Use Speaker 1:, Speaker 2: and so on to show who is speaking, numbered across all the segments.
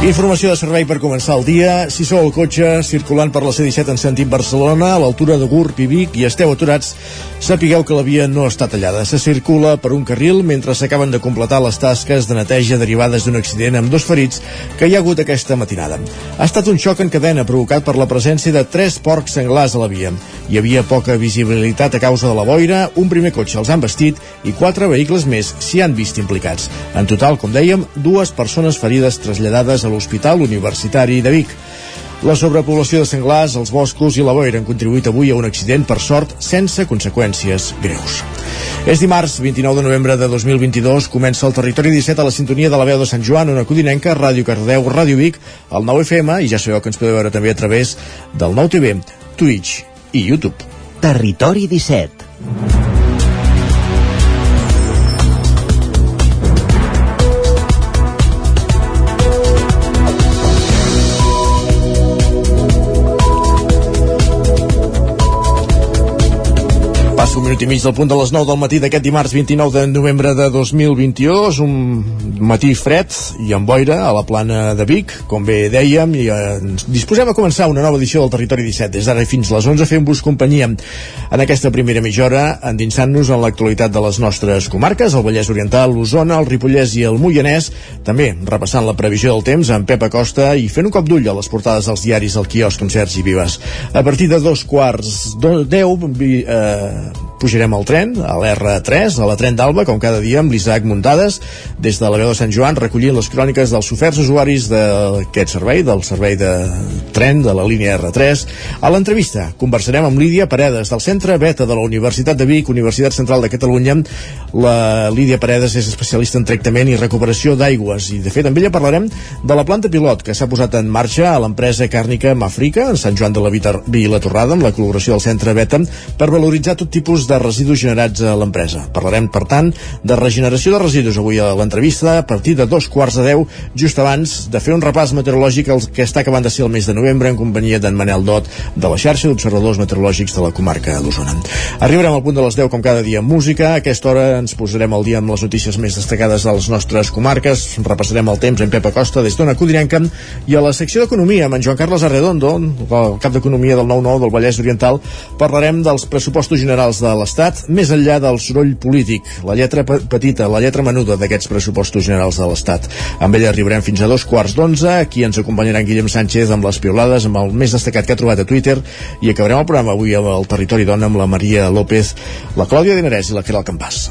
Speaker 1: Informació de servei per començar el dia. Si sou al cotxe circulant per la C-17 en sentit Barcelona, a l'altura de Gurb i Vic, i esteu aturats, sapigueu que la via no està tallada. Se circula per un carril mentre s'acaben de completar les tasques de neteja derivades d'un accident amb dos ferits que hi ha hagut aquesta matinada. Ha estat un xoc en cadena provocat per la presència de tres porcs senglars a la via. Hi havia poca visibilitat a causa de la boira, un primer cotxe els han vestit i quatre vehicles més s'hi han vist implicats. En total, com dèiem, dues persones ferides traslladades a l'Hospital Universitari de Vic. La sobrepoblació de senglars, els boscos i la boira han contribuït avui a un accident, per sort, sense conseqüències greus. És dimarts, 29 de novembre de 2022, comença el Territori 17 a la sintonia de la veu de Sant Joan, una codinenca, Ràdio Cardeu, Ràdio Vic, el 9 FM, i ja sabeu que ens podeu veure també a través del 9 TV, Twitch i YouTube.
Speaker 2: Territori 17
Speaker 1: Passa un minut i mig del punt de les 9 del matí d'aquest dimarts 29 de novembre de 2021. És un matí fred i amb boira a la plana de Vic, com bé dèiem, i eh, ens disposem a començar una nova edició del Territori 17. Des d'ara fins les 11 fem-vos companyia en aquesta primera mitja hora, endinsant-nos en l'actualitat de les nostres comarques, el Vallès Oriental, l'Osona, el Ripollès i el Moianès, també repassant la previsió del temps amb Pep Acosta i fent un cop d'ull a les portades dels diaris al quiosc amb Sergi Vives. A partir de dos quarts de deu, eh, pujarem al tren, a l'R3, a la tren d'Alba, com cada dia, amb l'Isaac Muntades, des de la veu de Sant Joan, recollint les cròniques dels oferts usuaris d'aquest servei, del servei de tren de la línia R3. A l'entrevista conversarem amb Lídia Paredes, del Centre Beta de la Universitat de Vic, Universitat Central de Catalunya. La Lídia Paredes és especialista en tractament i recuperació d'aigües, i de fet amb ella parlarem de la planta pilot que s'ha posat en marxa a l'empresa càrnica Mafrica, en Sant Joan de la Vila Torrada, amb la col·laboració del Centre Beta, per valoritzar tot tipus de residus generats a l'empresa. Parlarem, per tant, de regeneració de residus avui a l'entrevista a partir de dos quarts de deu, just abans de fer un repàs meteorològic el que està acabant de ser el mes de novembre en companyia d'en Manel Dot de la xarxa d'observadors meteorològics de la comarca d'Osona. Arribarem al punt de les 10 com cada dia amb música. A aquesta hora ens posarem al dia amb les notícies més destacades de les nostres comarques. Repassarem el temps en Pep Acosta des d'Ona Codinenca i a la secció d'Economia amb en Joan Carles Arredondo, el cap d'Economia del 9-9 del Vallès Oriental, parlarem dels pressupostos generals de l'Estat més enllà del soroll polític, la lletra petita, la lletra menuda d'aquests pressupostos generals de l'Estat. Amb ella arribarem fins a dos quarts d'onze, aquí ens acompanyarà en Guillem Sánchez amb les piolades, amb el més destacat que ha trobat a Twitter, i acabarem el programa avui el Territori Dona amb la Maria López, la Clàudia Dinarès i la Caral Campàs.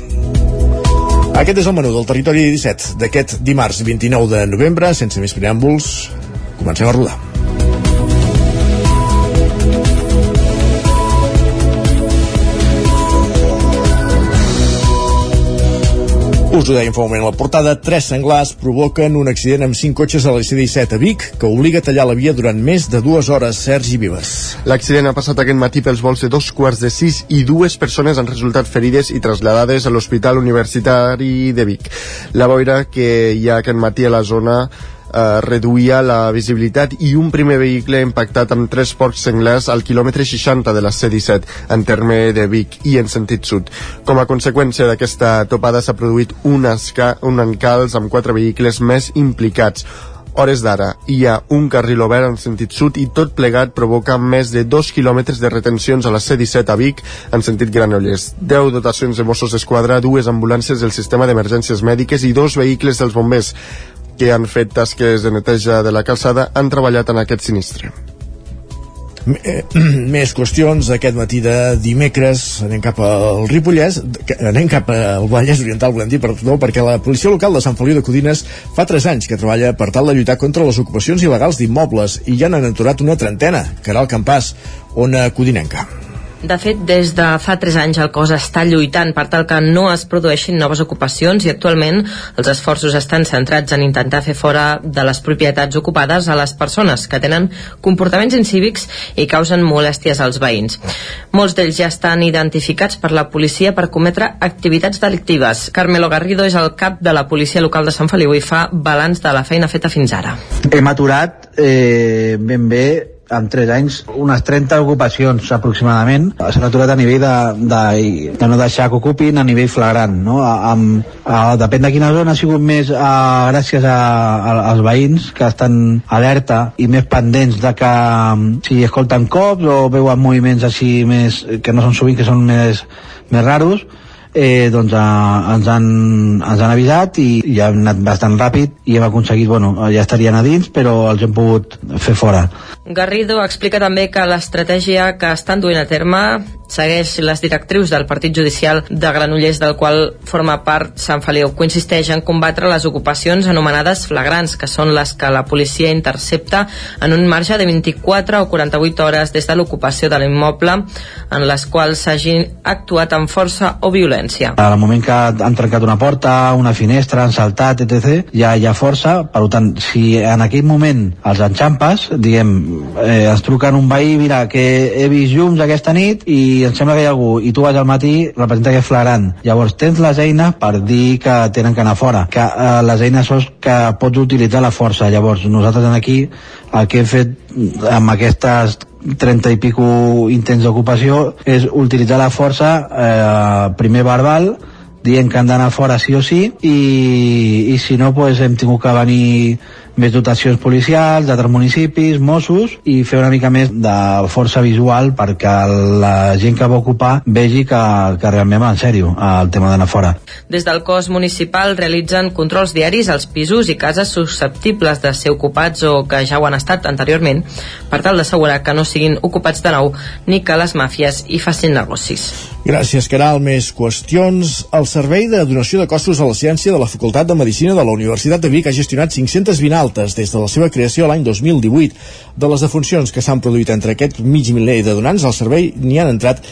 Speaker 1: Aquest és el menú del Territori 17 d'aquest dimarts 29 de novembre, sense més preàmbuls, comencem a rodar. Us ho dèiem fa un moment a la portada, tres senglars provoquen un accident amb cinc cotxes a la C-17 a Vic que obliga a tallar la via durant més de dues hores. Sergi Vives.
Speaker 3: L'accident ha passat aquest matí pels vols de dos quarts de sis i dues persones han resultat ferides i traslladades a l'Hospital Universitari de Vic. La boira que hi ha aquest matí a la zona eh, reduïa la visibilitat i un primer vehicle impactat amb tres porcs senglars al quilòmetre 60 de la C-17 en terme de Vic i en sentit sud. Com a conseqüència d'aquesta topada s'ha produït un, esca, un encals amb quatre vehicles més implicats hores d'ara hi ha un carril obert en sentit sud i tot plegat provoca més de 2 quilòmetres de retencions a la C-17 a Vic en sentit Granollers. 10 dotacions de Mossos d'Esquadra, dues ambulàncies del sistema d'emergències mèdiques i dos vehicles dels bombers que han fet tasques de neteja de la calçada han treballat en aquest sinistre.
Speaker 1: Eh, més qüestions. Aquest matí de dimecres anem cap al Ripollès anem cap al Vallès Oriental volem dir, perdó, perquè la policia local de Sant Feliu de Codines fa 3 anys que treballa per tal de lluitar contra les ocupacions il·legals d'immobles i ja n'han aturat una trentena. Caral Campàs, ona codinenca
Speaker 4: de fet, des de fa 3 anys el cos està lluitant per tal que no es produeixin noves ocupacions i actualment els esforços estan centrats en intentar fer fora de les propietats ocupades a les persones que tenen comportaments incívics i causen molèsties als veïns. Molts d'ells ja estan identificats per la policia per cometre activitats delictives. Carmelo Garrido és el cap de la policia local de Sant Feliu i fa balanç de la feina feta fins ara.
Speaker 5: Hem aturat eh, ben bé en 3 anys unes 30 ocupacions aproximadament. S'han aturat a nivell de, de, de no deixar que ocupin a nivell flagrant. No? A, amb, a, depèn de quina zona ha sigut més a, gràcies a, a, als veïns que estan alerta i més pendents de que si escolten cops o veuen moviments així més que no són sovint, que són més, més raros, eh, doncs eh, ens, han, ens han avisat i ja hem anat bastant ràpid i hem aconseguit, bueno, ja estarien a dins però els hem pogut fer fora.
Speaker 4: Garrido explica també que l'estratègia que estan duent a terme segueix les directrius del Partit Judicial de Granollers del qual forma part Sant Feliu. Consisteix en combatre les ocupacions anomenades flagrants, que són les que la policia intercepta en un marge de 24 o 48 hores des de l'ocupació de l'immoble en les quals s'hagi actuat amb força o violència.
Speaker 5: Al moment que han trencat una porta, una finestra, han saltat, etc., ja hi ha força, per tant, si en aquell moment els enxampes, diguem, eh, ens truquen un veí, mira, que he vist llums aquesta nit i em sembla que hi ha algú i tu vas al matí, representa que és flagrant. Llavors tens les eines per dir que tenen que anar fora, que eh, les eines són que pots utilitzar la força. Llavors nosaltres aquí el que hem fet amb aquestes 30 i pico intents d'ocupació és utilitzar la força eh, primer verbal dient que han d'anar fora sí o sí i, i si no pues, hem tingut que venir més dotacions policials d'altres municipis, Mossos i fer una mica més de força visual perquè la gent que va ocupar vegi que, que realment va en sèrio el tema d'anar fora.
Speaker 4: Des del cos municipal realitzen controls diaris als pisos i cases susceptibles de ser ocupats o que ja ho han estat anteriorment per tal d'assegurar que no siguin ocupats de nou ni que les màfies hi facin negocis.
Speaker 1: Gràcies, Caral. Més qüestions. El Servei de Donació de Costos a la Ciència de la Facultat de Medicina de la Universitat de Vic ha gestionat 520 altes des de la seva creació l'any 2018. De les defuncions que s'han produït entre aquest mig miler de donants, al servei n'hi han entrat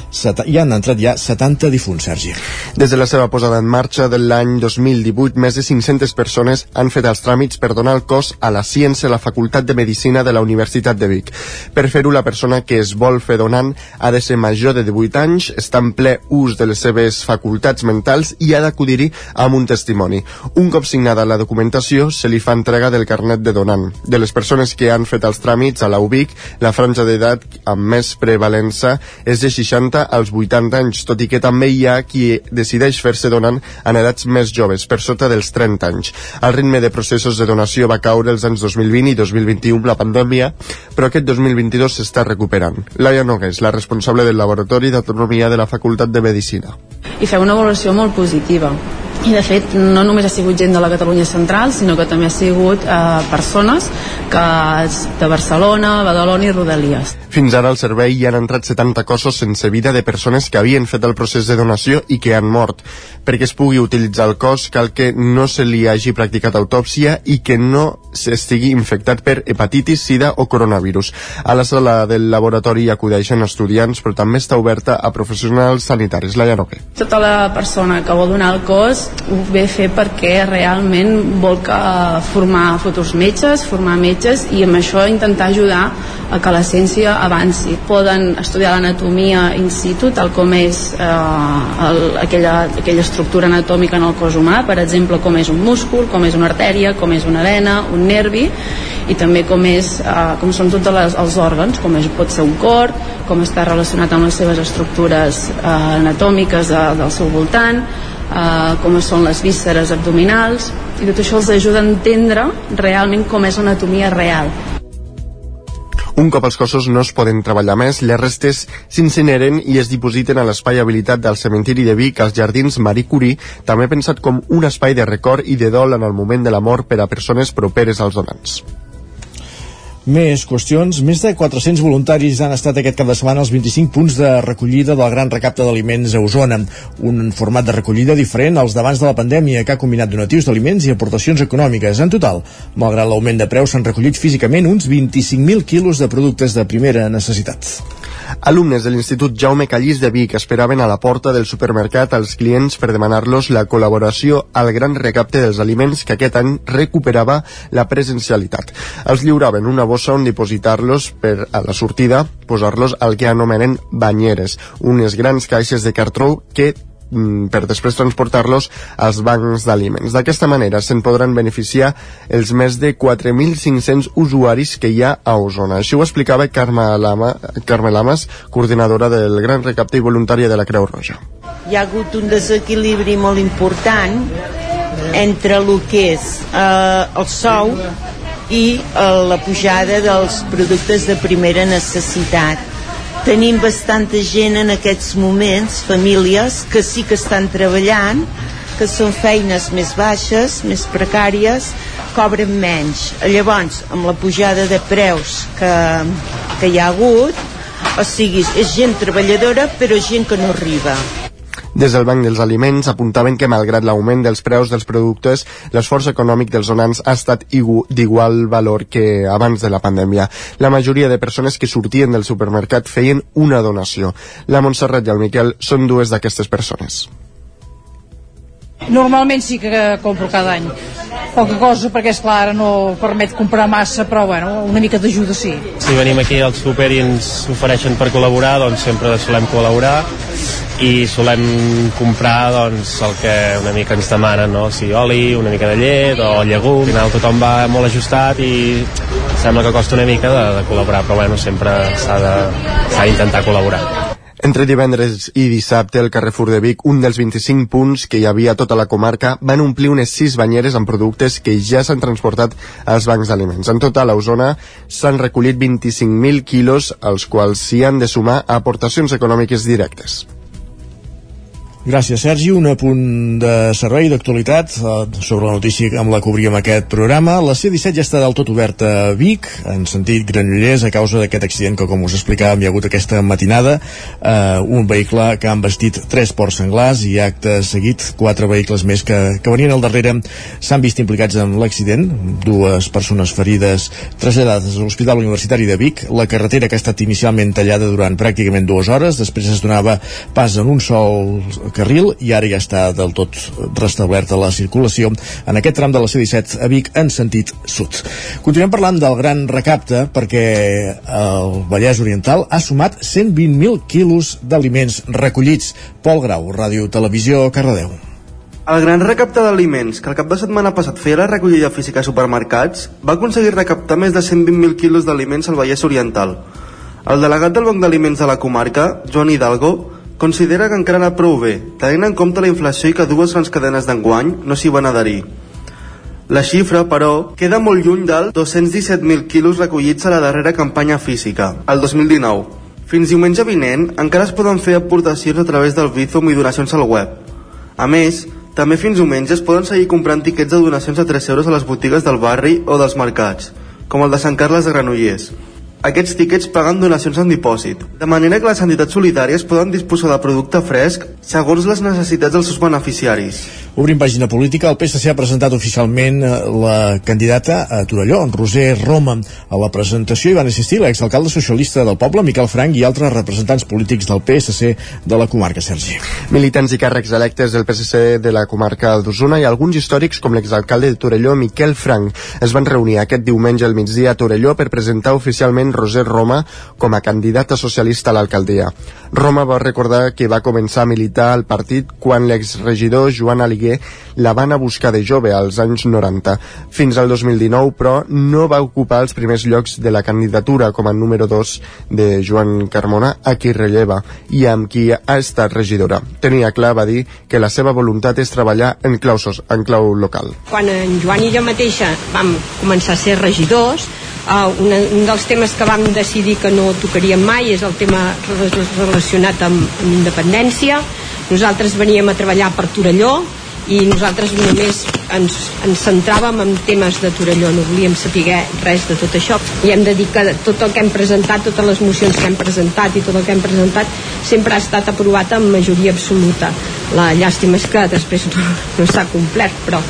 Speaker 1: hi han entrat ja 70 difunts, Sergi.
Speaker 3: Des de la seva posada en marxa de l'any 2018, més de 500 persones han fet els tràmits per donar el cos a la ciència a la Facultat de Medicina de la Universitat de Vic. Per fer-ho, la persona que es vol fer donant ha de ser major de 18 anys, està en ple ús de les seves facultats mentals i ha d'acudir-hi amb un testimoni. Un cop signada la documentació, se li fa entrega del carnet de donant. De les persones que han fet els tràmits a la UBIC, la franja d'edat amb més prevalença és de 60 als 80 anys, tot i que també hi ha qui decideix fer-se donant en edats més joves, per sota dels 30 anys. El ritme de processos de donació va caure els anys 2020 i 2021 amb la pandèmia, però aquest 2022 s'està recuperant. Laia Nogués, la responsable del Laboratori d'Autonomia de la Facultat de Medicina.
Speaker 6: I feu una valoració molt positiva i de fet no només ha sigut gent de la Catalunya central sinó que també ha sigut eh, persones que de Barcelona, Badalona i Rodalies.
Speaker 3: Fins ara al servei hi han entrat 70 cossos sense vida de persones que havien fet el procés de donació i que han mort. Perquè es pugui utilitzar el cos cal que no se li hagi practicat autòpsia i que no s'estigui infectat per hepatitis, sida o coronavirus. A la sala del laboratori acudeixen estudiants però també està oberta a professionals sanitaris. La Llaroque.
Speaker 6: Tota la persona que vol donar el cos ve a fer perquè realment vol que formar futurs metges, formar metges i amb això intentar ajudar a que la ciència avanci. Poden estudiar l'anatomia in situ, tal com és eh, el, aquella, aquella estructura anatòmica en el cos humà, per exemple, com és un múscul, com és una artèria, com és una vena, un nervi, i també com, és, eh, com són tots les, els òrgans, com és, pot ser un cor, com està relacionat amb les seves estructures eh, anatòmiques de, del seu voltant, eh, com són les vísceres abdominals i tot això els ajuda a entendre realment com és l'anatomia real
Speaker 3: un cop els cossos no es poden treballar més, les restes s'incineren i es dipositen a l'espai habilitat del cementiri de Vic als jardins Marie Curie, també pensat com un espai de record i de dol en el moment de la mort per a persones properes als donants.
Speaker 1: Més qüestions. Més de 400 voluntaris han estat aquest cap de setmana als 25 punts de recollida del gran recapte d'aliments a Osona. Un format de recollida diferent als d'abans de la pandèmia que ha combinat donatius d'aliments i aportacions econòmiques. En total, malgrat l'augment de preus, s'han recollit físicament uns 25.000 quilos de productes de primera necessitat.
Speaker 3: Alumnes de l'Institut Jaume Callís de Vic esperaven a la porta del supermercat als clients per demanar-los la col·laboració al gran recapte dels aliments que aquest any recuperava la presencialitat. Els lliuraven una bossa on dipositar-los per a la sortida posar-los al que anomenen banyeres, unes grans caixes de cartró que per després transportar-los als bancs d'aliments. D'aquesta manera se'n podran beneficiar els més de 4.500 usuaris que hi ha a Osona. Així ho explicava Carme, Lama, Carme Lamas, coordinadora del Gran Recapte i voluntària de la Creu Roja.
Speaker 7: Hi ha hagut un desequilibri molt important entre el que és eh, el sou i eh, la pujada dels productes de primera necessitat. Tenim bastanta gent en aquests moments, famílies, que sí que estan treballant, que són feines més baixes, més precàries, cobren menys. Llavors, amb la pujada de preus que, que hi ha hagut, o sigui, és gent treballadora però gent que no arriba.
Speaker 3: Des del Banc dels Aliments apuntaven que malgrat l'augment dels preus dels productes, l'esforç econòmic dels donants ha estat d'igual valor que abans de la pandèmia. La majoria de persones que sortien del supermercat feien una donació. La Montserrat i el Miquel són dues d'aquestes persones.
Speaker 8: Normalment sí que compro cada any. Poca cosa, perquè és clar, ara no permet comprar massa, però bueno, una mica d'ajuda sí.
Speaker 9: Si venim aquí al súper i ens ofereixen per col·laborar, doncs sempre solem col·laborar i solem comprar doncs, el que una mica ens demanen, no? si oli, una mica de llet o llegum. Al final tothom va molt ajustat i sembla que costa una mica de, de col·laborar, però bueno, sempre s'ha d'intentar col·laborar.
Speaker 3: Entre divendres i dissabte, el Carrefour de Vic, un dels 25 punts que hi havia a tota la comarca, van omplir unes 6 banyeres amb productes que ja s'han transportat als bancs d'aliments. En total, a Osona s'han recollit 25.000 quilos, als quals s'hi han de sumar aportacions econòmiques directes.
Speaker 1: Gràcies, Sergi. Un apunt de servei d'actualitat eh, sobre la notícia amb la que obríem aquest programa. La C-17 ja està del tot oberta a Vic, en sentit Granollers, a causa d'aquest accident que, com us explicàvem, hi ha hagut aquesta matinada. Eh, un vehicle que han vestit tres ports senglars i acte seguit quatre vehicles més que, que venien al darrere s'han vist implicats en l'accident. Dues persones ferides traslladades a l'Hospital Universitari de Vic. La carretera que ha estat inicialment tallada durant pràcticament dues hores, després es donava pas en un sol carril i ara ja està del tot restablerta la circulació en aquest tram de la C-17 a Vic en sentit sud. Continuem parlant del gran recapte perquè el Vallès Oriental ha sumat 120.000 quilos d'aliments recollits. Pol Grau, Ràdio Televisió, Cardedeu.
Speaker 10: El gran recapte d'aliments, que el cap de setmana passat feia la recollida física a supermercats, va aconseguir recaptar més de 120.000 quilos d'aliments al Vallès Oriental. El delegat del Banc d'Aliments de la comarca, Joan Hidalgo, considera que encara anat prou bé, tenint en compte la inflació i que dues grans cadenes d'enguany no s'hi van adherir. La xifra, però, queda molt lluny del 217.000 quilos recollits a la darrera campanya física, el 2019. Fins diumenge vinent encara es poden fer aportacions a través del Bizum i donacions al web. A més, també fins diumenge es poden seguir comprant tiquets de donacions a 3 euros a les botigues del barri o dels mercats, com el de Sant Carles de Granollers, aquests tíquets paguen donacions en dipòsit, de manera que les entitats solidàries poden disposar de producte fresc segons les necessitats dels seus beneficiaris.
Speaker 1: Obrim pàgina política, el PSC ha presentat oficialment eh, la candidata a Torelló, en Roser Roma. A la presentació hi van assistir l'exalcalde socialista del poble, Miquel Frank, i altres representants polítics del PSC de la comarca, Sergi.
Speaker 3: Militants i càrrecs electes del PSC de la comarca d'Osona i alguns històrics com l'exalcalde de Torelló, Miquel Frank, es van reunir aquest diumenge al migdia a Torelló per presentar oficialment Roser Roma com a candidata socialista a l'alcaldia. Roma va recordar que va començar a militar al partit quan l'exregidor Joan Aliguer Balaguer la van a buscar de jove als anys 90. Fins al 2019, però, no va ocupar els primers llocs de la candidatura com a número 2 de Joan Carmona, a qui relleva i amb qui ha estat regidora. Tenia clar, va dir, que la seva voluntat és treballar en clausos, en clau local.
Speaker 11: Quan en Joan i jo mateixa vam començar a ser regidors, uh, un, un dels temes que vam decidir que no tocaríem mai és el tema relacionat amb, amb independència. Nosaltres veníem a treballar per Torelló, i nosaltres només ens, ens centràvem en temes de Torelló, no volíem saber res de tot això i hem de dir que tot el que hem presentat, totes les mocions que hem presentat i tot el que hem presentat sempre ha estat aprovat amb majoria absoluta. La llàstima és que després no, no s'ha complert, però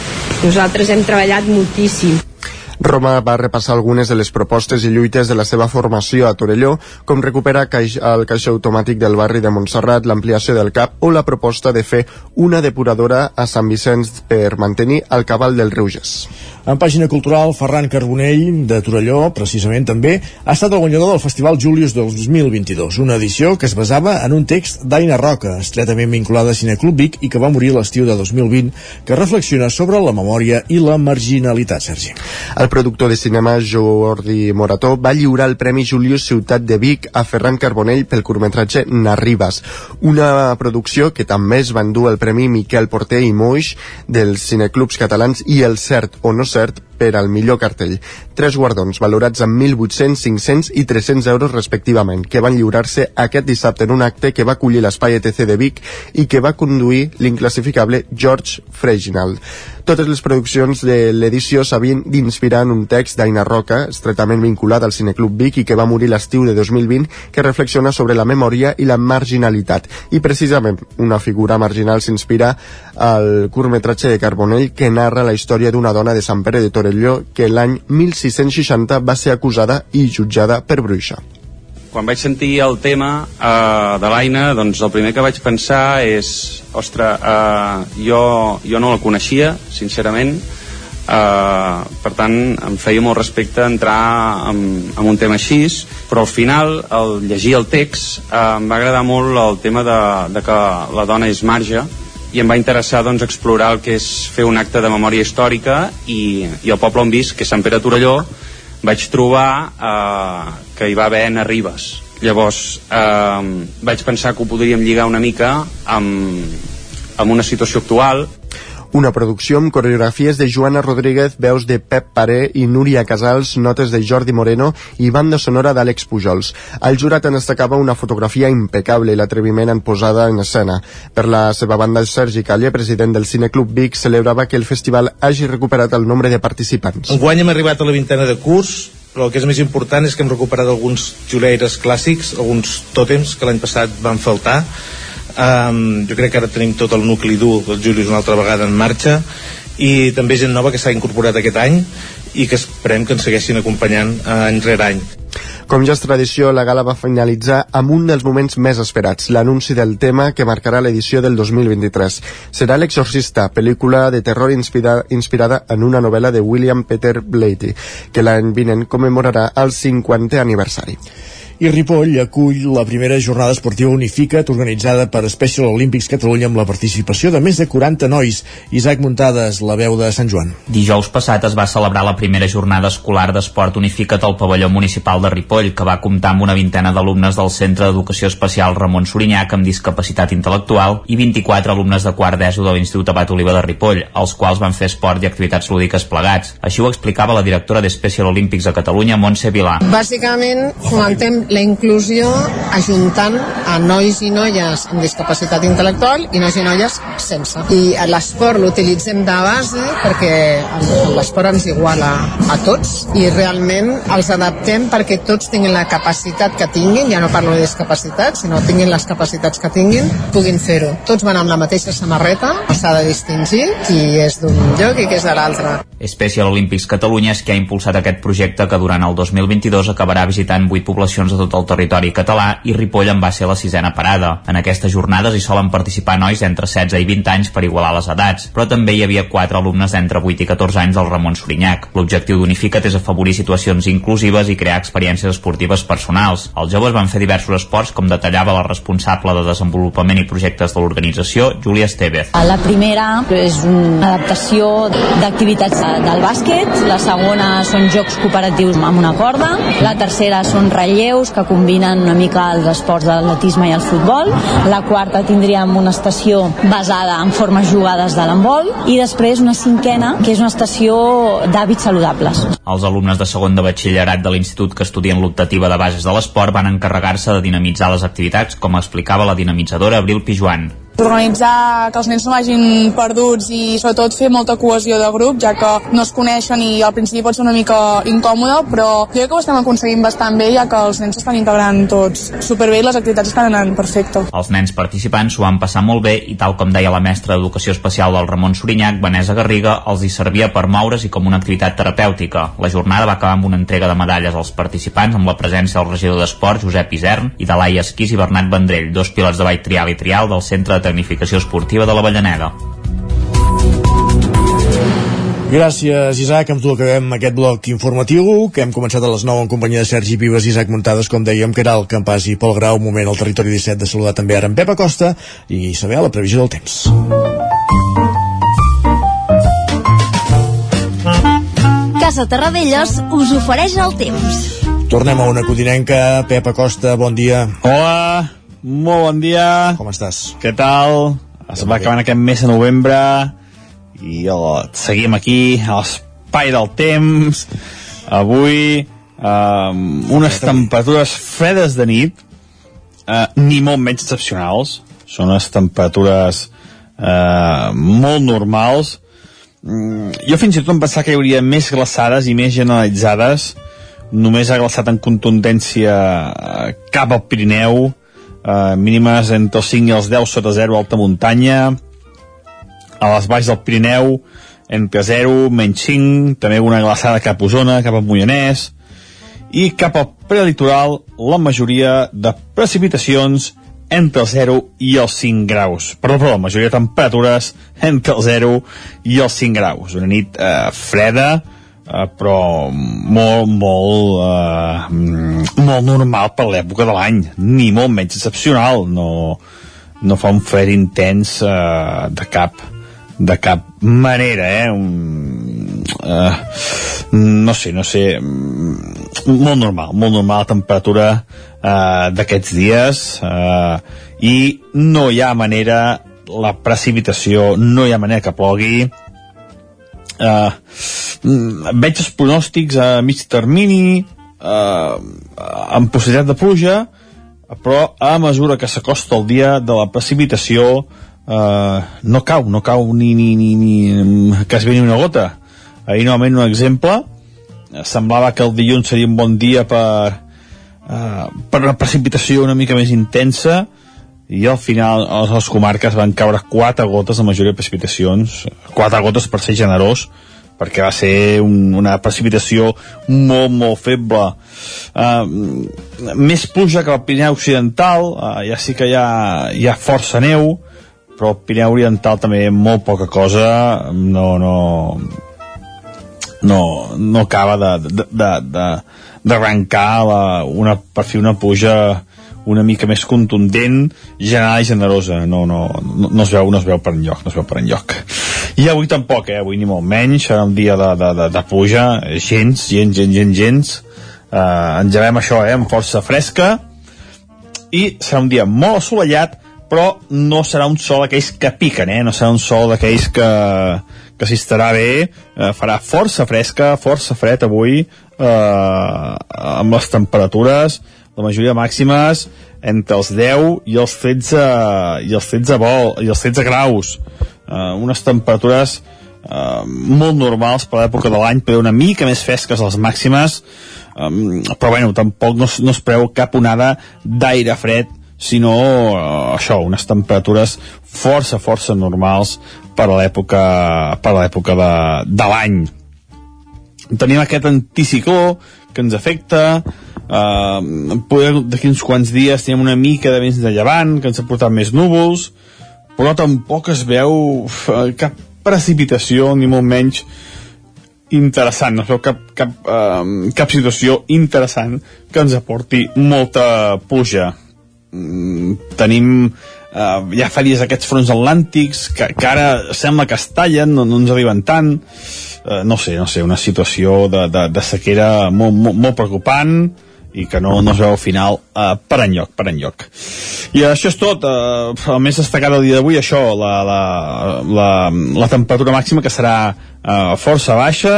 Speaker 11: nosaltres hem treballat moltíssim.
Speaker 3: Roma va repassar algunes de les propostes i lluites de la seva formació a Torelló, com recuperar el caixer automàtic del barri de Montserrat, l'ampliació del CAP o la proposta de fer una depuradora a Sant Vicenç per mantenir el cabal del Reuges.
Speaker 1: En pàgina cultural, Ferran Carbonell, de Torelló, precisament també, ha estat el guanyador del Festival Julius del 2022, una edició que es basava en un text d'Aina Roca, estretament vinculada a Cineclub Vic i que va morir l'estiu de 2020, que reflexiona sobre la memòria i la marginalitat, Sergi.
Speaker 3: El productor de cinema Jordi Morató va lliurar el Premi Julius Ciutat de Vic a Ferran Carbonell pel curtmetratge Narribas, una producció que també es va endur el Premi Miquel Porter i Moix dels cineclubs catalans i el Cert o no Cert per al millor cartell. Tres guardons valorats en 1.800, 500 i 300 euros respectivament, que van lliurar-se aquest dissabte en un acte que va acollir l'espai ETC de Vic i que va conduir l'inclassificable George Freginald. Totes les produccions de l'edició s'havien d'inspirar en un text d'Aina Roca, estretament vinculat al Cineclub Vic i que va morir l'estiu de 2020, que reflexiona sobre la memòria i la marginalitat. I precisament una figura marginal s'inspira al curtmetratge de Carbonell que narra la història d'una dona de Sant Pere de Torelló que l'any 1660 va ser acusada i jutjada per bruixa
Speaker 12: quan vaig sentir el tema uh, de l'Aina, doncs el primer que vaig pensar és, ostres, uh, jo, jo no la coneixia, sincerament, uh, per tant em feia molt respecte entrar en, en un tema així, però al final, al llegir el text, uh, em va agradar molt el tema de, de que la dona és marge, i em va interessar doncs, explorar el que és fer un acte de memòria històrica i, i el poble on visc, que és Sant Pere Torelló, vaig trobar eh, que hi va haver Anna Ribes. Llavors eh, vaig pensar que ho podríem lligar una mica amb, amb una situació actual
Speaker 3: una producció amb coreografies de Joana Rodríguez, veus de Pep Paré i Núria Casals, notes de Jordi Moreno i banda sonora d'Àlex Pujols. El jurat en destacava una fotografia impecable i l'atreviment en posada en escena. Per la seva banda, Sergi Calle, president del Cineclub Vic, celebrava que el festival hagi recuperat el nombre de participants.
Speaker 13: Enguany hem arribat a la vintena de curs, però el que és més important és que hem recuperat alguns juleires clàssics, alguns tòtems que l'any passat van faltar, um, jo crec que ara tenim tot el nucli dur del Julius una altra vegada en marxa i també gent nova que s'ha incorporat aquest any i que esperem que ens segueixin acompanyant uh, any rere any
Speaker 3: com ja és tradició, la gala va finalitzar amb un dels moments més esperats, l'anunci del tema que marcarà l'edició del 2023. Serà L'Exorcista, pel·lícula de terror inspirada, inspirada en una novel·la de William Peter Blatty, que l'any vinent commemorarà el 50è aniversari
Speaker 1: i Ripoll acull la primera jornada esportiva unificat organitzada per Special Olympics Catalunya amb la participació de més de 40 nois. Isaac Muntades, la veu de Sant Joan.
Speaker 14: Dijous passat es va celebrar la primera jornada escolar d'esport unificat al pavelló municipal de Ripoll, que va comptar amb una vintena d'alumnes del Centre d'Educació Especial Ramon Sorinyac amb discapacitat intel·lectual i 24 alumnes de quart d'ESO de l'Institut Abat Oliva de Ripoll, els quals van fer esport i activitats lúdiques plegats. Així ho explicava la directora de Special Olympics a Catalunya, Montse Vilà.
Speaker 15: Bàsicament, fomentem la inclusió ajuntant a nois i noies amb discapacitat intel·lectual i nois i noies sense. I l'esport l'utilitzem de base perquè l'esport ens iguala a tots i realment els adaptem perquè tots tinguin la capacitat que tinguin, ja no parlo de discapacitat, sinó tinguin les capacitats que tinguin, puguin fer-ho. Tots van amb la mateixa samarreta, s'ha de distingir qui és d'un lloc i qui és de l'altre.
Speaker 14: Special Olympics Catalunya és que ha impulsat aquest projecte que durant el 2022 acabarà visitant 8 poblacions de tot el territori català i Ripoll en va ser la sisena parada. En aquestes jornades hi solen participar nois entre 16 i 20 anys per igualar les edats, però també hi havia 4 alumnes d'entre 8 i 14 anys del Ramon Sorinyac. L'objectiu d'Unificat és afavorir situacions inclusives i crear experiències esportives personals. Els joves van fer diversos esports com detallava la responsable de desenvolupament i projectes de l'organització, Júlia Estevez.
Speaker 16: La primera és una adaptació d'activitats del bàsquet, la segona són jocs cooperatius amb una corda, la tercera són relleus que combinen una mica els esports de l'atletisme i el futbol, la quarta tindríem una estació basada en formes jugades de l'handbol. I després una cinquena que és una estació d'hàbits saludables.
Speaker 14: Els alumnes de segon de batxillerat de l'institut que estudien l'optativa de bases de l'esport van encarregar-se de dinamitzar les activitats, com explicava la dinamitzadora Abril Pijuan
Speaker 17: organitzar que els nens no vagin perduts i sobretot fer molta cohesió de grup, ja que no es coneixen i al principi pot ser una mica incòmode, però jo crec que ho estem aconseguint bastant bé, ja que els nens s'estan integrant tots superbé i les activitats estan anant perfecte.
Speaker 14: Els nens participants s'ho van passar molt bé i tal com deia la mestra d'Educació Especial del Ramon Sorinyac, Vanessa Garriga, els hi servia per moure's i com una activitat terapèutica. La jornada va acabar amb una entrega de medalles als participants amb la presència del regidor d'Esport, Josep Isern, i de Laia Esquís i Bernat Vendrell, dos pilots de ball trial i trial del Centre de Tecnificació Esportiva de la Vallaneda.
Speaker 1: Gràcies, Isaac. Amb tu acabem aquest bloc informatiu que hem començat a les 9 en companyia de Sergi Vives i Isaac Muntades, com dèiem, que era el Campàs i Pol Grau. Moment al territori 17 de saludar també ara en Pep Acosta i saber la previsió del temps.
Speaker 18: Casa Terradellos us ofereix el temps.
Speaker 1: Tornem a una codinenca. Pep Acosta, bon dia.
Speaker 19: Hola, molt bon dia.
Speaker 1: Com estàs?
Speaker 19: Què tal? Es va acabant aquest mes de novembre i el, seguim aquí a l'espai del temps. Avui um, unes temperatures fredes de nit, uh, ni molt menys excepcionals. Són unes temperatures uh, molt normals. Mm, jo fins i tot em pensava que hi hauria més glaçades i més generalitzades. Només ha glaçat en contundència eh, cap al Pirineu, eh, mínimes entre els 5 i els 10 sota 0 alta muntanya, a les valls del Pirineu entre 0, menys 5, també una glaçada cap a Osona, cap a Mollanès, i cap al prelitoral la majoria de precipitacions entre el 0 i els 5 graus. Perdó, perdó, la majoria de temperatures entre el 0 i els 5 graus. Una nit eh, freda, eh, però molt, molt, eh, molt normal per l'època de l'any. Ni molt menys excepcional. No, no fa un fred intens eh, de cap de cap manera, eh? Un, eh no sé, no sé, molt normal, molt normal la temperatura eh, d'aquests dies eh, i no hi ha manera la precipitació, no hi ha manera que plogui eh, veig els pronòstics a mig termini eh, amb possibilitat de pluja però a mesura que s'acosta el dia de la precipitació eh, no cau, no cau ni, ni, ni, ni que es veni una gota. Ahir novament un exemple. Semblava que el dilluns seria un bon dia per, uh, per una precipitació una mica més intensa i al final a les comarques van caure quatre gotes de majoria de precipitacions quatre gotes per ser generós perquè va ser un, una precipitació molt, molt feble. Uh, més pluja que al Pirineu Occidental, uh, ja sí que hi ha, hi ha força neu, però el Pirineu Oriental també molt poca cosa, no, no, no, no acaba d'arrencar una, per fi una puja una mica més contundent, general i generosa. No, no, no, es veu, no es veu per enlloc, no es veu per enlloc. I avui tampoc, eh? Avui ni molt menys, serà un dia de, de, de, de puja, gens, gens, gens, gens, gens. Uh, engegem això, eh? Amb força fresca. I serà un dia molt assolellat, però no serà un sol d'aquells que piquen, eh? No serà un sol d'aquells que, que si estarà bé, eh, farà força fresca, força fred avui, eh, amb les temperatures, la majoria màximes entre els 10 i els 13 i els 13 vol, i els 13 graus. Uh, unes temperatures uh, molt normals per l'època de l'any però una mica més fresques les màximes. Um, però bueno, tampoc no, no es preu cap onada d'aire fred sinó uh, això, unes temperatures força, força normals per a l'època per a l'època de, de l'any. Tenim aquest anticicló que ens afecta uh, d'aquí uns quants dies tenim una mica de vents de llevant que ens ha portat més núvols però tampoc es veu uh, cap precipitació ni molt menys interessant, no es veu cap, cap, uh, cap situació interessant que ens aporti molta puja. Mm, tenim uh, ja fa dies aquests fronts atlàntics que, que ara sembla que es tallen no, no ens arriben tant. Uh, no sé, no sé, una situació de, de, de sequera molt, molt, molt preocupant i que no, no es veu al final uh, per enlloc, per enlloc. I això és tot, uh, el més destacat del dia d'avui, això, la, la, la, la temperatura màxima que serà uh, força baixa,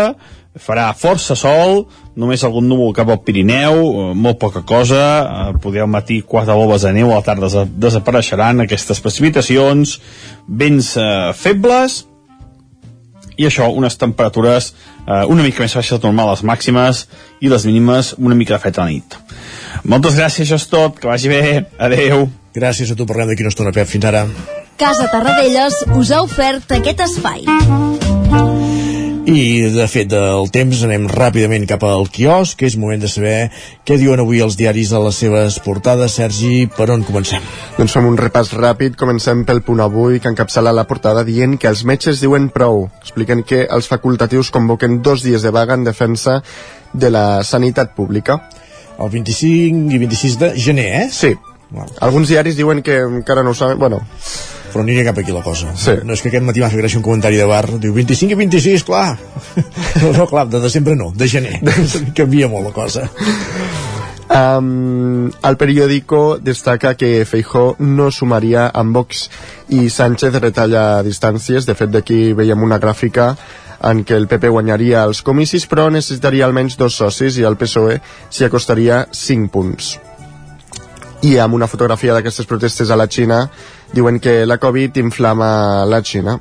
Speaker 19: farà força sol, només algun núvol cap al Pirineu, uh, molt poca cosa, uh, podria al matí quatre boles de neu, a la tarda des desapareixeran aquestes precipitacions, vents uh, febles, i això, unes temperatures eh, una mica més baixes de normal les màximes i les mínimes una mica de fred a la nit. Moltes gràcies, això és tot, que vagi bé, adeu.
Speaker 1: Gràcies a tu, parlem d'aquí una estona, Pep, fins ara.
Speaker 18: Casa Tarradellas us ha ofert aquest espai.
Speaker 1: I, de fet, del temps anem ràpidament cap al quiosc, que és moment de saber què diuen avui els diaris a les seves portades. Sergi, per on comencem?
Speaker 3: Doncs fem un repàs ràpid, comencem pel punt avui, que encapçala la portada dient que els metges diuen prou. Expliquen que els facultatius convoquen dos dies de vaga en defensa de la sanitat pública.
Speaker 1: El 25 i 26 de gener, eh?
Speaker 3: Sí. Wow. Alguns diaris diuen que encara no ho saben... Bueno,
Speaker 1: però aniria cap aquí la cosa.
Speaker 3: Sí.
Speaker 1: No és que aquest matí m'ha fet gràcia un comentari de bar, diu 25 i 26, clar. no, no, clar, de desembre no, de gener. Canvia molt la cosa.
Speaker 3: Um, el periòdico destaca que Feijó no sumaria amb Vox i Sánchez retalla distàncies. De fet, d'aquí veiem una gràfica en què el PP guanyaria els comicis però necessitaria almenys dos socis i el PSOE s'hi acostaria 5 punts i amb una fotografia d'aquestes protestes a la Xina diuen que la Covid inflama la Xina.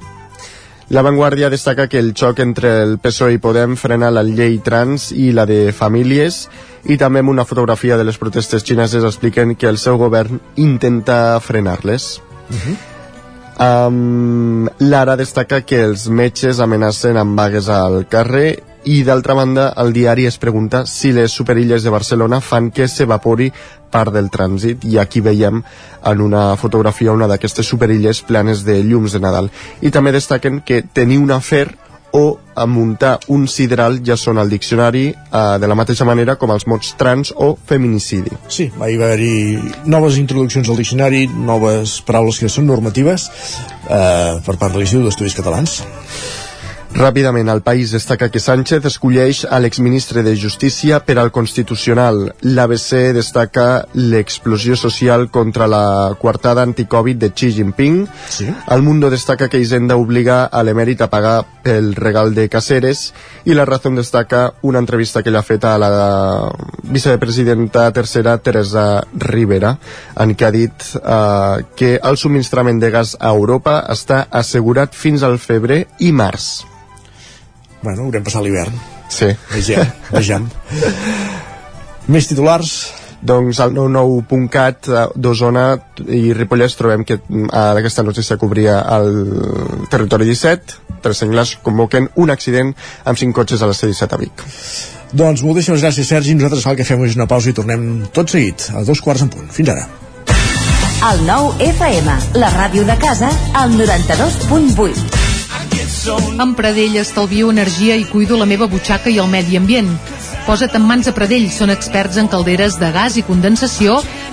Speaker 3: La Vanguardia destaca que el xoc entre el PSOE i Podem frena la llei trans i la de famílies i també amb una fotografia de les protestes xineses expliquen que el seu govern intenta frenar-les. Uh -huh. um, Lara destaca que els metges amenacen amb vagues al carrer i d'altra banda el diari es pregunta si les superilles de Barcelona fan que s'evapori part del trànsit i aquí veiem en una fotografia una d'aquestes superilles planes de llums de Nadal i també destaquen que tenir un afer o a muntar un sideral ja són al diccionari eh, de la mateixa manera com els mots trans o feminicidi.
Speaker 1: Sí, va haver-hi noves introduccions al diccionari, noves paraules que són normatives eh, per part de l'Institut d'Estudis Catalans.
Speaker 3: Ràpidament, el país destaca que Sánchez escolleix a l'exministre de Justícia per al Constitucional. L'ABC destaca l'explosió social contra la coartada anticovid de Xi Jinping.
Speaker 1: Sí.
Speaker 3: El Mundo destaca que Hisenda obliga a l'emèrit a pagar pel regal de Caceres i la Razón destaca una entrevista que ella ha fet a la vicepresidenta tercera Teresa Rivera en què ha dit eh, que el subministrament de gas a Europa està assegurat fins al febrer i març.
Speaker 1: Bueno, haurem passat l'hivern.
Speaker 3: Sí.
Speaker 1: Vegem, vegem. Més titulars?
Speaker 3: Doncs al 99.cat d'Osona i Ripollès trobem que eh, aquesta notícia cobria el territori 17 tres senglars convoquen un accident amb cinc cotxes a la C-17 a Vic
Speaker 1: Doncs moltíssimes gràcies Sergi nosaltres el que fem és una pausa i tornem tot seguit a dos quarts en punt. Fins ara
Speaker 20: El nou FM, la ràdio de casa, al 92.8.
Speaker 21: Amb Pradell estalvio energia i cuido la meva butxaca i el medi ambient. Posa't en mans a Pradell, són experts en calderes de gas i condensació,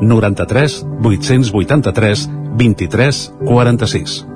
Speaker 22: 93 883 23 46.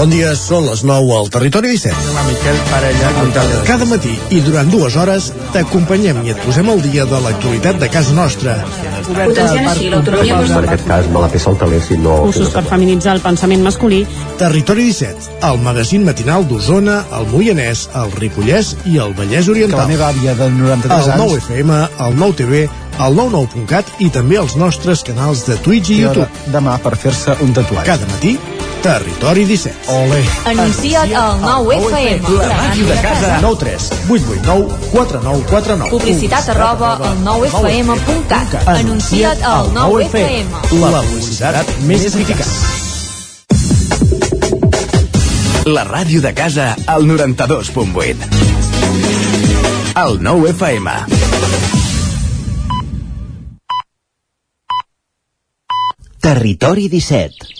Speaker 1: Bon dia, són les 9 al Territori 17.
Speaker 10: Miquel Parella,
Speaker 1: Cada matí i durant dues hores t'acompanyem i et posem al dia de l'actualitat de casa nostra.
Speaker 23: Potenciant així l'autonomia
Speaker 24: En aquest cas me la peça el taler si no...
Speaker 23: Cursos per feminitzar el pensament masculí.
Speaker 1: Territori 17, el magazín matinal d'Osona, el Moianès, el Ripollès i el Vallès
Speaker 25: Que la
Speaker 1: Oriental.
Speaker 25: meva àvia de 93
Speaker 1: El
Speaker 25: anys...
Speaker 1: 9 FM, el 9 TV, el 99.cat i també els nostres canals de Twitch i YouTube.
Speaker 25: demà per fer-se un tatuatge.
Speaker 1: Cada matí, Territori 17.
Speaker 25: Ole.
Speaker 18: Anuncia't al 9FM.
Speaker 25: La màquina de casa. 9 3 8 8 9 4 9 4 9.
Speaker 18: Publicitat arroba al 9FM.cat. Anuncia't al 9FM.
Speaker 1: La publicitat més eficaç.
Speaker 26: La ràdio de casa al 92.8. El 9 FM. Territori 17.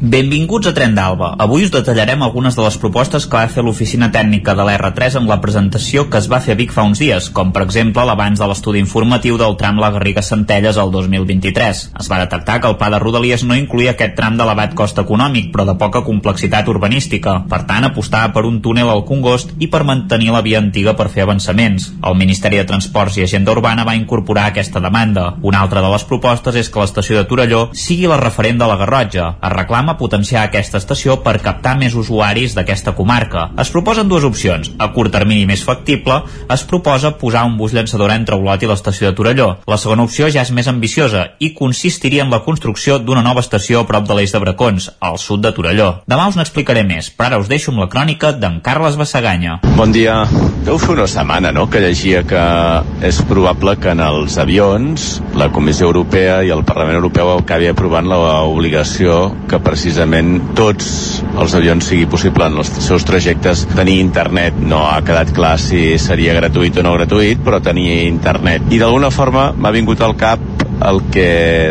Speaker 14: Benvinguts a Tren d'Alba. Avui us detallarem algunes de les propostes que va fer l'oficina tècnica de l'R3 en la presentació que es va fer a Vic fa uns dies, com per exemple l'abans de l'estudi informatiu del tram La Garriga-Centelles al 2023. Es va detectar que el pla de Rodalies no incluïa aquest tram d'elevat cost econòmic, però de poca complexitat urbanística. Per tant, apostava per un túnel al Congost i per mantenir la via antiga per fer avançaments. El Ministeri de Transports i Agenda Urbana va incorporar aquesta demanda. Una altra de les propostes és que l'estació de Torelló sigui la referent de la Garrotja. Es reclama potenciar aquesta estació per captar més usuaris d'aquesta comarca. Es proposen dues opcions. A curt termini més factible, es proposa posar un bus llançador entre Olot i l'estació de Torelló. La segona opció ja és més ambiciosa i consistiria en la construcció d'una nova estació a prop de l'eix de Bracons, al sud de Torelló. Demà us n'explicaré més, però ara us deixo amb la crònica d'en Carles Bassaganya.
Speaker 27: Bon dia. Deu fer una setmana, no?, que llegia que és probable que en els avions la Comissió Europea i el Parlament Europeu acabi aprovant l'obligació que precisament tots els avions sigui possible en els seus trajectes tenir internet. No ha quedat clar si seria gratuït o no gratuït, però tenir internet. I d'alguna forma m'ha vingut al cap el que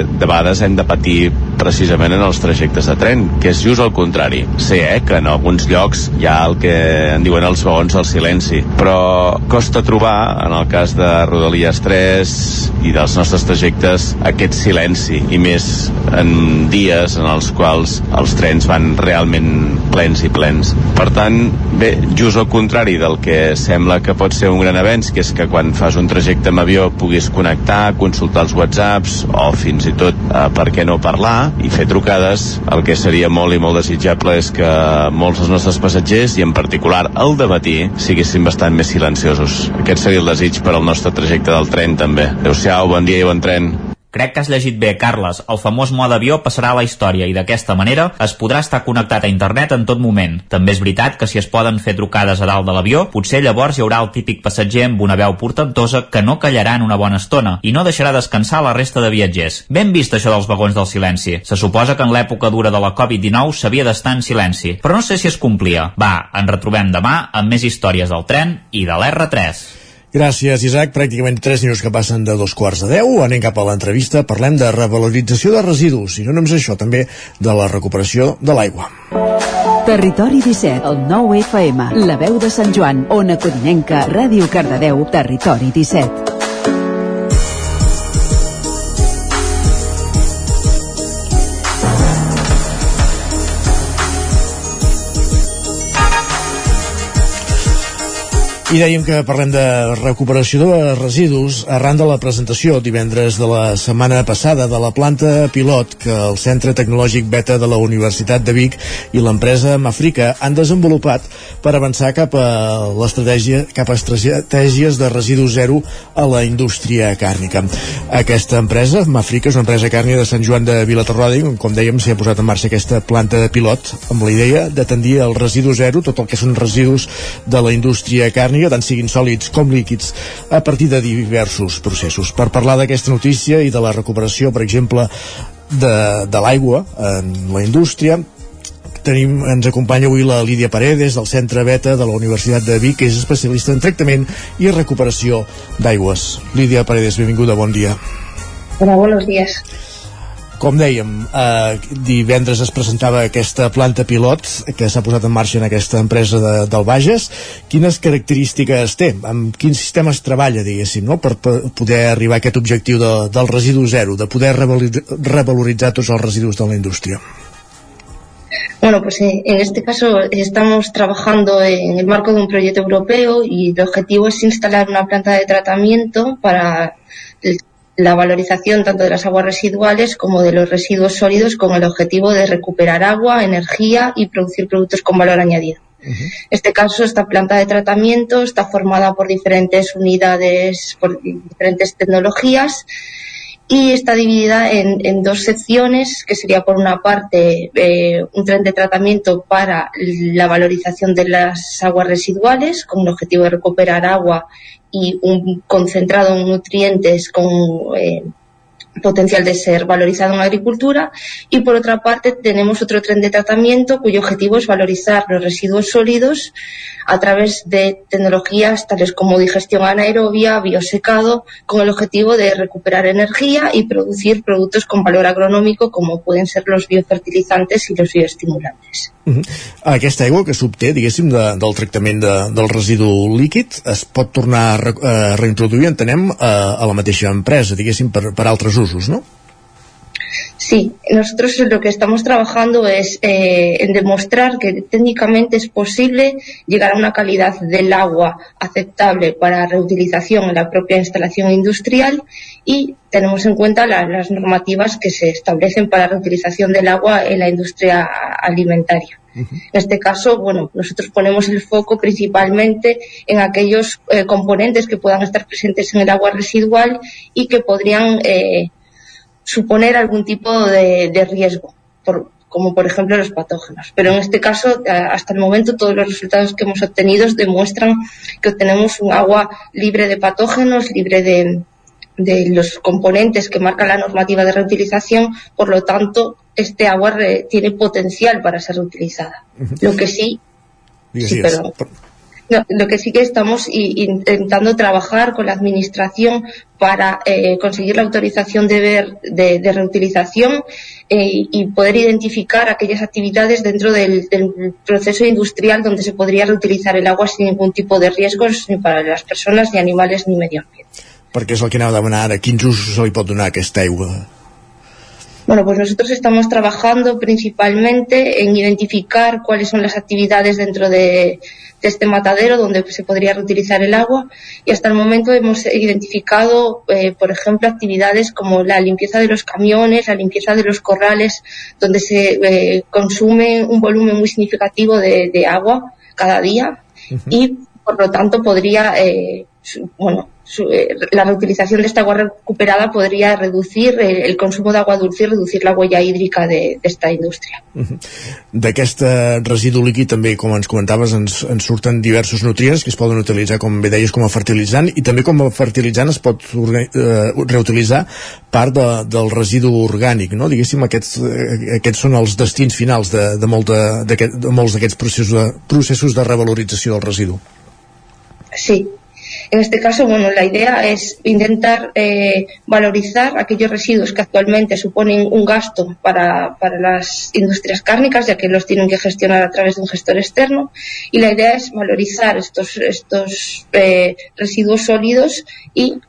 Speaker 27: de vegades hem de patir precisament en els trajectes de tren, que és just el contrari. Sé eh, que en alguns llocs hi ha el que en diuen els vagons al silenci, però costa trobar, en el cas de Rodalies 3 i dels nostres trajectes, aquest silenci, i més en dies en els quals els trens van realment plens i plens. Per tant, bé, just al contrari del que sembla que pot ser un gran avenç, que és que quan fas un trajecte amb avió puguis connectar, consultar els whatsapps o fins i tot, eh, per què no parlar i fer trucades, el que seria molt i molt desitjable és que molts dels nostres passatgers, i en particular el de matí, siguessin bastant més silenciosos. Aquest seria el desig per al nostre trajecte del tren també. Adéu-siau, bon dia i bon tren.
Speaker 14: Crec que has llegit bé, Carles. El famós mode avió passarà a la història i d'aquesta manera es podrà estar connectat a internet en tot moment. També és veritat que si es poden fer trucades a dalt de l'avió, potser llavors hi haurà el típic passatger amb una veu portentosa que no callarà en una bona estona i no deixarà descansar la resta de viatgers. Ben vist això dels vagons del silenci. Se suposa que en l'època dura de la Covid-19 s'havia d'estar en silenci, però no sé si es complia. Va, ens retrobem demà amb més històries del tren i de l'R3.
Speaker 1: Gràcies, Isaac. Pràcticament 3 minuts que passen de dos quarts de 10. Anem cap a l'entrevista. Parlem de revalorització de residus i no només això, també de la recuperació de l'aigua.
Speaker 28: Territori 17, el 9 FM, la veu de Sant Joan, Ona Codinenca, Ràdio Cardedeu, Territori 17.
Speaker 1: I dèiem que parlem de recuperació de residus arran de la presentació divendres de la setmana passada de la planta pilot que el Centre Tecnològic Beta de la Universitat de Vic i l'empresa Mafrica han desenvolupat per avançar cap a l'estratègia cap a estratègies de residu zero a la indústria càrnica. Aquesta empresa, Mafrica, és una empresa càrnia de Sant Joan de Vilatorrada i, com dèiem, s'hi ha posat en marxa aquesta planta de pilot amb la idea de tendir el residu zero, tot el que són residus de la indústria càrnica càrnia, tant siguin sòlids com líquids, a partir de diversos processos. Per parlar d'aquesta notícia i de la recuperació, per exemple, de, de l'aigua en la indústria, tenim, ens acompanya avui la Lídia Paredes del Centre Beta de la Universitat de Vic, que és especialista en tractament i recuperació d'aigües. Lídia Paredes, benvinguda, bon dia.
Speaker 29: Hola, buenos días.
Speaker 1: Com dèiem, eh, divendres es presentava aquesta planta pilot que s'ha posat en marxa en aquesta empresa de, del Bages. Quines característiques té? Amb quins sistemes treballa, diguéssim, no? per, per poder arribar a aquest objectiu de, del residu zero, de poder revaloritzar tots els residus de la indústria?
Speaker 30: Bueno, pues eh, en este caso estamos trabajando en el marco de un proyecto europeo y el objetivo es instalar una planta de tratamiento para el la valorización tanto de las aguas residuales como de los residuos sólidos con el objetivo de recuperar agua, energía y producir productos con valor añadido. En este caso, esta planta de tratamiento está formada por diferentes unidades, por diferentes tecnologías y está dividida en, dos secciones, que sería por una parte eh, un tren de tratamiento para la valorización de las aguas residuales, con el objetivo de recuperar agua y un concentrado en nutrientes con eh, potencial de ser valorizado en agricultura y por otra parte tenemos otro tren de tratamiento cuyo objetivo es valorizar los residuos sólidos a través de tecnologías tales como digestión anaerobia, biosecado, con el objetivo de recuperar energía y producir productos con valor agronómico como pueden ser los biofertilizantes y los bioestimulantes.
Speaker 1: Uh -huh. Aquesta aigua que s'obté, diguéssim, de, del tractament de, del residu líquid es pot tornar a, re, a reintroduir, entenem, a, a la mateixa empresa, diguéssim, per, per altres usos, no?
Speaker 30: Sí, nosotros lo que estamos trabajando es eh, en demostrar que técnicamente es posible llegar a una calidad del agua aceptable para reutilización en la propia instalación industrial y tenemos en cuenta las normativas que se establecen para reutilización del agua en la industria alimentaria. En este caso, bueno, nosotros ponemos el foco principalmente en aquellos eh, componentes que puedan estar presentes en el agua residual y que podrían eh, suponer algún tipo de, riesgo, como por ejemplo los patógenos. Pero en este caso, hasta el momento, todos los resultados que hemos obtenido demuestran que obtenemos un agua libre de patógenos, libre de, los componentes que marca la normativa de reutilización, por lo tanto, este agua tiene potencial para ser reutilizada. Lo que sí, sí, perdón. No, lo que sí que estamos intentando trabajar con la Administración para eh, conseguir la autorización de, ver, de, reutilización eh, y poder identificar aquellas actividades dentro del, proceso industrial donde se podría reutilizar el agua sin ningún tipo de riesgos ni para las personas, ni animales, ni medio ambiente.
Speaker 1: Perquè és el que aneu a demanar ara. Quins usos se li pot donar aquesta aigua?
Speaker 30: Bueno, pues nosotros estamos trabajando principalmente en identificar cuáles son las actividades dentro de, este matadero donde se podría reutilizar el agua y hasta el momento hemos identificado, eh, por ejemplo, actividades como la limpieza de los camiones, la limpieza de los corrales, donde se eh, consume un volumen muy significativo de, agua cada día y por lo tanto podría, eh, bueno, Eh, la reutilización de esta agua recuperada podría reducir el, el consumo d'agua dulce i reducir la huella hídrica d'esta de, indústria.
Speaker 1: D'aquest residu líquid també, com ens comentaves, ens, ens surten diversos nutrients que es poden utilitzar, com bé deies, com a fertilitzant i també com a fertilitzant es pot uh, reutilitzar part de, del residu orgànic, no? Diguéssim, aquests, uh, aquests són els destins finals de, de, molt de, de molts d'aquests processos de, processos de revalorització del residu.
Speaker 30: Sí, En este caso, bueno, la idea es intentar eh, valorizar aquellos residuos que actualmente suponen un gasto para, las industrias cárnicas, ya que los tienen que gestionar a través de un gestor externo. Y la idea es valorizar estos, estos eh, residuos sólidos y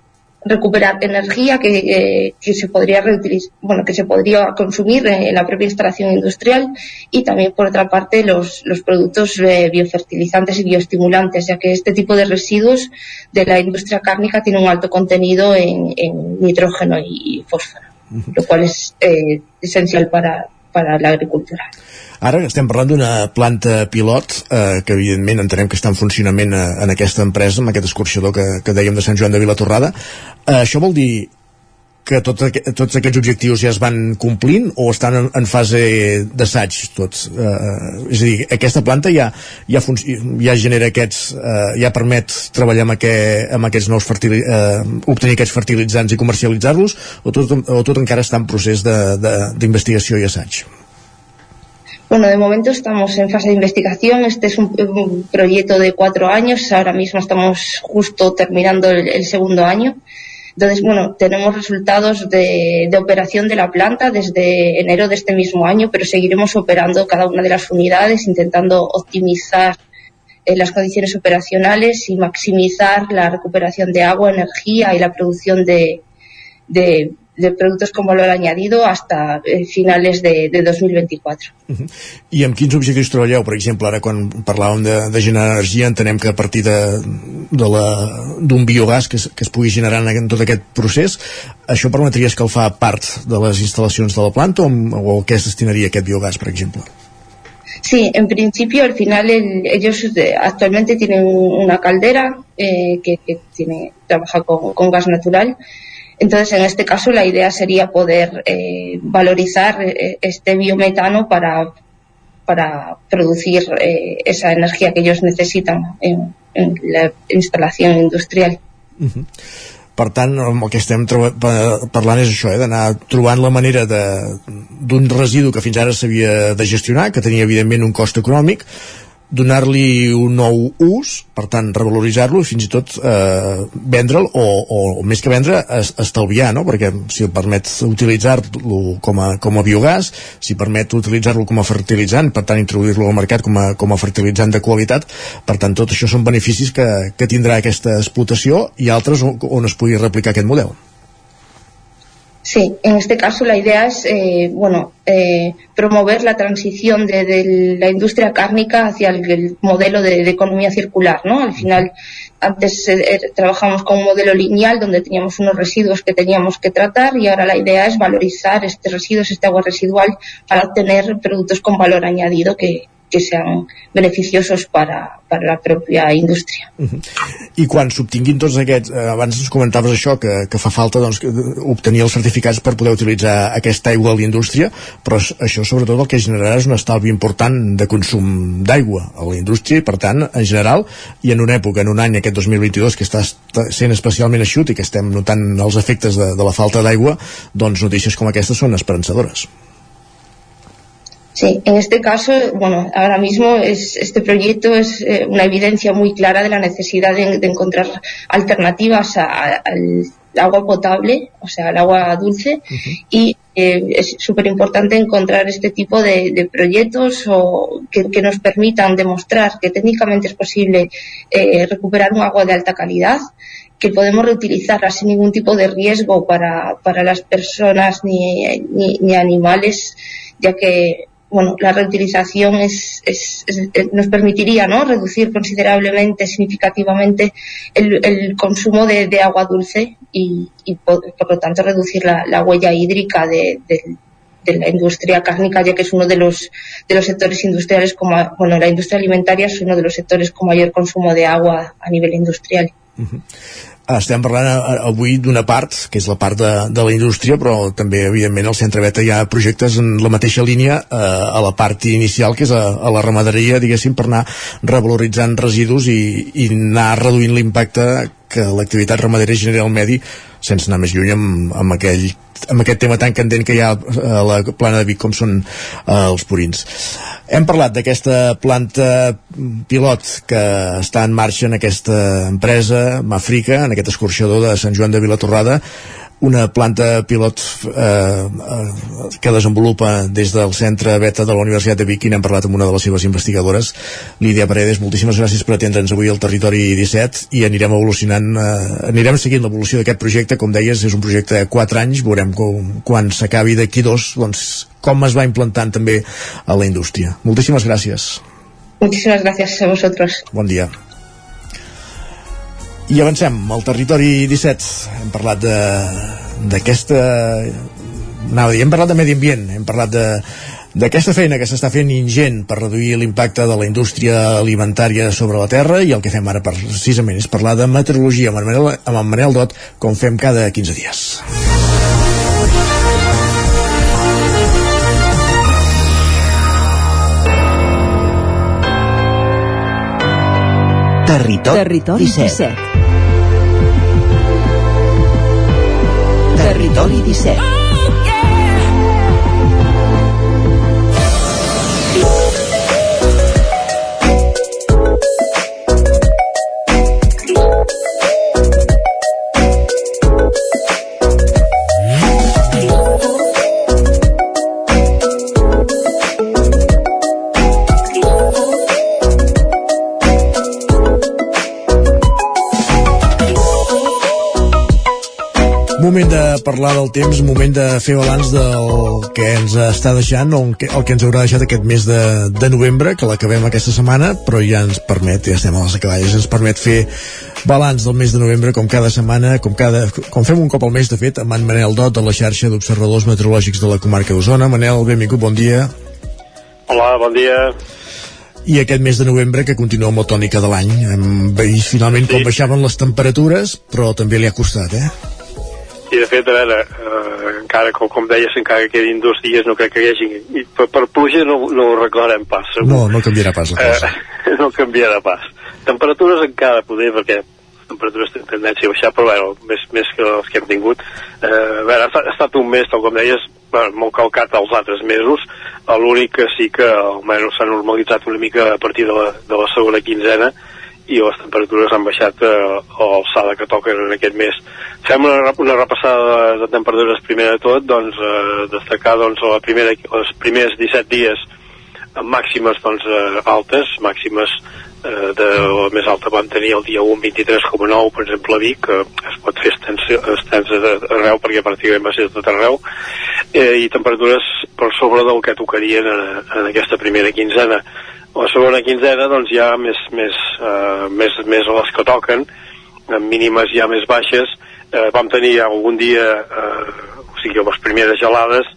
Speaker 30: recuperar energía que, eh, que, se podría reutilizar, bueno, que se podría consumir en la propia instalación industrial y también por otra parte los, los productos eh, biofertilizantes y bioestimulantes, ya que este tipo de residuos de la industria cárnica tiene un alto contenido en, en nitrógeno y, fósforo, uh -huh. lo cual es eh, esencial para, para la agricultura.
Speaker 1: Ara estem parlant d'una planta pilot eh, que evidentment entenem que està en funcionament eh, en aquesta empresa, amb aquest escorxador que, que dèiem de Sant Joan de Vilatorrada. Eh, això vol dir que tot, tots aquests objectius ja es van complint o estan en, en fase d'assaig tots? Eh, és a dir, aquesta planta ja, ja, ja genera aquests, eh, ja permet treballar amb, aquest, amb aquests nous eh, obtenir aquests fertilitzants i comercialitzar-los o, tot, o tot encara està en procés d'investigació i assaig?
Speaker 30: Bueno, de momento estamos en fase de investigación. Este es un, proyecto de cuatro años. Ahora mismo estamos justo terminando el, segundo año. Entonces, bueno, tenemos resultados de, operación de la planta desde enero de este mismo año, pero seguiremos operando cada una de las unidades, intentando optimizar eh, las condiciones operacionales y maximizar la recuperación de agua, energía y la producción de, de, de productos con valor añadido hasta eh, finales de, de 2024. Uh -huh.
Speaker 1: I amb quins objectius treballeu? Per exemple, ara quan parlàvem de, de generar energia entenem que a partir d'un biogàs que es, que es pugui generar en tot aquest procés, això permetria escalfar part de les instal·lacions de la planta o, o a què es destinaria aquest biogàs, per exemple?
Speaker 30: Sí, en principio al final el, ellos eh, actualmente tienen una caldera eh, que, que tiene, trabaja con, con gas natural Entonces, en este caso, la idea sería poder eh, valorizar eh, este biometano para, para producir eh, esa energía que ellos necesitan en, en la instalación industrial.
Speaker 1: Uh -huh. Per tant, el que estem parlant és això, eh, d'anar trobant la manera d'un residu que fins ara s'havia de gestionar, que tenia evidentment un cost econòmic, donar-li un nou ús, per tant revaloritzar-lo i fins i tot eh, vendre'l o, o, o més que vendre es, estalviar, no? perquè si permet utilitzar-lo com, a, com a biogàs si permet utilitzar-lo com a fertilitzant per tant introduir-lo al mercat com a, com a fertilitzant de qualitat, per tant tot això són beneficis que, que tindrà aquesta explotació i altres on, on es pugui replicar aquest model.
Speaker 30: Sí, en este caso la idea es eh, bueno, eh, promover la transición de, de, la industria cárnica hacia el, el modelo de, de, economía circular. ¿no? Al final, antes eh, trabajamos con un modelo lineal donde teníamos unos residuos que teníamos que tratar y ahora la idea es valorizar estos residuos, este agua residual, para obtener productos con valor añadido que, que sean beneficiosos para, per la pròpia indústria. Uh -huh.
Speaker 1: I quan s'obtinguin tots aquests, eh, abans ens comentaves això, que, que fa falta doncs, que, obtenir els certificats per poder utilitzar aquesta aigua a la indústria, però això sobretot el que generarà és un estalvi important de consum d'aigua a la indústria i per tant, en general, i en una època, en un any, aquest 2022, que està sent especialment eixut i que estem notant els efectes de, de la falta d'aigua, doncs notícies com aquestes són esperançadores.
Speaker 30: Sí, en este caso, bueno, ahora mismo es, este proyecto es eh, una evidencia muy clara de la necesidad de, de encontrar alternativas al agua potable, o sea, al agua dulce, uh -huh. y eh, es súper importante encontrar este tipo de, de proyectos o que, que, nos permitan demostrar que técnicamente es posible eh, recuperar un agua de alta calidad, que podemos reutilizarla sin ningún tipo de riesgo para, para las personas ni, ni, ni animales, ya que bueno, la reutilización es, es, es, nos permitiría ¿no? reducir considerablemente, significativamente el, el consumo de, agua dulce y, por, lo tanto reducir la, la huella hídrica de, la industria cárnica, ya que es uno de los, de los sectores industriales, como, bueno, la industria alimentaria es uno de los sectores con mayor consumo de agua a nivel industrial.
Speaker 1: Estem parlant eh, avui d'una part, que és la part de, de la indústria, però també, evidentment, al Centre Beta hi ha projectes en la mateixa línia eh, a la part inicial, que és a, a la ramaderia, diguéssim, per anar revaloritzant residus i, i anar reduint l'impacte que l'activitat ramadera genera al medi sense anar més lluny amb, amb, aquell, amb aquest tema tan candent que hi ha a la plana de Vic com són eh, els purins. Hem parlat d'aquesta planta pilot que està en marxa en aquesta empresa, Mafrica, en aquest escorxador de Sant Joan de Vilatorrada, una planta pilot eh, eh, que desenvolupa des del centre Beta de la Universitat de Vic i n'hem parlat amb una de les seves investigadores Lídia Paredes, moltíssimes gràcies per atendre'ns avui al Territori 17 i anirem evolucionant, eh, anirem seguint l'evolució d'aquest projecte, com deies, és un projecte de 4 anys, veurem com, quan s'acabi d'aquí dos, doncs com es va implantant també a la indústria. Moltíssimes gràcies.
Speaker 30: Muchísimas gracias a vosotros.
Speaker 1: Bon dia. I avancem al territori 17. Hem parlat d'aquesta... Anava a dir, hem parlat de medi ambient, hem parlat de d'aquesta feina que s'està fent ingent per reduir l'impacte de la indústria alimentària sobre la Terra i el que fem ara precisament és parlar de meteorologia amb en Manel, amb en Manel Dot com fem cada 15 dies.
Speaker 26: Territori, Territori 17. 17. Territori 17.
Speaker 1: Moment de parlar del temps, moment de fer balanç del que ens està deixant o el que, ens haurà deixat aquest mes de, de novembre, que l'acabem aquesta setmana, però ja ens permet, ja estem a les acaballes, ens permet fer balanç del mes de novembre com cada setmana, com, cada, com fem un cop al mes, de fet, amb en Manel Dot de la xarxa d'observadors meteorològics de la comarca d'Osona. Manel, benvingut, bon dia.
Speaker 31: Hola, bon dia.
Speaker 1: I aquest mes de novembre que continua amb la tònica de l'any. Hem vist finalment sí. com baixaven les temperatures, però també li ha costat, eh?
Speaker 31: I de fet, a veure, eh, encara, com, com deies, encara que quedin dos dies, no crec que hi hagi... I per, per pluja no, no ho arreglarem pas, segur.
Speaker 1: No, no canviarà pas la cosa.
Speaker 31: Eh, no canviarà pas. Temperatures encara poder, perquè temperatures tenen tendència a baixar, però bueno, més, més que els que hem tingut. Eh, a veure, ha, ha estat un mes, tal com deies, bueno, molt calcat als altres mesos. L'únic que sí que almenys s'ha normalitzat una mica a partir de la, de la segona quinzena, i les temperatures han baixat eh, a l'alçada que toquen en aquest mes. Fem una, una repassada de, de temperatures primer de tot, doncs eh, destacar doncs, la primera, els primers 17 dies amb màximes doncs, eh, altes, màximes eh, de la més alta van tenir el dia 1 23,9 per exemple a Vic que es pot fer extensa arreu perquè pràcticament va ser tot arreu eh, i temperatures per sobre del que tocarien en, en aquesta primera quinzena la segona quinzena doncs ja més, més, uh, més, més a les que toquen. Amb mínimes ja més baixes. Uh, vam tenir algun dia uh, o sigui les primeres gelades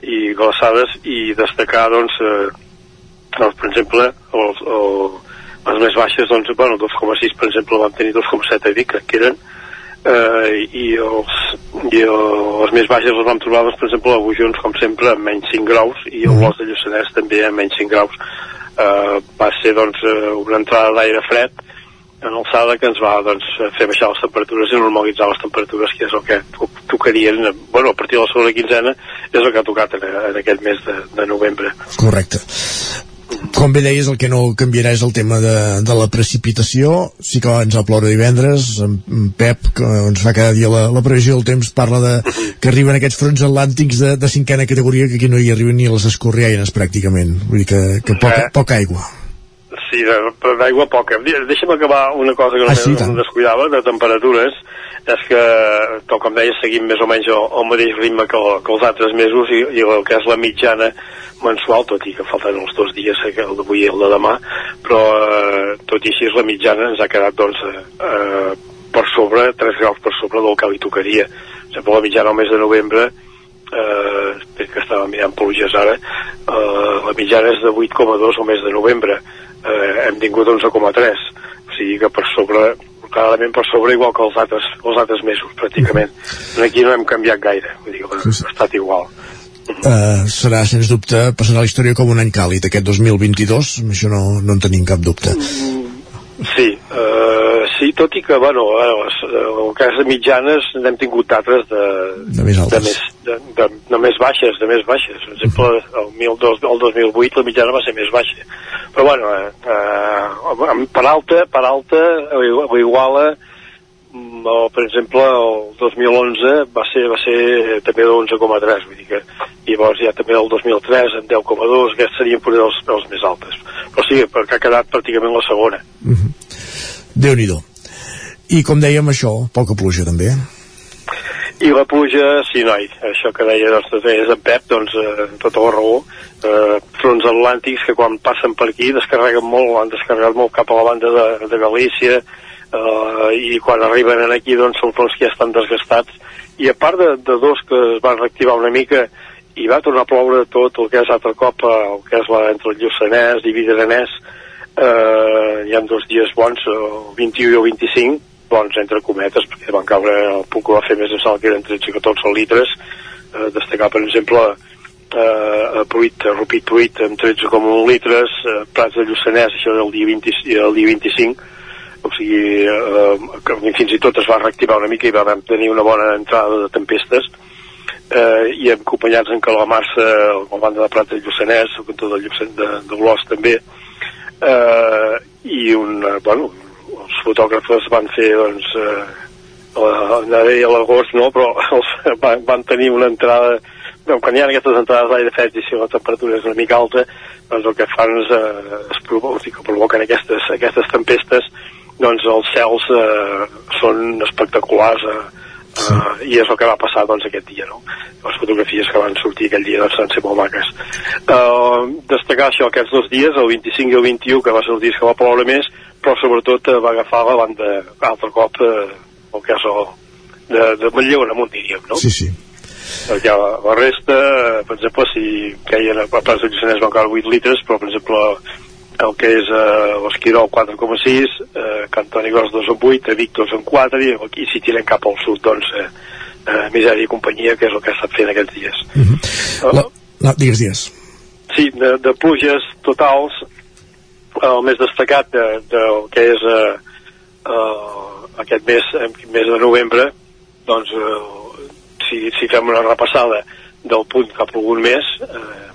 Speaker 31: i glaçades i destacar doncs, uh, doncs per exemple els, el, les més baixes doncs, bueno, 2,6 per exemple vam tenir 2,7 a Vic que eren uh, i, els, i les més baixes les vam trobar doncs, per exemple a Bujons com sempre amb menys 5 graus i el Bosc de Lluçanès també amb menys 5 graus eh, va ser doncs, eh, una entrada d'aire fred en alçada que ens va doncs, fer baixar les temperatures i normalitzar les temperatures que és el que tocarien bueno, a partir de la segona quinzena és el que ha tocat en, en aquest mes de, de novembre.
Speaker 1: Correcte com bé deies, el que no canviarà és el tema de, de la precipitació. Sí que ens va ploure divendres, en Pep, que ens fa cada dia la, la previsió del temps, parla de que arriben aquests fronts atlàntics de, de cinquena categoria que aquí no hi arriben ni les escorriaines, pràcticament. Vull dir que, que poca, poca aigua.
Speaker 31: Sí, d'aigua poca. Deixa'm acabar una cosa que no,
Speaker 1: ah, sí,
Speaker 31: no descuidava, de temperatures és que, tal com deia, seguim més o menys el, el mateix ritme que, el, que els altres mesos i, i el que és la mitjana mensual, tot i que falten els dos dies, eh, el d'avui i el de demà, però eh, tot i així la mitjana ens ha quedat doncs, eh, per sobre, 3 graus per sobre del que li tocaria. Per exemple, la mitjana al mes de novembre, eh, que estava mirant pluges ara, eh, la mitjana és de 8,2 al mes de novembre, eh, hem tingut 11,3, o sigui que per sobre clarament per sobre igual que els altres, els altres mesos pràcticament. Aquí no hem canviat gaire. Vull dir, ha estat igual.
Speaker 1: Uh, serà sens dubte passarà la història com un any càlid aquest 2022 això no, no en tenim cap dubte
Speaker 31: sí uh, sí, tot i que bueno, les, el cas de mitjanes n'hem tingut d'altres de,
Speaker 1: de més altes.
Speaker 31: de més, de, de, de més baixes de més baixes. Per exemple el, el, el 2008 la mitjana va ser més baixa. Però bueno eh, eh, per alta per alta o iguala o, per exemple el 2011 va ser, va ser també de 11,3 vull dir que llavors ja també el 2003 en 10,2 aquests serien potser els, els més altes. Però sí, perquè ha quedat pràcticament la segona.
Speaker 1: Mm -hmm. Déu-n'hi-do. I com dèiem això, poca pluja també.
Speaker 31: I la pluja, sí noi, això que deia doncs, és en Pep, doncs eh, tota la raó, eh, fronts atlàntics que quan passen per aquí descarreguen molt, han descarregat molt cap a la banda de, de Galícia eh, i quan arriben aquí doncs són fronts que ja estan desgastats. I a part de, de dos que es van reactivar una mica i va tornar a ploure tot el que és altre cop eh, el que és la, entre el Lluçanès i Vidranès eh, hi ha dos dies bons el 21 i el 25 bons entre cometes perquè van caure el punt que va fer més ençà que eren 13 o 14 litres. Eh, destacar per exemple eh, a Pruit, a Rupit Pruit amb 13,1 litres eh, Prats de Lluçanès, això del dia, 20, el dia 25 o sigui eh, que fins i tot es va reactivar una mica i vam tenir una bona entrada de tempestes eh, i acompanyats en Calamarsa la banda de Prats de Lluçanès el cantó de, Lluçanès, de, de Olòs també eh, i un, bueno, els fotògrafes van fer doncs eh, la, a l'agost no, però els, van, van tenir una entrada quan hi ha aquestes entrades d'aire fred i si la temperatura és una mica alta doncs el que fan és eh, es provo o sigui, que provoquen aquestes, aquestes tempestes doncs els cels eh, són espectaculars a, sí. uh, i és el que va passar doncs, aquest dia no? les fotografies que van sortir aquell dia doncs, van ser molt maques uh, destacar això aquests dos dies el 25 i el 21 que va ser el dia que va ploure més però sobretot uh, va agafar la banda altre cop uh, el el de, de Manlleu en amunt diríem no?
Speaker 1: sí, sí
Speaker 31: ja la, la resta, per exemple, si queien a Plaça de Lluçanès van caure 8 litres, però, per exemple, el que és eh, l'Esquirol 4,6, eh, Cantoni Gros 2 en 8, a Vic 2 en 4, i, i si tiren cap al sud, doncs, eh, eh, misèria i companyia, que és el que ha estat fent aquests dies.
Speaker 1: Mm -hmm. La... No, digues, digues.
Speaker 31: Sí, de, de pluges totals, el més destacat de, de que és eh, eh, aquest mes, mes de novembre, doncs, eh, si, si fem una repassada del punt que ha plogut més, eh,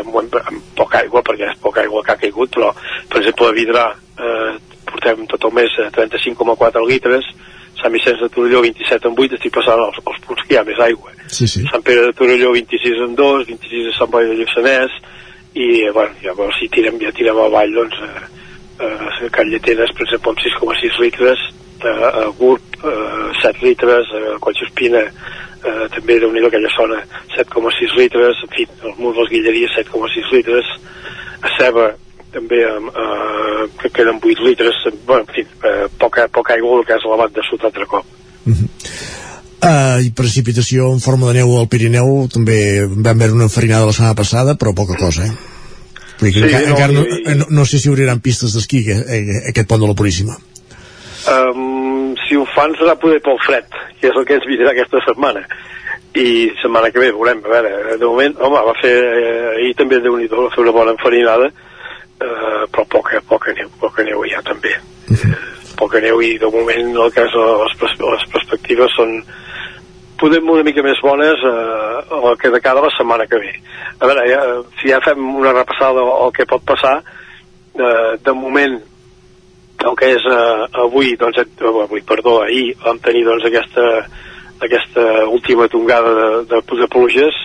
Speaker 31: amb, amb poca aigua perquè és poca aigua que ha caigut però per exemple a Vidrà eh, portem tot el mes 35,4 litres Sant Vicenç de Torelló 27 en 8 estic passant els, els punts que hi ha més aigua
Speaker 1: sí, sí.
Speaker 31: Sant Pere de Torelló 26 en 2 26 a Sant Boi de Lluçanès i bueno, llavors si tirem, ja tirem avall doncs eh, eh, Can Lletenes per exemple amb 6,6 litres eh, a Gurb eh, 7 litres a Collsospina eh, també déu nhi aquella zona 7,6 litres, en fi, el mur dels Guilleries 7,6 litres, a Ceba també eh, que queden 8 litres, bueno, en fi, eh, poca, poca aigua el que és elevat de sud altre cop.
Speaker 1: Uh -huh. Uh, i precipitació en forma de neu al Pirineu també vam veure una enfarinada la setmana passada però poca cosa eh? Vull dir que sí, encara, no, encara no, i... no, no sé si obriran pistes d'esquí aquest pont de la Puríssima
Speaker 31: um, si ho fan serà poder pel fred que és el que ens vindrà aquesta setmana. I setmana que ve veurem, a veure, de moment home, va fer, eh, ahir també déu nhi va fer una bona enfarinada eh, però poca, poca neu poca neu ja també. Uh -huh. eh, poca neu i de moment el és les, les perspectives són podem una mica més bones eh, el que de cada la setmana que ve. A veure, ja, si ja fem una repassada el que pot passar eh, de moment el que és eh, avui, doncs, eh, avui, perdó, ahir vam tenir doncs aquesta, aquesta última tongada de, de, de pluges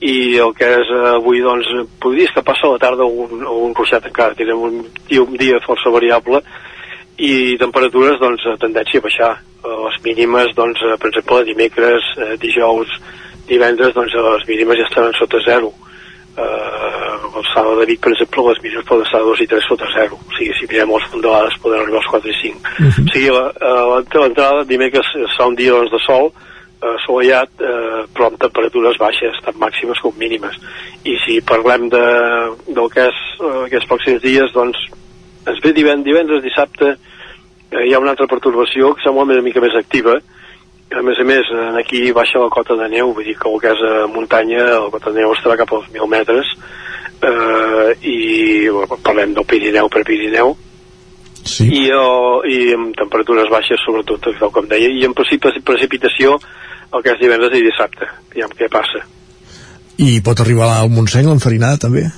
Speaker 31: i el que és eh, avui, doncs, podries que passa a la tarda un, un ruixat encara, tindrem un, un dia força variable i temperatures, doncs, tendència a baixar. Les mínimes, doncs, per exemple, dimecres, dijous, divendres, doncs, les mínimes ja estaran sota zero eh, el Sala de Vic, per exemple, les mitjans poden estar 2 i 3 sota 0. O sigui, si mirem els fondalades poden arribar als 4 i 5. Uh -huh. O sigui, l'entrada, dimecres serà un dia doncs, de sol, eh, assolellat, eh, però amb temperatures baixes, tant màximes com mínimes. I si parlem de, del que és eh, aquests pròxims dies, doncs ens ve divendres, divendres dissabte, eh, hi ha una altra pertorbació que sembla una mica més activa, a més a més, aquí baixa la cota de neu, vull dir que el que és a muntanya, la cota de neu estarà cap als 1.000 metres, eh, i parlem del Pirineu per Pirineu,
Speaker 1: sí.
Speaker 31: i, o, i amb temperatures baixes, sobretot, com deia, i en precipitació el que és divendres i dissabte, aviam què passa.
Speaker 1: I pot arribar al Montseny l'enfarinada, també?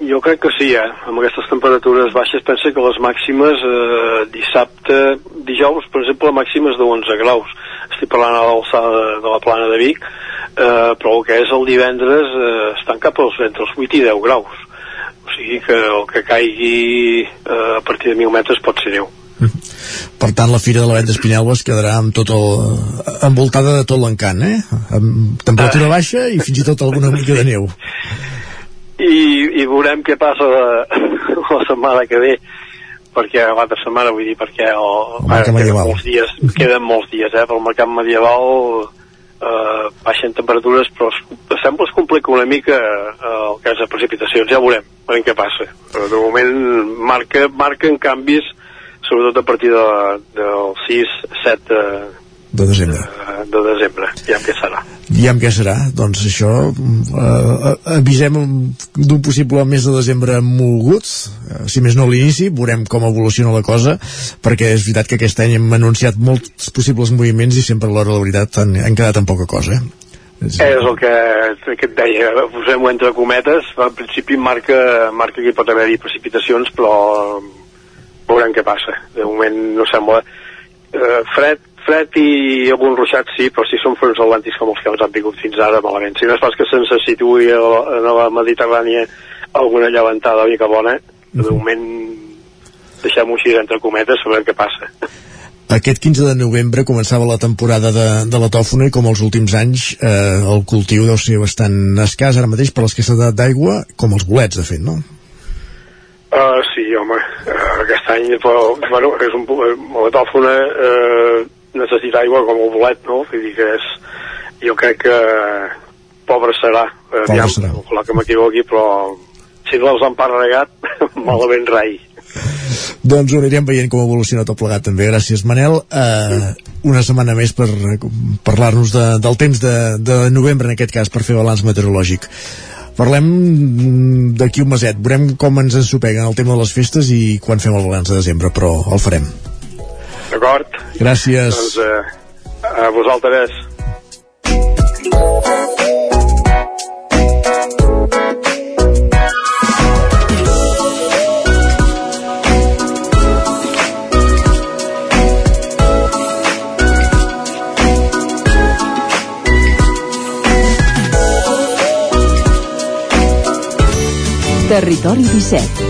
Speaker 31: Jo crec que sí, eh? Amb aquestes temperatures baixes pensa que les màximes eh, dissabte, dijous, per exemple, màximes de 11 graus. Estic parlant a l'alçada de, de la plana de Vic, eh, però el que és el divendres eh, estan cap als entre els 8 i 10 graus. O sigui que el que caigui eh, a partir de 1.000 metres pot ser neu.
Speaker 1: Per tant, la Fira de la Vent d'Espinelves quedarà amb tot el, envoltada de tot l'encant, eh? Amb temperatura baixa i fins i tot alguna mica de neu
Speaker 31: i, i veurem què passa la, la setmana que ve perquè l'altra setmana vull dir perquè el,
Speaker 1: el queden
Speaker 31: molts dies queden molts dies eh, pel mercat medieval eh, baixen temperatures però sembla es complica una mica eh, el cas de precipitacions. Ja veurem, veurem què passa. Però de moment marca, marquen canvis sobretot a partir de, del 6, 7
Speaker 1: de desembre.
Speaker 31: De, de desembre, ja què serà.
Speaker 1: Ja què serà, doncs això eh, avisem d'un possible mes de desembre mogut, eh, si més no a l'inici, veurem com evoluciona la cosa, perquè és veritat que aquest any hem anunciat molts possibles moviments i sempre a l'hora de la veritat han, han quedat en poca cosa, eh?
Speaker 31: És... és el que, que et deia, posem-ho entre cometes, al principi marca, marca que hi pot haver-hi precipitacions, però veurem què passa. De moment no sembla... Eh, fred, fred i algun ruixat sí, però si són fronts atlàntics com els que ens han vingut fins ara, malament. Si no és pas que se'ns situï a la, a la Mediterrània alguna llevantada mica bona, de moment deixem-ho així entre cometes, veurem què passa.
Speaker 1: Aquest 15 de novembre començava la temporada de, de la tòfona i com els últims anys eh, el cultiu deu ser bastant escàs ara mateix per l'escassedat d'aigua, com els bolets, de fet, no?
Speaker 31: Uh, sí, home, uh, aquest any però, bueno, és un, la tòfona uh, necessita aigua com el bolet, no? Vull dir que és, jo crec que pobre serà, uh,
Speaker 1: Pobre serà.
Speaker 31: ojalà que m'equivoqui, però si no els han parregat, malament rai.
Speaker 1: Doncs ho anirem veient com evoluciona tot plegat també. Gràcies, Manel. Uh, una setmana més per eh, parlar-nos de, del temps de, de novembre, en aquest cas, per fer balanç meteorològic. Parlem d'aquí un meset. Veurem com ens ensopeguen el tema de les festes i quan fem el balanç de desembre, però el farem.
Speaker 31: D'acord?
Speaker 1: Gràcies.
Speaker 31: Doncs uh, a vosaltres.
Speaker 20: Territori 17.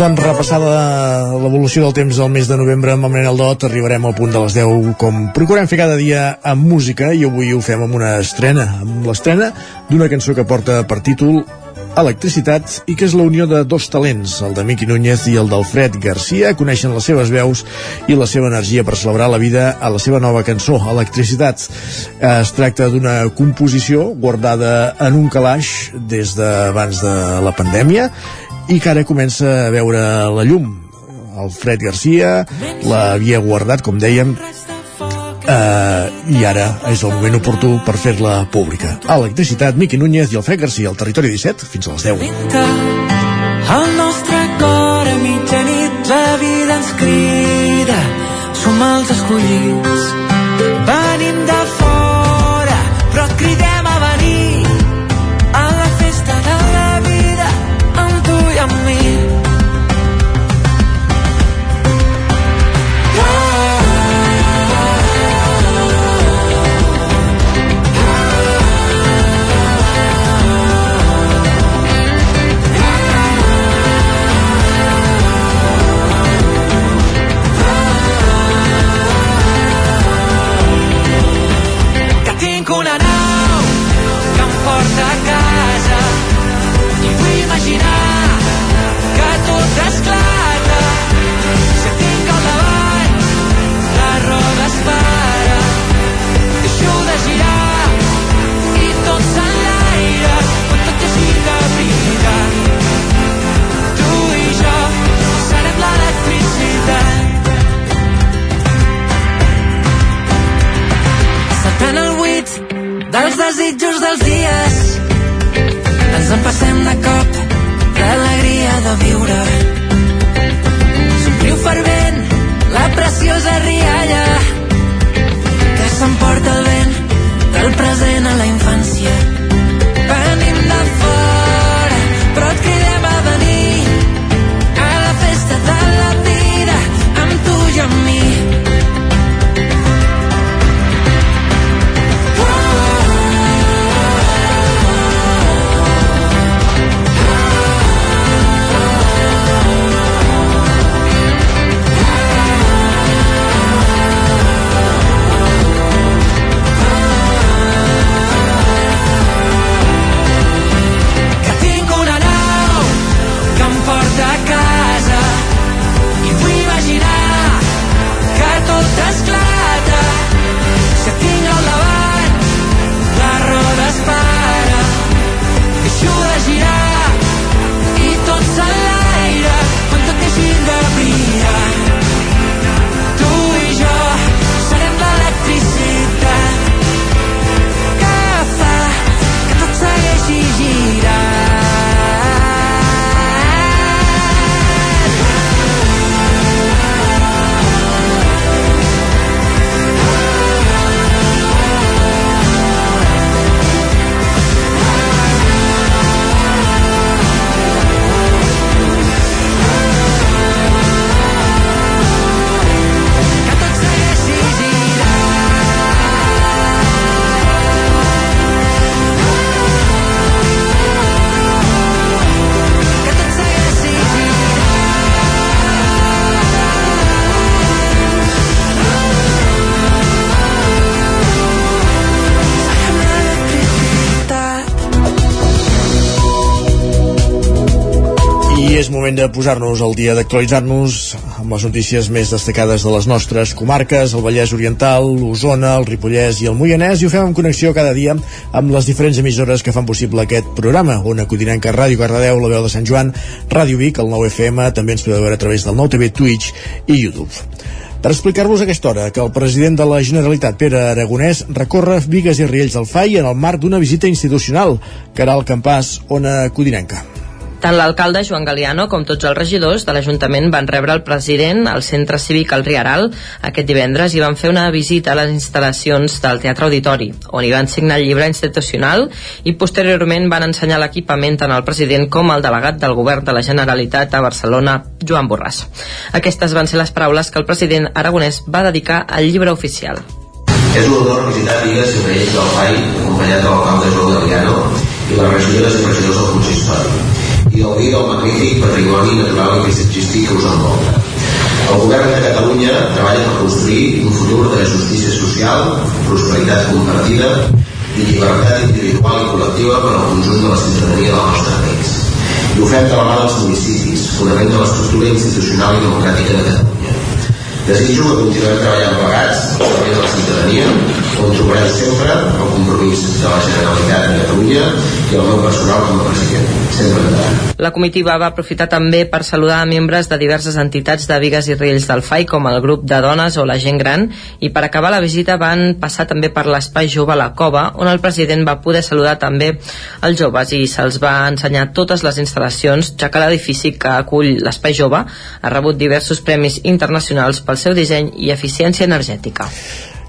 Speaker 1: Doncs repassada l'evolució del temps del mes de novembre amb el Manel Dot, arribarem al punt de les 10 com procurem fer cada dia amb música i avui ho fem amb una estrena, amb l'estrena d'una cançó que porta per títol Electricitat i que és la unió de dos talents, el de Miqui Núñez i el d'Alfred Garcia, coneixen les seves veus i la seva energia per celebrar la vida a la seva nova cançó, Electricitat. Es tracta d'una composició guardada en un calaix des d'abans de la pandèmia i que ara comença a veure la llum. Alfred Garcia l'havia guardat, com dèiem, eh, i ara és el moment oportú per fer-la pública. Electricitat, Miqui Núñez i Alfred Garcia, al Territori 17, fins a les 10.
Speaker 32: El nostre cor a mitjanit la vida ens crida som els escollits ens empassem de cop l'alegria de viure. Somriu fervent la preciosa rialla que s'emporta el vent del present a la infància
Speaker 1: moment de posar-nos al dia d'actualitzar-nos amb les notícies més destacades de les nostres comarques, el Vallès Oriental, l'Osona, el Ripollès i el Moianès, i ho fem en connexió cada dia amb les diferents emissores que fan possible aquest programa. Ona Codinenca, Ràdio Cardedeu, la veu de Sant Joan, Ràdio Vic, el 9FM, també ens podeu veure a través del 9TV, Twitch i YouTube. Per explicar-vos aquesta hora que el president de la Generalitat, Pere Aragonès, recorre Vigues i Riells del FAI en el marc d'una visita institucional. Caral Campàs, Ona Codinenca.
Speaker 33: Tant l'alcalde Joan Galiano com tots els regidors de l'Ajuntament van rebre el president al centre cívic El Riaral aquest divendres i van fer una visita a les instal·lacions del Teatre Auditori, on hi van signar el llibre institucional i posteriorment van ensenyar l'equipament tant al president com al delegat del govern de la Generalitat a Barcelona, Joan Borràs. Aquestes van ser les paraules que el president aragonès va dedicar al llibre oficial.
Speaker 27: És un honor visitar Vigues i Reis del FAI, acompanyat de l'alcalde Joan Galiano i les regidores i regidors del consistori gaudir del magnífic patrimoni natural i paisatgístic que us envolta. El govern de Catalunya treballa per construir un futur de justícia social, prosperitat compartida i llibertat individual i col·lectiva per al conjunt de la ciutadania del nostre país. I ho fem de la mà dels municipis, fonament de l'estructura institucional i democràtica de Catalunya. Desitjo que continuem treballant plegats al servei de la ciutadania, on trobareu sempre el compromís de la Generalitat de Catalunya i el meu personal com a president. Sempre endavant.
Speaker 33: La comitiva va aprofitar també per saludar a membres de diverses entitats de Vigues i Riells del FAI, com el grup de dones o la gent gran, i per acabar la visita van passar també per l'espai jove La Cova, on el president va poder saludar també els joves i se'ls va ensenyar totes les instal·lacions, ja que l'edifici que acull l'espai jove ha rebut diversos premis internacionals pel seu disseny i eficiència energètica.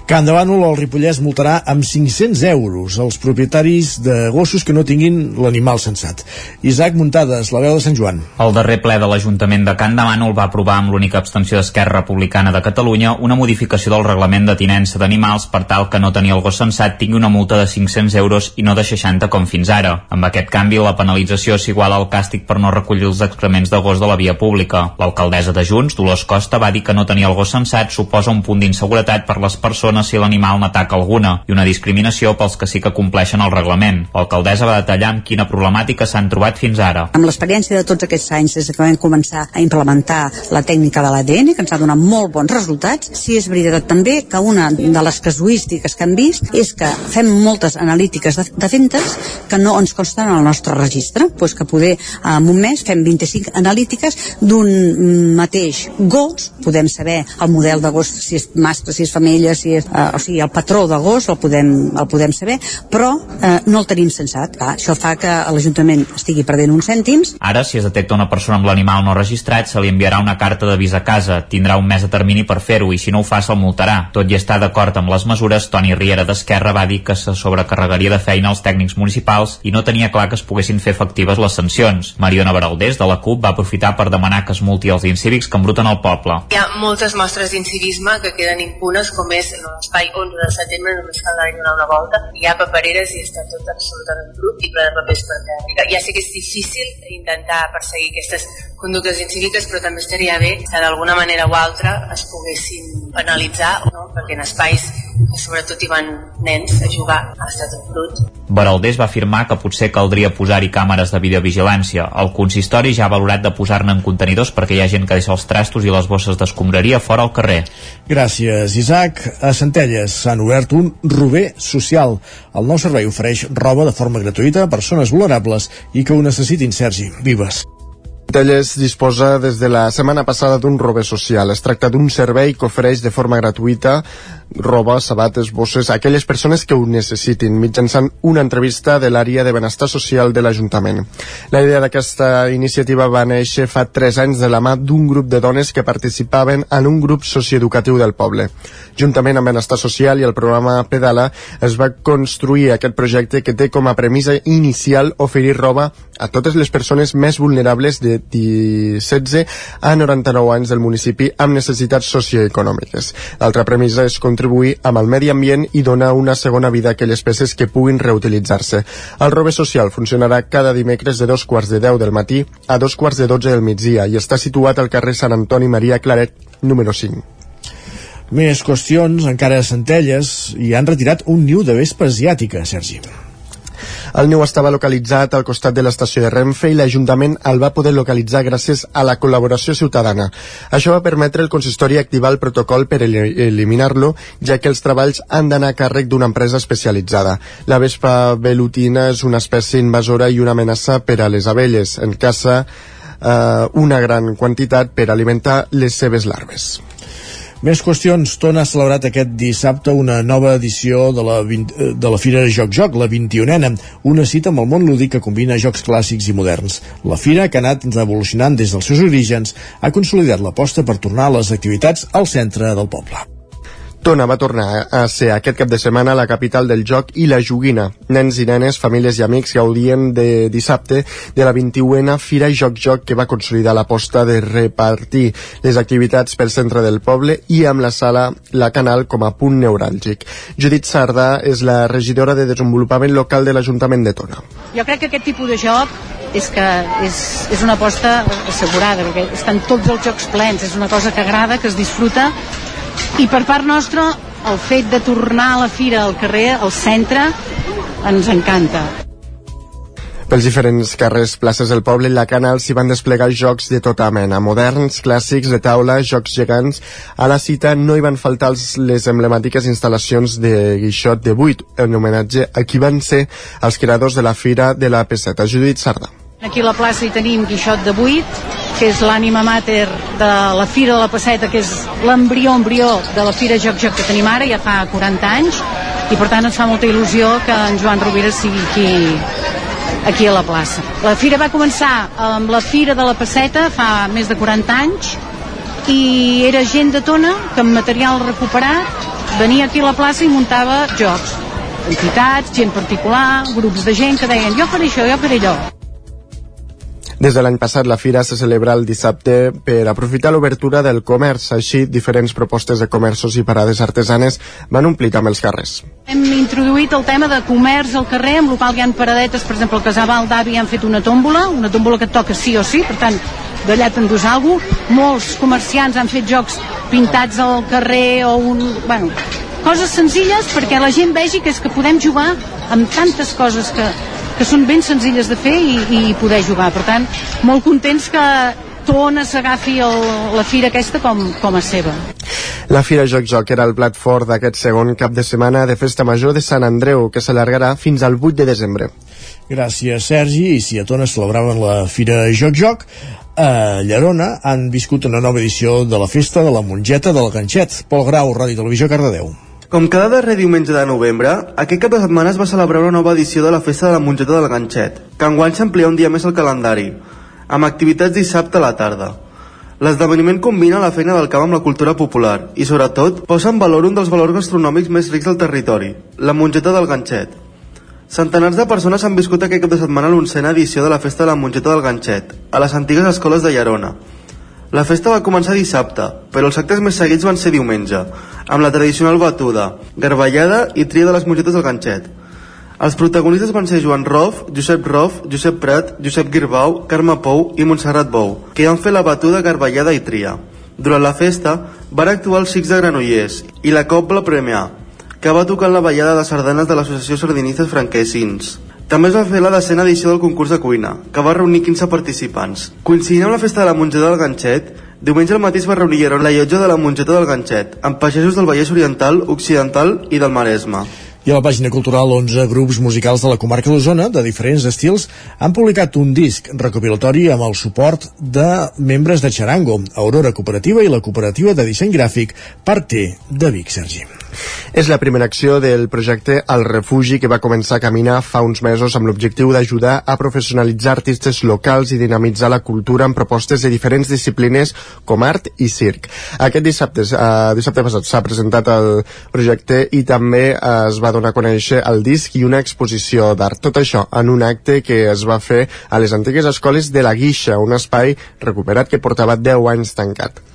Speaker 1: Can de Bànol, el Ripollès multarà amb 500 euros els propietaris de gossos que no tinguin l'animal sensat. Isaac Muntades, la veu de Sant Joan.
Speaker 14: El darrer ple de l'Ajuntament de Can de Bànol va aprovar amb l'única abstenció d'Esquerra Republicana de Catalunya una modificació del reglament de tinença d'animals per tal que no tenir el gos sensat tingui una multa de 500 euros i no de 60 com fins ara. Amb aquest canvi, la penalització s'iguala al càstig per no recollir els excrements de gos de la via pública. L'alcaldessa de Junts, Dolors Costa, va dir que no tenir el gos sensat suposa un punt d'inseguretat per les persones si l'animal n'ataca alguna i una discriminació pels que sí que compleixen el reglament. L'alcaldessa va detallar amb quina problemàtica s'han trobat fins ara.
Speaker 34: Amb l'experiència de tots aquests anys des que vam començar a implementar la tècnica de l'ADN, que ens ha donat molt bons resultats, sí és veritat també que una de les casuístiques que hem vist és que fem moltes analítiques de, de fentes que no ens consten al nostre registre, pues que poder en un mes fem 25 analítiques d'un mateix gos, podem saber el model de gos, si és mascle, si és femella, si és eh, o sigui, el patró de gos el podem, el podem saber, però eh, no el tenim sensat. Clar, això fa que l'Ajuntament estigui perdent uns cèntims.
Speaker 14: Ara, si es detecta una persona amb l'animal no registrat, se li enviarà una carta d'avís a casa. Tindrà un mes de termini per fer-ho i si no ho fa se'l multarà. Tot i estar d'acord amb les mesures, Toni Riera d'Esquerra va dir que se sobrecarregaria de feina als tècnics municipals i no tenia clar que es poguessin fer efectives les sancions. Mariona Baraldés, de la CUP, va aprofitar per demanar que es multi els incívics que embruten el poble.
Speaker 35: Hi ha moltes mostres d'incivisme que queden impunes, com és l'espai 11 de setembre, només cal anar donar una volta. Hi ha papereres i està tot absolutament brut i ple de papers per terra. Ja sé que és difícil intentar perseguir aquestes conductes incíviques, però també estaria bé que d'alguna manera o altra es poguessin penalitzar, no? perquè en espais sobretot hi van nens a jugar a estat brut.
Speaker 14: Baraldés va afirmar que potser caldria posar-hi càmeres de videovigilància. El consistori ja ha valorat de posar-ne en contenidors perquè hi ha gent que deixa els trastos i les bosses d'escombraria fora al carrer.
Speaker 1: Gràcies, Isaac. A Centelles s'han obert un rober social. El nou servei ofereix roba de forma gratuïta a persones vulnerables i que ho necessitin, Sergi. Vives.
Speaker 3: Telles disposa des de la setmana passada d'un rober social. Es tracta d'un servei que ofereix de forma gratuïta roba, sabates, bosses a aquelles persones que ho necessitin mitjançant una entrevista de l'àrea de benestar social de l'Ajuntament. La idea d'aquesta iniciativa va néixer fa 3 anys de la mà d'un grup de dones que participaven en un grup socioeducatiu del poble. Juntament amb Benestar Social i el programa Pedala es va construir aquest projecte que té com a premissa inicial oferir roba a totes les persones més vulnerables de 16 a 99 anys del municipi amb necessitats socioeconòmiques. L'altra premissa és contribuir amb el medi ambient i donar una segona vida a aquelles peces que puguin reutilitzar-se. El robe social funcionarà cada dimecres de dos quarts de 10 del matí a dos quarts de 12 del migdia i està situat al carrer Sant Antoni Maria Claret, número 5.
Speaker 1: Més qüestions, encara Centelles, i han retirat un niu de vespa asiàtica, Sergi.
Speaker 3: El niu estava localitzat al costat de l'estació de Renfe i l'Ajuntament el va poder localitzar gràcies a la col·laboració ciutadana. Això va permetre al consistori activar el protocol per eliminar-lo, ja que els treballs han d'anar a càrrec d'una empresa especialitzada. La vespa velutina és una espècie invasora i una amenaça per a les abelles. En caça eh, una gran quantitat per alimentar les seves larves.
Speaker 1: Més qüestions. Tona ha celebrat aquest dissabte una nova edició de la, 20, de la Fira Joc Joc, la 21ena, una cita amb el món lúdic que combina jocs clàssics i moderns. La fira, que ha anat revolucionant des dels seus orígens, ha consolidat l'aposta per tornar les activitats al centre del poble.
Speaker 3: Tona va tornar a ser aquest cap de setmana la capital del joc i la joguina. Nens i nenes, famílies i amics gaudien de dissabte de la 21a Fira Joc Joc que va consolidar l'aposta de repartir les activitats pel centre del poble i amb la sala La Canal com a punt neuràlgic. Judit Sardà és la regidora de Desenvolupament Local de l'Ajuntament de Tona.
Speaker 36: Jo crec que aquest tipus de joc és que és, és una aposta assegurada, perquè estan tots els jocs plens, és una cosa que agrada, que es disfruta i per part nostra el fet de tornar a la fira al carrer, al centre, ens encanta.
Speaker 3: Pels diferents carrers, places del poble i la canal s'hi van desplegar jocs de tota mena, moderns, clàssics, de taula, jocs gegants. A la cita no hi van faltar els, les emblemàtiques instal·lacions de Guixot de Buit, en homenatge a qui van ser els creadors de la fira de la Peseta, Judit Sarda.
Speaker 36: Aquí a la plaça hi tenim Guixot de Buit, que és l'ànima mater de la Fira de la Passeta, que és l'embrió embrió de la Fira Joc Joc que tenim ara, ja fa 40 anys, i per tant ens fa molta il·lusió que en Joan Rovira sigui aquí, aquí a la plaça. La fira va començar amb la Fira de la Passeta fa més de 40 anys, i era gent de Tona que amb material recuperat venia aquí a la plaça i muntava jocs entitats, gent particular, grups de gent que deien jo faré això, jo faré allò.
Speaker 3: Des de l'any passat, la fira se celebra el dissabte per aprofitar l'obertura del comerç. Així, diferents propostes de comerços i parades artesanes van omplir també els carrers.
Speaker 36: Hem introduït el tema de comerç al carrer, amb el qual hi ha paradetes, per exemple, al Casabal d'Avi han fet una tòmbola, una tòmbola que et toca sí o sí, per tant, d'allà t'endús alguna cosa. Molts comerciants han fet jocs pintats al carrer o un... Bueno, coses senzilles perquè la gent vegi que és que podem jugar amb tantes coses que, que són ben senzilles de fer i, i poder jugar. Per tant, molt contents que Tona s'agafi la fira aquesta com, com a seva.
Speaker 3: La Fira Joc Joc era el plat fort d'aquest segon cap de setmana de Festa Major de Sant Andreu, que s'allargarà fins al 8 de desembre.
Speaker 1: Gràcies, Sergi. I si a Tona celebraven la Fira Joc Joc, a Llerona han viscut una nova edició de la Festa de la Mongeta del Ganxet. Pol Grau, Ràdio Televisió, Cardedeu.
Speaker 37: Com cada darrer diumenge de novembre, aquest cap de setmana es va celebrar una nova edició de la Festa de la Mongeta del Ganxet, que enguany s'amplia un dia més al calendari, amb activitats dissabte a la tarda. L'esdeveniment combina la feina del camp amb la cultura popular i, sobretot, posa en valor un dels valors gastronòmics més rics del territori, la mongeta del ganxet. Centenars de persones han viscut aquest cap de setmana l'oncena edició de la Festa de la Mongeta del Ganxet, a les antigues escoles de Llerona, la festa va començar dissabte, però els actes més seguits van ser diumenge, amb la tradicional batuda, garballada i tria de les mongetes del ganxet. Els protagonistes van ser Joan Rof, Josep Rof, Josep Prat, Josep Girbau, Carme Pou i Montserrat Bou, que han fet la batuda, garballada i tria. Durant la festa van actuar els Xics de Granollers i la Copla Premià, que va tocar la ballada de sardanes de l'Associació Sardinistes Franquesins. També es va fer la decena edició del concurs de cuina, que va reunir 15 participants. Coincidint amb la festa de la mongeta del Ganxet, diumenge al matí es va reunir la llotja de la mongeta del Ganxet, amb pagesos del Vallès Oriental, Occidental i del Maresme.
Speaker 1: I a la pàgina cultural, 11 grups musicals de la comarca d'Osona, de diferents estils, han publicat un disc recopilatori amb el suport de membres de Charango, Aurora Cooperativa i la Cooperativa de Disseny Gràfic Parte de Vic, Sergi.
Speaker 3: És la primera acció del projecte El Refugi que va començar a caminar fa uns mesos amb l'objectiu d'ajudar a professionalitzar artistes locals i dinamitzar la cultura amb propostes de diferents disciplines com art i circ. Aquest dissabte, eh, dissabte passat s'ha presentat el projecte i també es va donar a conèixer el disc i una exposició d'art. Tot això en un acte que es va fer a les antigues escoles de la Guixa, un espai recuperat que portava 10 anys tancat.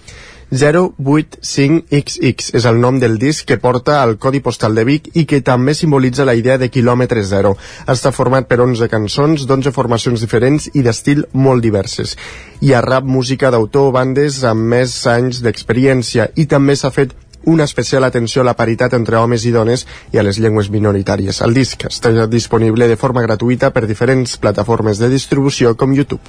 Speaker 3: 085XX és el nom del disc que porta el codi postal de Vic i que també simbolitza la idea de quilòmetre zero. Està format per 11 cançons d'11 formacions diferents i d'estil molt diverses. Hi ha rap, música d'autor, bandes amb més anys d'experiència i també s'ha fet una especial atenció a la paritat entre homes i dones i a les llengües minoritàries. El disc està disponible de forma gratuïta per diferents plataformes de distribució com YouTube.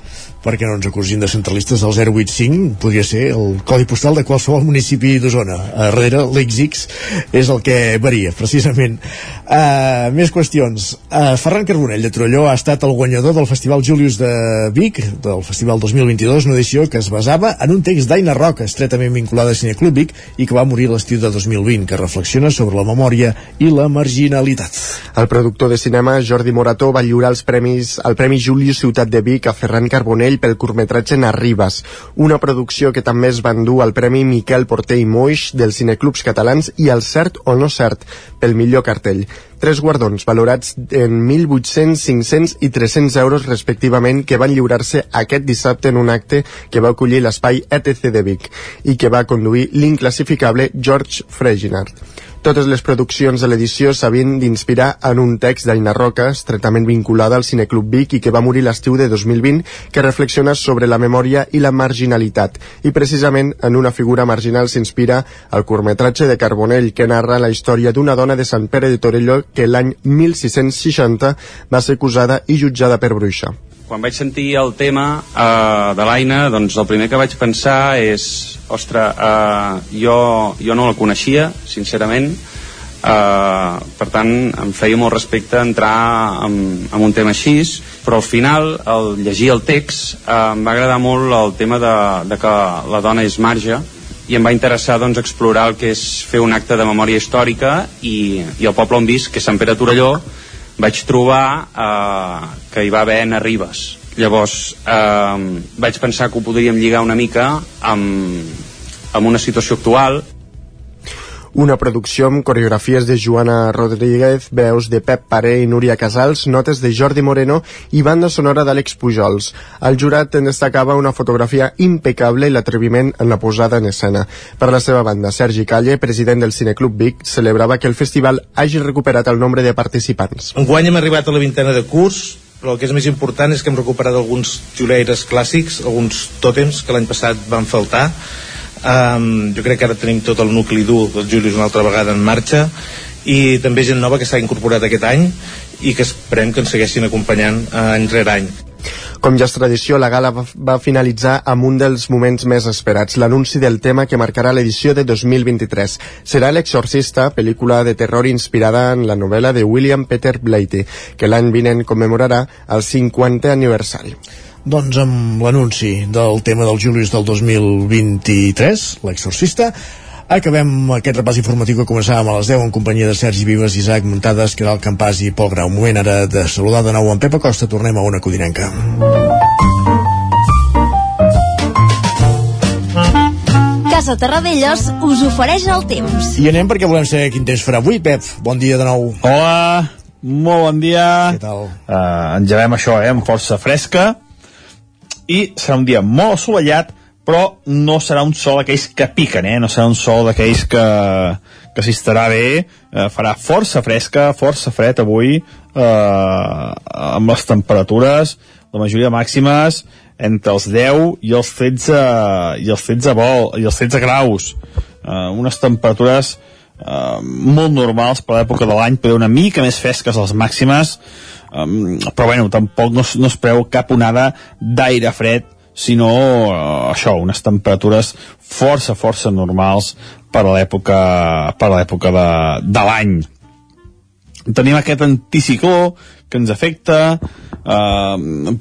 Speaker 1: Perquè no ens acusin de centralistes del 085, podria ser el codi postal de qualsevol municipi d'Osona. A darrere, l'XX és el que varia, precisament. Uh, més qüestions. Uh, Ferran Carbonell de Trolló ha estat el guanyador del Festival Julius de Vic, del Festival 2022, una edició que es basava en un text d'Aina Roca, estretament vinculada a Cineclub Vic i que va morir l'estiu de 2020, que reflexiona sobre la memòria i la marginalitat.
Speaker 3: El productor de cinema Jordi Morató va lliurar els premis al Premi Julius Ciutat de Vic a Ferran Carbonell pel curtmetratge Narribes, una producció que també es va endur al Premi Miquel Porter i Moix dels cineclubs catalans i al Cert o no Cert pel millor cartell. Tres guardons valorats en 1.800, 500 i 300 euros respectivament que van lliurar-se aquest dissabte en un acte que va acollir l'espai ETC de Vic i que va conduir l'inclassificable George Freginard. Totes les produccions de l'edició s'havien d'inspirar en un text d'Aina Roca, estretament vinculada al Cineclub Vic i que va morir l'estiu de 2020, que reflexiona sobre la memòria i la marginalitat. I precisament en una figura marginal s'inspira el curtmetratge de Carbonell, que narra la història d'una dona de Sant Pere de Torelló que l'any 1660 va ser acusada i jutjada per bruixa.
Speaker 12: Quan vaig sentir el tema uh, de l'Aina, doncs el primer que vaig pensar és, ostres, uh, jo, jo no la coneixia, sincerament, uh, per tant em feia molt respecte entrar en, en un tema així, però al final, al llegir el text, uh, em va agradar molt el tema de, de que la dona és marge, i em va interessar doncs, explorar el que és fer un acte de memòria històrica i, i el poble on visc, que és Sant Pere Torelló, vaig trobar eh, que hi va haver Anna Ribes. Llavors eh, vaig pensar que ho podríem lligar una mica amb, amb una situació actual
Speaker 3: una producció amb coreografies de Joana Rodríguez, veus de Pep Paré i Núria Casals, notes de Jordi Moreno i banda sonora d'Àlex Pujols. El jurat en destacava una fotografia impecable i l'atreviment en la posada en escena. Per la seva banda, Sergi Calle, president del Cineclub Vic, celebrava que el festival hagi recuperat el nombre de participants.
Speaker 38: Enguany hem arribat a la vintena de curs, però el que és més important és que hem recuperat alguns xuleires clàssics, alguns tòtems que l'any passat van faltar, Um, jo crec que ara tenim tot el nucli dur del Julius una altra vegada en marxa i també gent nova que s'ha incorporat aquest any i que esperem que ens segueixin acompanyant uh, any rere any.
Speaker 3: Com ja és tradició, la gala va, finalitzar amb un dels moments més esperats, l'anunci del tema que marcarà l'edició de 2023. Serà L'Exorcista, pel·lícula de terror inspirada en la novel·la de William Peter Blatty, que l'any vinent commemorarà el 50è aniversari.
Speaker 1: Doncs amb l'anunci del tema del Julius del 2023, l'exorcista, acabem aquest repàs informatiu que començàvem a les 10 en companyia de Sergi Vives, Isaac Muntades, Caral Campàs i Pol Grau. Un moment ara de saludar de nou en Pep Acosta, tornem a una codinenca.
Speaker 16: Casa Terradellos us ofereix el temps.
Speaker 1: I anem perquè volem saber quin temps farà avui, Pep. Bon dia de nou.
Speaker 19: Hola, molt bon dia.
Speaker 1: Què tal?
Speaker 19: Uh, engegem això, eh, amb força fresca i serà un dia molt assolellat però no serà un sol d'aquells que piquen, eh? no serà un sol d'aquells que, que s'hi estarà bé, eh, farà força fresca, força fred avui, eh, amb les temperatures, la majoria màximes, entre els 10 i els 13, i els 13, vol, i els 13 graus. Eh, unes temperatures eh, molt normals per l'època de l'any, però una mica més fresques les màximes, um, però bueno, tampoc no, no es preu cap onada d'aire fred sinó uh, això, unes temperatures força, força normals per a l'època per a l'època de, de l'any. Tenim aquest anticicló que ens afecta. Uh,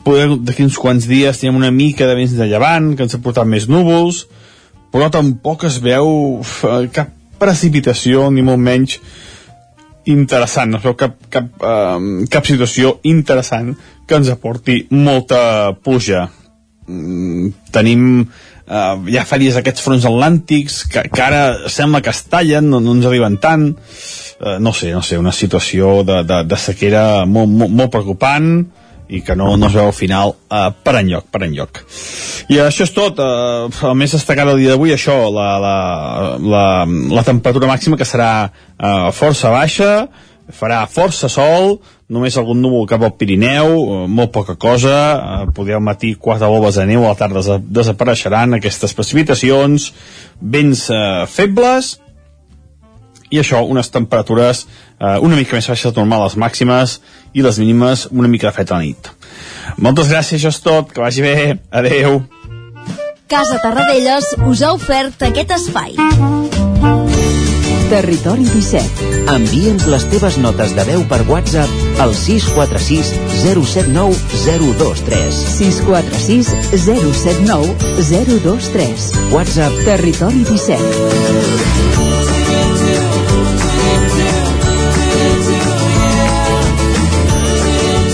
Speaker 19: d'aquí uns quants dies tenim una mica de vents de llevant que ens ha portat més núvols però tampoc es veu uh, cap precipitació ni molt menys interessant, no es veu cap, cap, uh, cap situació interessant que ens aporti molta pluja. Mm, tenim uh, ja fa dies aquests fronts atlàntics que, que ara sembla que es tallen, no, no ens arriben tant, uh, no sé, no sé, una situació de, de, de sequera molt, molt, molt preocupant, i que no, no es veu al final uh, per enlloc, per enlloc. I això és tot, uh, el més destacat el dia d'avui, això, la, la, la, la temperatura màxima que serà uh, força baixa, farà força sol, només algun núvol cap al Pirineu, uh, molt poca cosa, uh, podria al matí quatre volves de neu, a la tarda desapareixeran aquestes precipitacions, vents uh, febles,
Speaker 39: i això, unes temperatures eh, una mica més baixes normal les màximes i les mínimes una mica de fred a la nit. Moltes gràcies, això és tot, que vagi bé, adeu.
Speaker 18: Casa Tarradellas us ha ofert aquest espai.
Speaker 28: Territori 17.
Speaker 20: Envia'ns les teves notes de veu per WhatsApp al 646 079 023.
Speaker 28: 646 079 023.
Speaker 20: WhatsApp
Speaker 28: Territori 17.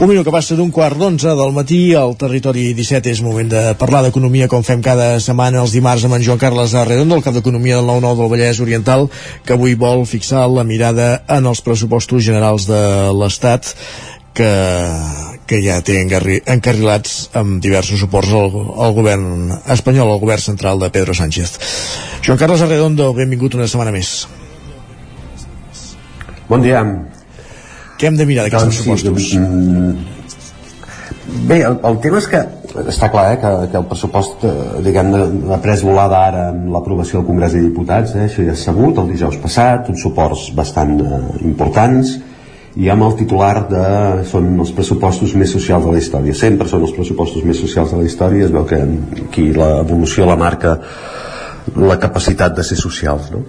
Speaker 1: Un minut que passa d'un quart d'onze del matí al territori 17 és moment de parlar d'economia com fem cada setmana els dimarts amb en Joan Carles Arredondo, el cap d'Economia del 9-9 del Vallès Oriental, que avui vol fixar la mirada en els pressupostos generals de l'Estat que, que ja té encarrilats amb diversos suports al, al govern espanyol, al govern central de Pedro Sánchez. Joan Carles Arredondo, benvingut una setmana més.
Speaker 40: Bon dia.
Speaker 1: Què hem de mirar d'aquests
Speaker 40: Doncs sí,
Speaker 1: pressupostos?
Speaker 40: mm, Bé, el, el tema és que està clar eh, que, que el pressupost eh, diguem ha pres volada ara amb l'aprovació del Congrés de Diputats eh, això ja és sabut, el dijous passat uns suports bastant eh, importants i amb el titular de són els pressupostos més socials de la història sempre són els pressupostos més socials de la història es veu que aquí l'evolució la marca la capacitat de ser socials no?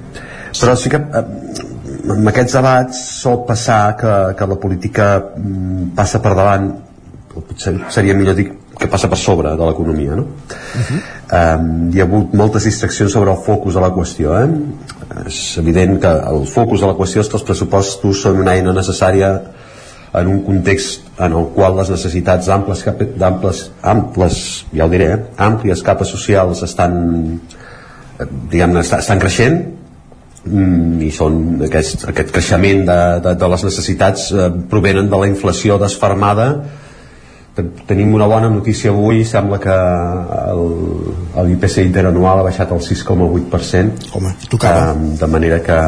Speaker 40: però sí que eh, en aquests debats sol passar que, que la política mm, passa per davant potser seria millor dir que passa per sobre de l'economia no? Uh -huh. um, hi ha hagut moltes distraccions sobre el focus de la qüestió eh? és evident que el focus de la qüestió és que els pressupostos són una eina necessària en un context en el qual les necessitats amples, amples, amples ja ho diré, eh? àmplies capes socials estan eh, diguem estan creixent mm, i són aquest, aquest creixement de, de, de les necessitats eh, provenen de la inflació desfermada tenim una bona notícia avui sembla que l'IPC interanual ha baixat al 6,8%
Speaker 1: Home, tocava.
Speaker 40: eh, de manera que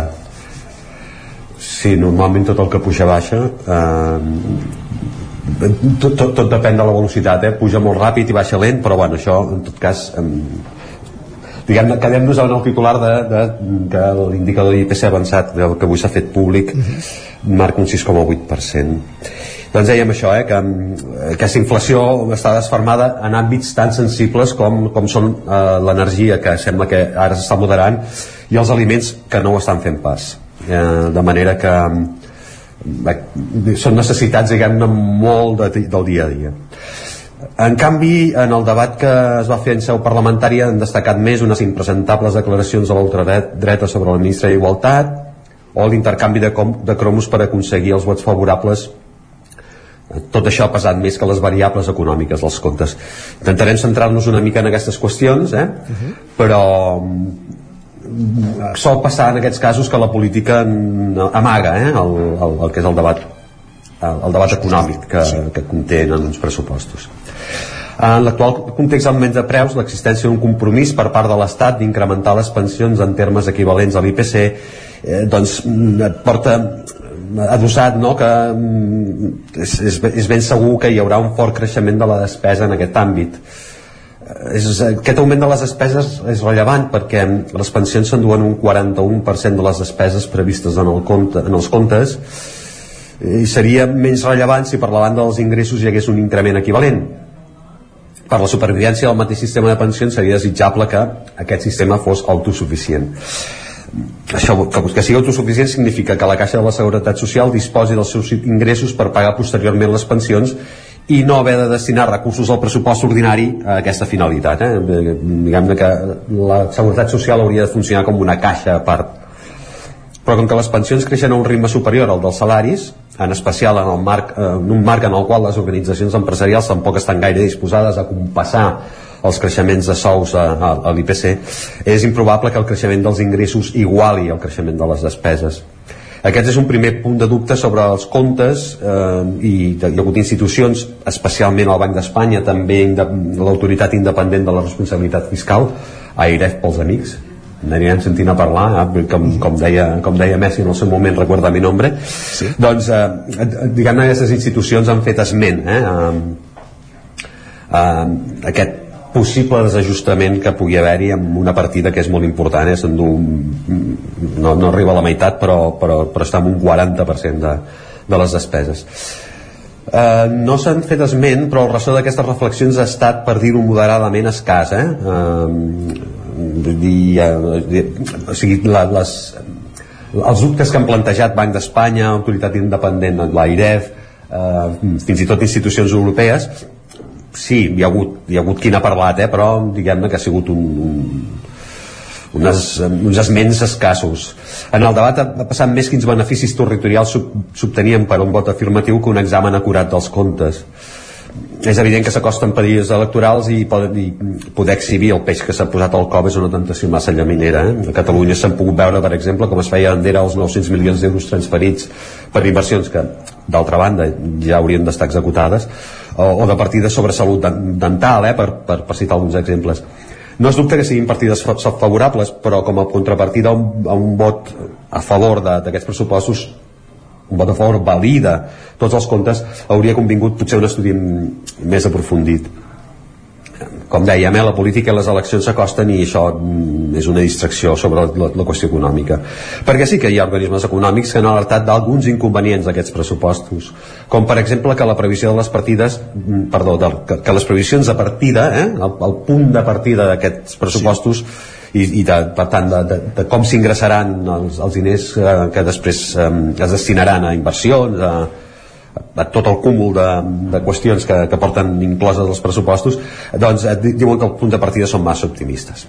Speaker 40: sí, normalment tot el que puja baixa eh, tot, tot, tot depèn de la velocitat eh? puja molt ràpid i baixa lent però bueno, això en tot cas eh, diguem quedem-nos en el titular de, de, que l'indicador d'IPC avançat del que avui s'ha fet públic uh -huh. marca un 6,8% doncs dèiem això, eh, que eh, aquesta inflació està desfermada en àmbits tan sensibles com, com són eh, l'energia que sembla que ara s'està moderant i els aliments que no ho estan fent pas. Eh, de manera que eh, són necessitats diguem-ne molt de, del dia a dia en canvi, en el debat que es va fer en seu parlamentària han destacat més unes impresentables declaracions de l'ultradreta sobre la ministra d'Igualtat o l'intercanvi de, de cromos per aconseguir els vots favorables tot això ha pesat més que les variables econòmiques dels comptes. Intentarem centrar-nos una mica en aquestes qüestions, eh? Uh -huh. però mm, sol passar en aquests casos que la política amaga eh? el, el, el que és el debat el, el debat econòmic que, que contenen uns pressupostos. En l'actual context d'augment de preus, l'existència d'un compromís per part de l'Estat d'incrementar les pensions en termes equivalents a l'IPC eh, doncs et porta adossat no, que és, és, és ben segur que hi haurà un fort creixement de la despesa en aquest àmbit. És, aquest augment de les despeses és rellevant perquè les pensions s'enduen un 41% de les despeses previstes en, el compte, en els comptes i seria menys rellevant si per la banda dels ingressos hi hagués un increment equivalent per la supervivència del mateix sistema de pensions seria desitjable que aquest sistema fos autosuficient això, que, que sigui autosuficient significa que la Caixa de la Seguretat Social disposi dels seus ingressos per pagar posteriorment les pensions i no haver de destinar recursos al pressupost ordinari a aquesta finalitat eh? diguem que la Seguretat Social hauria de funcionar com una caixa a part però com que les pensions creixen a un ritme superior al dels salaris en especial en, el marc, eh, en un marc en el qual les organitzacions empresarials tampoc estan gaire disposades a compassar els creixements de sous a, a, a l'IPC, és improbable que el creixement dels ingressos iguali el creixement de les despeses. Aquest és un primer punt de dubte sobre els comptes eh, i hi ha hagut institucions, especialment el Banc d'Espanya, també l'autoritat independent de la responsabilitat fiscal, Airef pels amics n'anirem sentint a parlar eh? com, com, deia, com deia Messi en el seu moment recorda mi nombre sí. doncs eh, diguem-ne aquestes institucions han fet esment eh, eh, eh, aquest possible desajustament que pugui haver-hi amb una partida que és molt important eh? no, no arriba a la meitat però, però, però està en un 40% de, de les despeses Uh, no s'han fet esment però el ressò d'aquestes reflexions ha estat per dir-ho moderadament escàs eh? Uh, dir, uh, o sigui, la, les, els dubtes que han plantejat Banc d'Espanya, Autoritat Independent, l'AIREF, eh, fins i tot institucions europees, sí, hi ha hagut, hi ha hagut qui n'ha parlat, eh, però diguem-ne que ha sigut un, un, unes, uns esments escassos. En el debat ha passat més quins beneficis territorials s'obtenien per un vot afirmatiu que un examen acurat dels comptes. És evident que s'acosten períodes electorals i poden, i poder exhibir el peix que s'ha posat al cop és una tentació massa llaminera. Eh? A Catalunya s'han pogut veure, per exemple, com es feia bandera els 900 milions d'euros transferits per inversions que, d'altra banda, ja haurien d'estar executades, o, o de partides sobre salut dental, eh, per, per, per citar alguns exemples. No es dubte que siguin partides favorables, però com a contrapartida a un, a un vot a favor d'aquests pressupostos un vot a favor valida tots els comptes, hauria convingut potser un estudi més aprofundit com dèiem, eh, la política i les eleccions s'acosten i això mm, és una distracció sobre la, la, la qüestió econòmica. Perquè sí que hi ha organismes econòmics que han alertat d'alguns inconvenients d'aquests pressupostos, com per exemple que la previsió de les partides, mm, perdó, de, que, que les previsions de partida, eh, el, el punt de partida d'aquests pressupostos sí. I, i de, per tant de, de, de com s'ingressaran els, els diners eh, que després eh, es destinaran a inversions, a, a tot el cúmul de, de qüestions que, que porten incloses els pressupostos, doncs eh, diuen que el punt de partida són massa optimistes.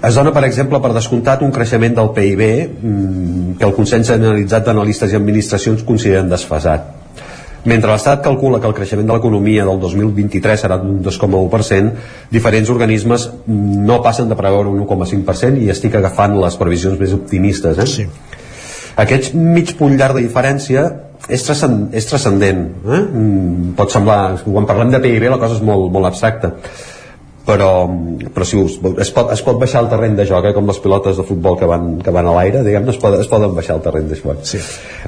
Speaker 40: Es dona, per exemple, per descomptat un creixement del PIB mmm, que el Consell Generalitzat d'Analistes i Administracions consideren desfasat. Mentre l'Estat calcula que el creixement de l'economia del 2023 serà d'un 2,1%, diferents organismes no passen de preveure un 1,5% i estic agafant les previsions més optimistes. Eh? Sí. Aquest mig punt llarg de diferència és, transcend, és transcendent eh? Mm, pot semblar, quan parlem de PIB la cosa és molt, molt abstracta però, però si us, es, pot, es pot baixar el terreny de joc, eh? com les pilotes de futbol que van, que van a l'aire, diguem es, poden, es poden baixar el terreny de joc. Sí.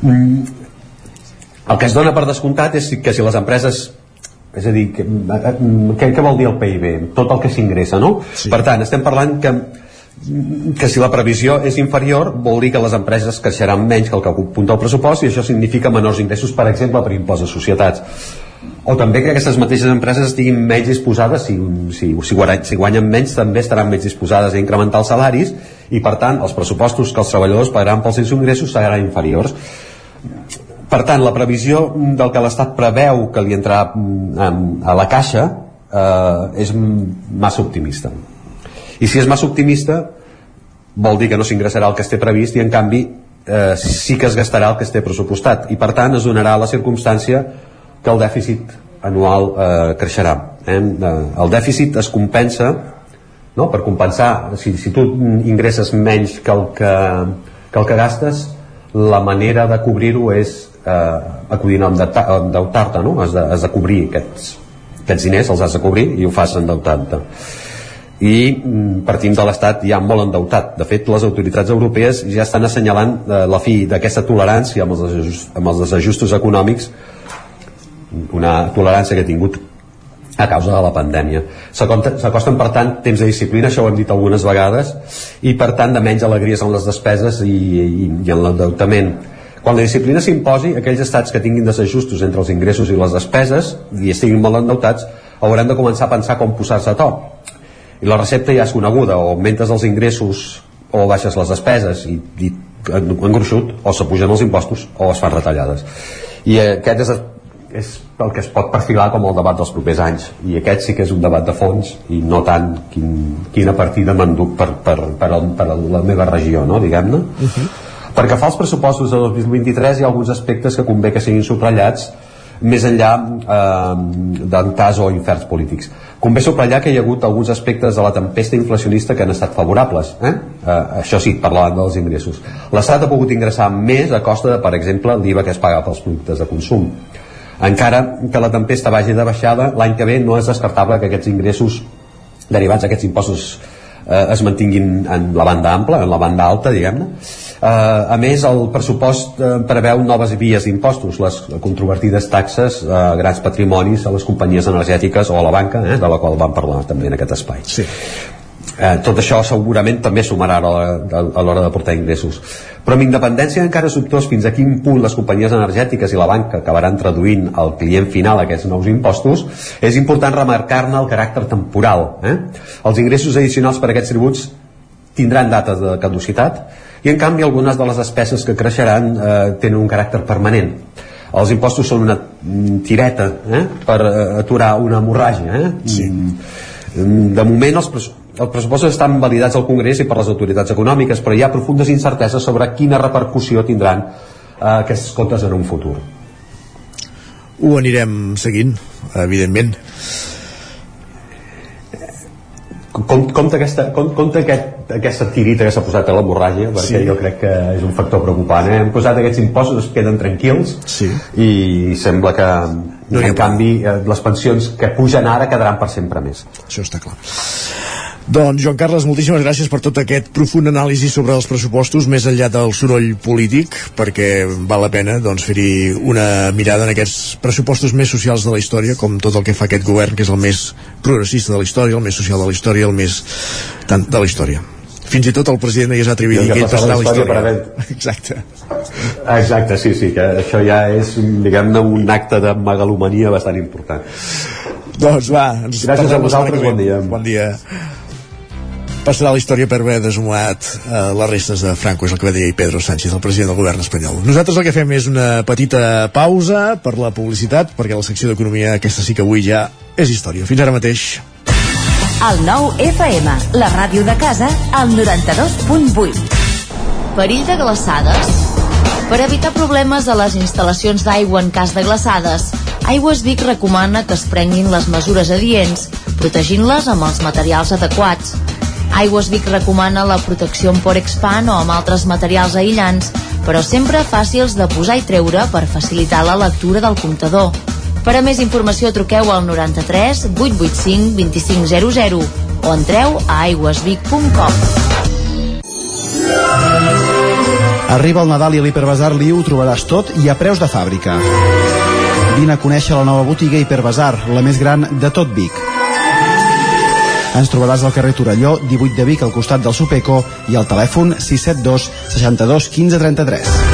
Speaker 40: Mm, el que es dona per descomptat és que si les empreses és a dir, que, què, què vol dir el PIB? Tot el que s'ingressa, no? Sí. Per tant, estem parlant que que si la previsió és inferior vol dir que les empreses creixeran menys que el que apunta el pressupost i això significa menors ingressos, per exemple, per impost de societats o també que aquestes mateixes empreses estiguin menys disposades si, si, si, guanyen, si guanyen menys també estaran menys disposades a incrementar els salaris i per tant els pressupostos que els treballadors pagaran pels seus ingressos seran inferiors per tant la previsió del que l'Estat preveu que li entrarà mm, a la caixa eh, és massa optimista i si és massa optimista vol dir que no s'ingressarà el que es té previst i en canvi eh, sí que es gastarà el que es té pressupostat i per tant es donarà la circumstància que el dèficit anual eh, creixerà eh? el dèficit es compensa no? per compensar si, si tu ingresses menys que el que, que, el que gastes la manera de cobrir-ho és eh, acudint a endeutar-te no? has, de, has de cobrir aquests, aquests diners els has de cobrir i ho fas endeutant-te i mm, partim de l'estat ja molt endeutat. De fet, les autoritats europees ja estan assenyalant eh, la fi d'aquesta tolerància amb els, desajust, amb els desajustos econòmics, una tolerància que ha tingut a causa de la pandèmia. S'acosten, per tant, temps de disciplina, això ho hem dit algunes vegades, i per tant de menys alegries en les despeses i, i, i en l'endeutament. Quan la disciplina s'imposi, aquells estats que tinguin desajustos entre els ingressos i les despeses i estiguin molt endeutats, hauran de començar a pensar com posar-se a to i la recepta ja és coneguda o augmentes els ingressos o baixes les despeses i, i en gruixut o s'apugen els impostos o es fan retallades i aquest és, és el que es pot perfilar com el debat dels propers anys i aquest sí que és un debat de fons i no tant quin, quina partida m'enduc per, per, per, el, per la meva regió no, diguem-ne uh mhm. -huh. Perquè fa els pressupostos de 2023 hi ha alguns aspectes que convé que siguin subratllats més enllà eh, d'entars o inferns polítics. Convé subratllar que hi ha hagut alguns aspectes de la tempesta inflacionista que han estat favorables. Eh? Eh, això sí, parlant dels ingressos. L'Estat ha pogut ingressar més a costa de, per exemple, l'IVA que es paga pels productes de consum. Encara que la tempesta vagi de baixada, l'any que ve no és descartable que aquests ingressos derivats d'aquests impostos eh, es mantinguin en la banda ampla, en la banda alta, diguem-ne. Eh, a més, el pressupost eh, preveu noves vies d'impostos, les controvertides taxes a grans patrimonis a les companyies energètiques o a la banca, eh, de la qual vam parlar també en aquest espai.
Speaker 1: Sí.
Speaker 40: Eh, tot això segurament també sumarà a l'hora de portar ingressos però amb independència encara dubtós fins a quin punt les companyies energètiques i la banca acabaran traduint al client final aquests nous impostos és important remarcar-ne el caràcter temporal eh? els ingressos addicionals per a aquests tributs tindran dates de caducitat i en canvi algunes de les despeses que creixeran eh, tenen un caràcter permanent els impostos són una mm, tireta eh? per eh, aturar una hemorràgia eh? sí. de moment els, pres els pressupostos estan validats al Congrés i per les autoritats econòmiques però hi ha profundes incerteses sobre quina repercussió tindran eh, aquests comptes en un futur
Speaker 1: ho anirem seguint evidentment
Speaker 40: Com, compte, aquesta, com, compte aquest, aquesta tirita que s'ha posat a l'hemorràgia perquè
Speaker 1: Sí.
Speaker 40: jo crec que és un factor preocupant eh? hem posat aquests impostos, es queden tranquils
Speaker 1: sí.
Speaker 40: i sembla que no en canvi eh, les pensions que pugen ara quedaran per sempre més
Speaker 1: això està clar Doncs, Joan Carles, moltíssimes gràcies per tot aquest profund anàlisi sobre els pressupostos, més enllà del soroll polític, perquè val la pena doncs, fer-hi una mirada en aquests pressupostos més socials de la història, com tot el que fa aquest govern, que és el més progressista de la història, el més social de la història, el més tant de la història. Fins i tot el president ja s'ha atrevit a dir que ell passarà la història.
Speaker 40: per
Speaker 1: Exacte.
Speaker 40: Exacte, sí, sí, que això ja és, diguem-ne, un acte de megalomania bastant important.
Speaker 1: Doncs va, ens
Speaker 40: Gràcies a vosaltres, bon dia.
Speaker 1: Bon dia. Passarà a la història per haver desmoat eh, les restes de Franco, és el que va dir Pedro Sánchez, el president del govern espanyol. Nosaltres el que fem és una petita pausa per la publicitat, perquè la secció d'economia, aquesta sí que avui ja és història. Fins ara mateix.
Speaker 18: El nou FM, la ràdio de casa, al 92.8.
Speaker 41: Perill de glaçades? Per evitar problemes a les instal·lacions d'aigua en cas de glaçades, Aigües Vic recomana que es prenguin les mesures adients, protegint-les amb els materials adequats. Aigües Vic recomana la protecció amb Porexpan o amb altres materials aïllants, però sempre fàcils de posar i treure per facilitar la lectura del comptador. Per a més informació truqueu al 93 885 2500 o entreu a aigüesvic.com.
Speaker 42: Arriba el Nadal i a l'Hiperbasar Liu ho trobaràs tot i a preus de fàbrica. Vine a conèixer la nova botiga Hiperbasar, la més gran de tot Vic. Ens trobaràs al carrer Torelló, 18 de Vic, al costat del Supeco, i al telèfon 672 62 15 33.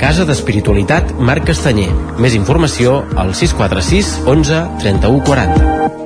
Speaker 43: Casa d'Espiritualitat Marc Castanyer. Més informació al 646 11 31 40.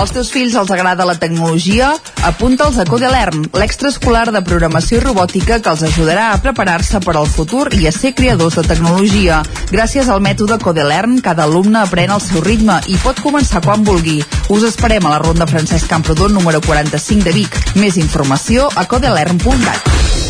Speaker 28: Als teus fills els agrada la tecnologia? Apunta'ls a Codelern, l'extraescolar de programació i robòtica que els ajudarà a preparar-se per al futur i a ser creadors de tecnologia. Gràcies al mètode Codelern, cada alumne aprèn al seu ritme i pot començar quan vulgui. Us esperem a la Ronda Francesc Camprodon número 45 de Vic. Més informació a codelern.cat.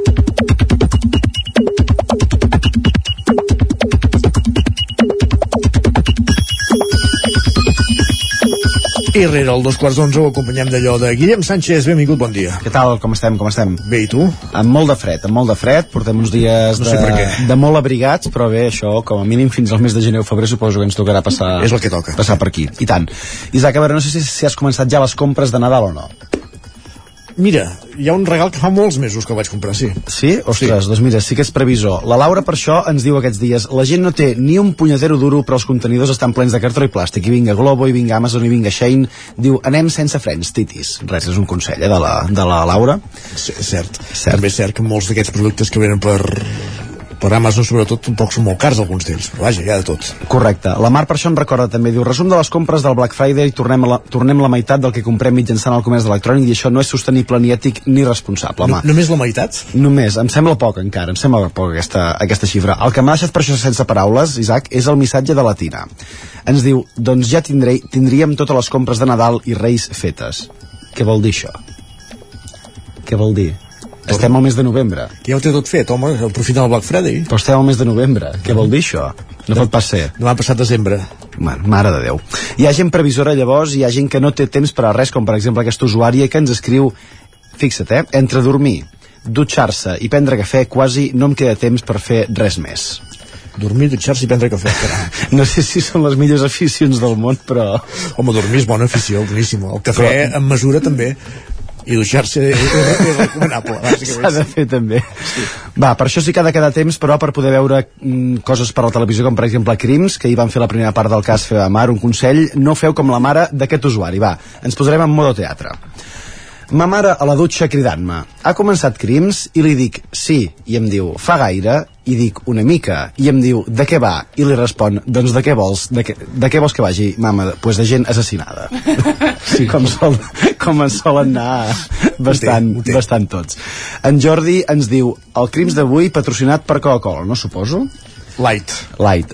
Speaker 1: I rere el dos quarts d'onze ho acompanyem d'allò de Guillem Sánchez. Benvingut, bon dia.
Speaker 42: Què tal? Com estem? Com estem?
Speaker 1: Bé, i tu?
Speaker 42: Amb molt de fred, amb molt de fred. Portem uns dies
Speaker 1: No sé
Speaker 42: de, de molt abrigats, però bé, això, com a mínim fins al mes de gener o febrer, suposo que ens tocarà passar...
Speaker 1: És el que toca.
Speaker 42: Passar per aquí. I tant. Isaac, a veure, no sé si, si has començat ja les compres de Nadal o no.
Speaker 1: Mira, hi ha un regal que fa molts mesos que el vaig comprar, sí.
Speaker 42: Sí? Ostres, sí. doncs mira, sí que és previsor. La Laura per això ens diu aquests dies la gent no té ni un punyadero duro però els contenidors estan plens de cartró i plàstic i vinga Globo, i vinga Amazon, i vinga Shane diu anem sense frens, titis res, és un consell eh, de, la, de la Laura
Speaker 1: Sí, cert. cert. També és cert que molts d'aquests productes que venen per, per Amazon, sobretot, tampoc són molt cars alguns d'ells, però vaja, hi ha de tot.
Speaker 42: Correcte. La Mar per això en recorda també. Diu, resum de les compres del Black Friday, tornem la, tornem la meitat del que comprem mitjançant el comerç electrònic i això no és sostenible ni ètic ni responsable, home.
Speaker 1: No, només la meitat?
Speaker 42: Només, em sembla poc encara, em sembla poc aquesta, aquesta xifra. El que m'ha deixat per això sense paraules, Isaac, és el missatge de la Tina. Ens diu, doncs ja tindré, tindríem totes les compres de Nadal i Reis fetes. Què vol dir això? Què vol dir? Estem al mes de novembre.
Speaker 1: Que ja ho té tot fet, home, aprofita el Black Friday.
Speaker 42: Però estem al mes de novembre. Què vol dir això? No pot pas ser.
Speaker 1: Demà passat desembre.
Speaker 42: Man, mare de Déu. Hi ha gent previsora llavors, hi ha gent que no té temps per a res, com per exemple aquesta usuària que ens escriu, fixa't, eh, entre dormir, dutxar-se i prendre cafè quasi no em queda temps per fer res més.
Speaker 1: Dormir, dutxar-se i prendre cafè, caram.
Speaker 42: No sé si són les millors aficions del món, però...
Speaker 1: Home, dormir és bona afició, boníssim. El cafè
Speaker 42: Però-
Speaker 1: en mesura també. I dutxar-se és, recomanable,
Speaker 42: S'ha de fer també. Sí. Va, per això sí que ha de quedar temps, però per poder veure mm, coses per la televisió, com per exemple Crims, que hi van fer la primera part del cas Feva Mar, un consell, no feu com la mare d'aquest usuari. Va, ens posarem en modo teatre. Ma mare a la dutxa cridant-me ha començat Crims i li dic sí, i em diu fa gaire i dic una mica i em diu de què va i li respon doncs de què vols de què, de què vols que vagi mama pues de gent assassinada sí, com, sol, com en solen anar bastant,
Speaker 1: ho té.
Speaker 42: bastant tots en Jordi ens diu el Crims d'avui patrocinat per Coca-Cola no suposo?
Speaker 1: Light.
Speaker 42: Light.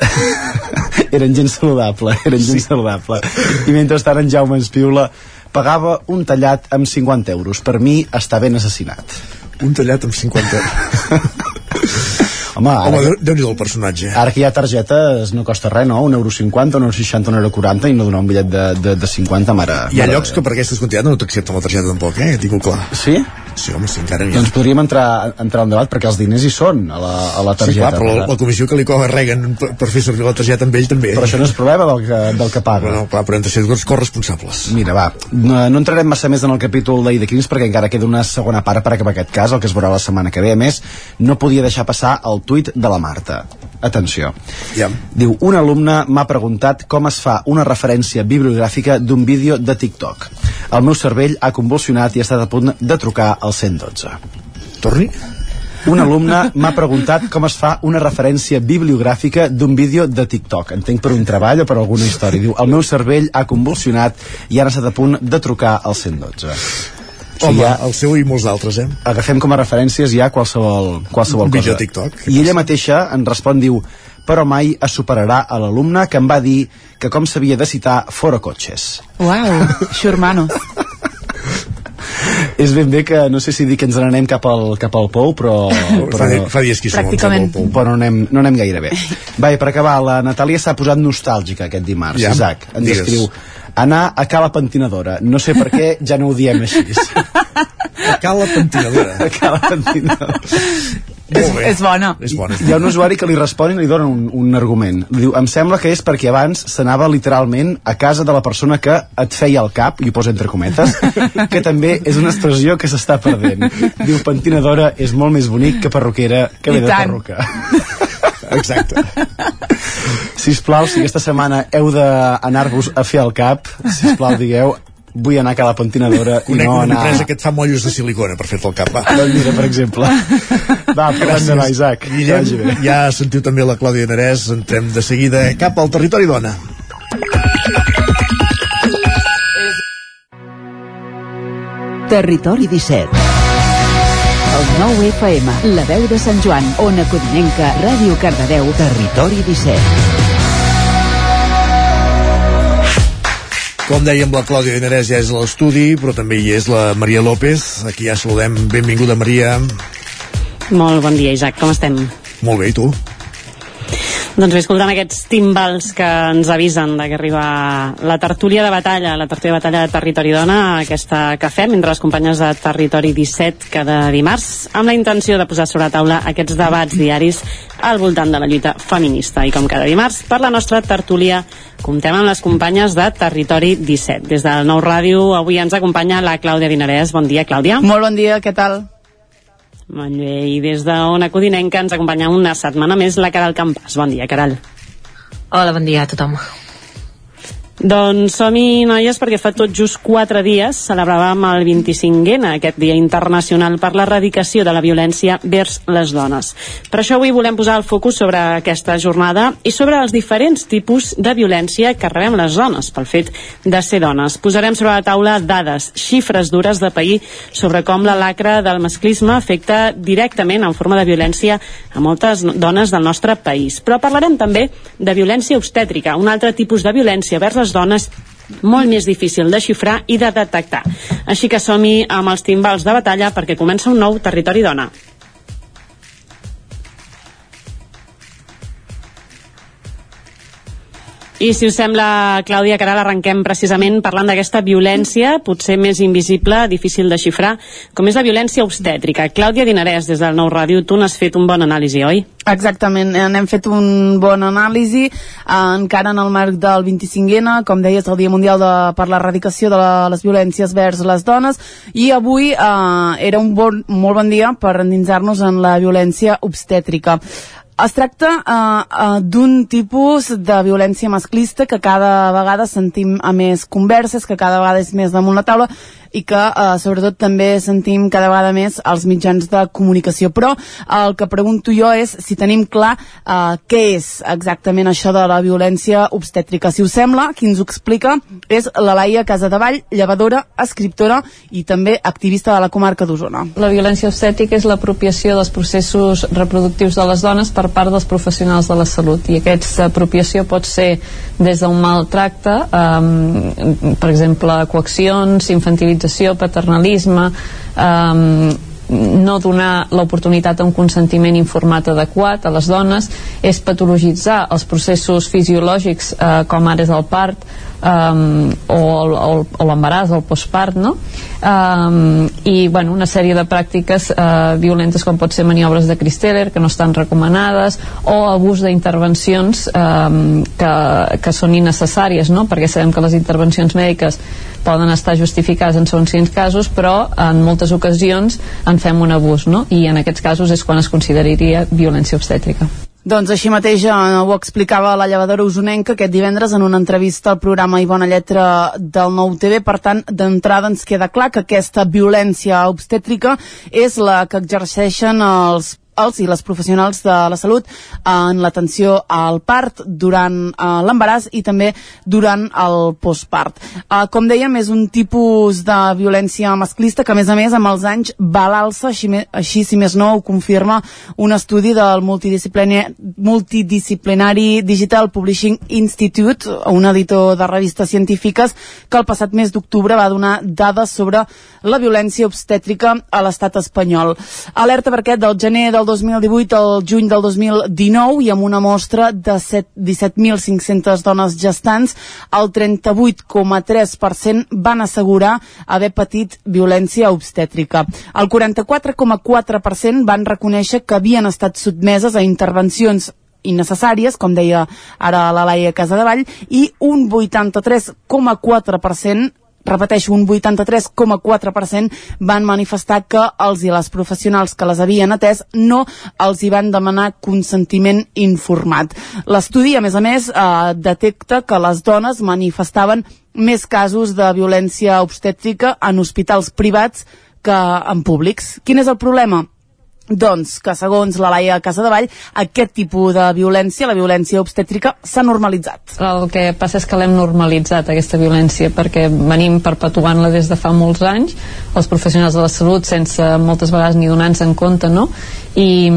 Speaker 42: eren gent saludable, eren gent saludable. I mentrestant en Jaume ens piula pagava un tallat amb 50 euros. Per mi està ben assassinat.
Speaker 1: Un tallat amb 50 euros.
Speaker 42: Home, ara,
Speaker 1: Home, déu- Déu-n'hi-do el personatge.
Speaker 42: ara que hi ha targetes no costa res, no? Un euro 50, un euro 60, un euro 40 i no donar un bitllet de, de, de 50, mare.
Speaker 1: Hi ha
Speaker 42: mare
Speaker 1: llocs que per aquestes quantitats no t'accepten la targeta tampoc, eh? Tinc clar.
Speaker 42: Sí?
Speaker 1: Sí, home, sí, encara n'hi ha.
Speaker 42: Doncs podríem entrar, entrar en debat perquè els diners hi són a la, a la
Speaker 1: Sí,
Speaker 42: targeta.
Speaker 1: clar, però la, la comissió que li cobra Reagan per, per fer servir la targeta amb ell també.
Speaker 42: però això no és problema del que, del que paga.
Speaker 1: Bueno, clar, però hem de ser dos corresponsables.
Speaker 42: Mira, va, no, no entrarem massa més en el capítol d'ahir de Crims perquè encara queda una segona part per acabar aquest cas, el que es veurà la setmana que ve. A més, no podia deixar passar el tuit de la Marta. Atenció.
Speaker 1: Ja.
Speaker 42: Diu, un alumne m'ha preguntat com es fa una referència bibliogràfica d'un vídeo de TikTok. El meu cervell ha convulsionat i ha estat a punt de trucar al 112.
Speaker 1: Torni?
Speaker 42: Un alumne m'ha preguntat com es fa una referència bibliogràfica d'un vídeo de TikTok. Entenc per un treball o per alguna història. Diu, el meu cervell ha convulsionat i ara ha estat a punt de trucar al 112. O
Speaker 1: Home,
Speaker 42: sigui, ja
Speaker 1: el seu i molts d'altres, eh?
Speaker 42: agafem com a referències ja qualsevol, qualsevol cosa.
Speaker 1: de TikTok.
Speaker 42: I ella mateixa en respon, diu, però mai es superarà a l'alumne que em va dir que com s'havia de citar fora cotxes.
Speaker 28: Uau, xurmano.
Speaker 42: És ben bé que no sé si dir que ens n'anem cap al, cap al Pou, però... però
Speaker 1: Fa, fa dies que som.
Speaker 28: Pràcticament.
Speaker 1: Pou.
Speaker 42: però no anem, no anem gaire bé. Va, i per acabar, la Natàlia s'ha posat nostàlgica aquest dimarts.
Speaker 1: Ja,
Speaker 42: Isaac, ens
Speaker 1: digues.
Speaker 42: escriu anar a Cala Pentinadora. No sé per què ja no ho diem així.
Speaker 1: A Cala Pentinadora.
Speaker 42: A Cala Pentinadora.
Speaker 1: Bé.
Speaker 28: És bona.
Speaker 1: És bona.
Speaker 42: Hi ha un usuari que li respon i li dona un, un argument. Li diu, em sembla que és perquè abans s'anava literalment a casa de la persona que et feia el cap, i ho posa entre cometes, que també és una expressió que s'està perdent. Diu, pentinadora és molt més bonic que perruquera que ve de perruca.
Speaker 1: Exacte.
Speaker 42: Sisplau, si aquesta setmana heu d'anar-vos a fer el cap, sisplau, digueu, vull anar a cada pentinadora i no
Speaker 1: una
Speaker 42: anar...
Speaker 1: empresa que et fa mollos de silicona per fer-te el cap, va.
Speaker 42: Doncs mira, per exemple. Va, parlem demà, Isaac. Que vagi bé.
Speaker 1: Guillem, ja sentiu també la Clàudia Narès, entrem de seguida cap al territori dona.
Speaker 18: Territori 17. El 9 FM, la veu de Sant Joan, Ona Codinenca, Ràdio Cardedeu, Territori 17.
Speaker 1: Com dèiem, la Clàudia Dinarès ja és a l'estudi, però també hi és la Maria López. Aquí ja saludem. Benvinguda, Maria.
Speaker 44: Molt bon dia, Isaac, com estem?
Speaker 1: Molt bé, i tu?
Speaker 44: Doncs bé, escoltant aquests timbals que ens avisen de que arriba la tertúlia de batalla, la tertúlia de batalla de Territori Dona, aquesta que fem entre les companyes de Territori 17 cada dimarts, amb la intenció de posar sobre la taula aquests debats diaris al voltant de la lluita feminista. I com cada dimarts, per la nostra tertúlia, comptem amb les companyes de Territori 17. Des del Nou Ràdio, avui ens acompanya la Clàudia Dinarès. Bon dia, Clàudia.
Speaker 45: Molt bon dia, què tal?
Speaker 44: Molt bé, i des d'Ona Codinenca ens acompanya una setmana més la Caral Campàs. Bon dia, Caral.
Speaker 33: Hola, bon dia a tothom.
Speaker 44: Doncs som-hi, noies, perquè fa tot just quatre dies celebràvem el 25N, aquest Dia Internacional per l'Erradicació de la Violència vers les dones. Per això avui volem posar el focus sobre aquesta jornada i sobre els diferents tipus de violència que rebem les dones pel fet de ser dones. Posarem sobre la taula dades, xifres dures de pair sobre com la lacra del masclisme afecta directament en forma de violència a moltes dones del nostre país. Però parlarem també de violència obstètrica, un altre tipus de violència vers les les dones molt més difícil de xifrar i de detectar. Així que som-hi amb els timbals de batalla perquè comença un nou territori dona. I si us sembla, Clàudia, que ara l'arrenquem precisament parlant d'aquesta violència, potser més invisible, difícil de xifrar, com és la violència obstètrica. Clàudia Dinarès, des del Nou Ràdio, tu n'has fet un bon anàlisi, oi?
Speaker 45: Exactament, n'hem fet un bon anàlisi eh, encara en el marc del 25N, com deies, el Dia Mundial de, per l'erradicació de la, les violències vers les dones, i avui eh, era un bon, molt bon dia per endinsar-nos en la violència obstètrica. Es tracta uh, uh, d'un tipus de violència masclista que cada vegada sentim a més converses, que cada vegada és més damunt la taula i que eh, sobretot també sentim cada vegada més als mitjans de comunicació. Però el que pregunto jo és si tenim clar eh, què és exactament això de la violència obstètrica. Si us sembla, qui ens ho explica és la Laia Casadevall, llevadora, escriptora i també activista de la comarca d'Osona.
Speaker 46: La violència obstètrica és l'apropiació dels processos reproductius de les dones per part dels professionals de la salut i aquesta apropiació pot ser des d'un maltracte, eh, per exemple, coaccions, infantilització sexualització, paternalisme, eh, no donar l'oportunitat a un consentiment informat adequat a les dones, és patologitzar els processos fisiològics eh, com ara és el part, um, o, o l'embaràs, el postpart, no? Um, I, bueno, una sèrie de pràctiques uh, violentes com pot ser maniobres de Christeller, que no estan recomanades, o abús d'intervencions um, que, que són innecessàries, no? Perquè sabem que les intervencions mèdiques poden estar justificades en segons quins casos, però en moltes ocasions en fem un abús, no? I en aquests casos és quan es consideraria violència obstètrica.
Speaker 45: Doncs així mateix eh, ho explicava la llevadora usonenca aquest divendres en una entrevista al programa I Bona Lletra del Nou TV. Per tant, d'entrada ens queda clar que aquesta violència obstètrica és la que exerceixen els els i les professionals de la salut en l'atenció al part durant uh, l'embaràs i també durant el postpart. Uh, com dèiem, és un tipus de violència masclista que, a més a més, amb els anys va a l'alça, així, així, si més no, ho confirma un estudi del multidisciplinari, multidisciplinari Digital Publishing Institute, un editor de revistes científiques, que el passat mes d'octubre va donar dades sobre la violència obstètrica a l'estat espanyol. Alerta perquè del gener del 2018 al juny del 2019 i amb una mostra de 17.500 dones gestants, el 38,3% van assegurar haver patit violència obstètrica. El 44,4% van reconèixer que havien estat sotmeses a intervencions innecessàries, com deia ara la Laia Casadevall, i un 83,4% repeteixo, un 83,4% van manifestar que els i les professionals que les havien atès no els hi van demanar consentiment informat. L'estudi, a més a més, eh, detecta que les dones manifestaven més casos de violència obstètrica en hospitals privats que en públics. Quin és el problema? Doncs que segons la Laia Casadevall aquest tipus de violència, la violència obstètrica, s'ha normalitzat.
Speaker 46: El que passa és que l'hem normalitzat aquesta violència perquè venim perpetuant-la des de fa molts anys els professionals de la salut sense moltes vegades ni donar-nos en compte no? I,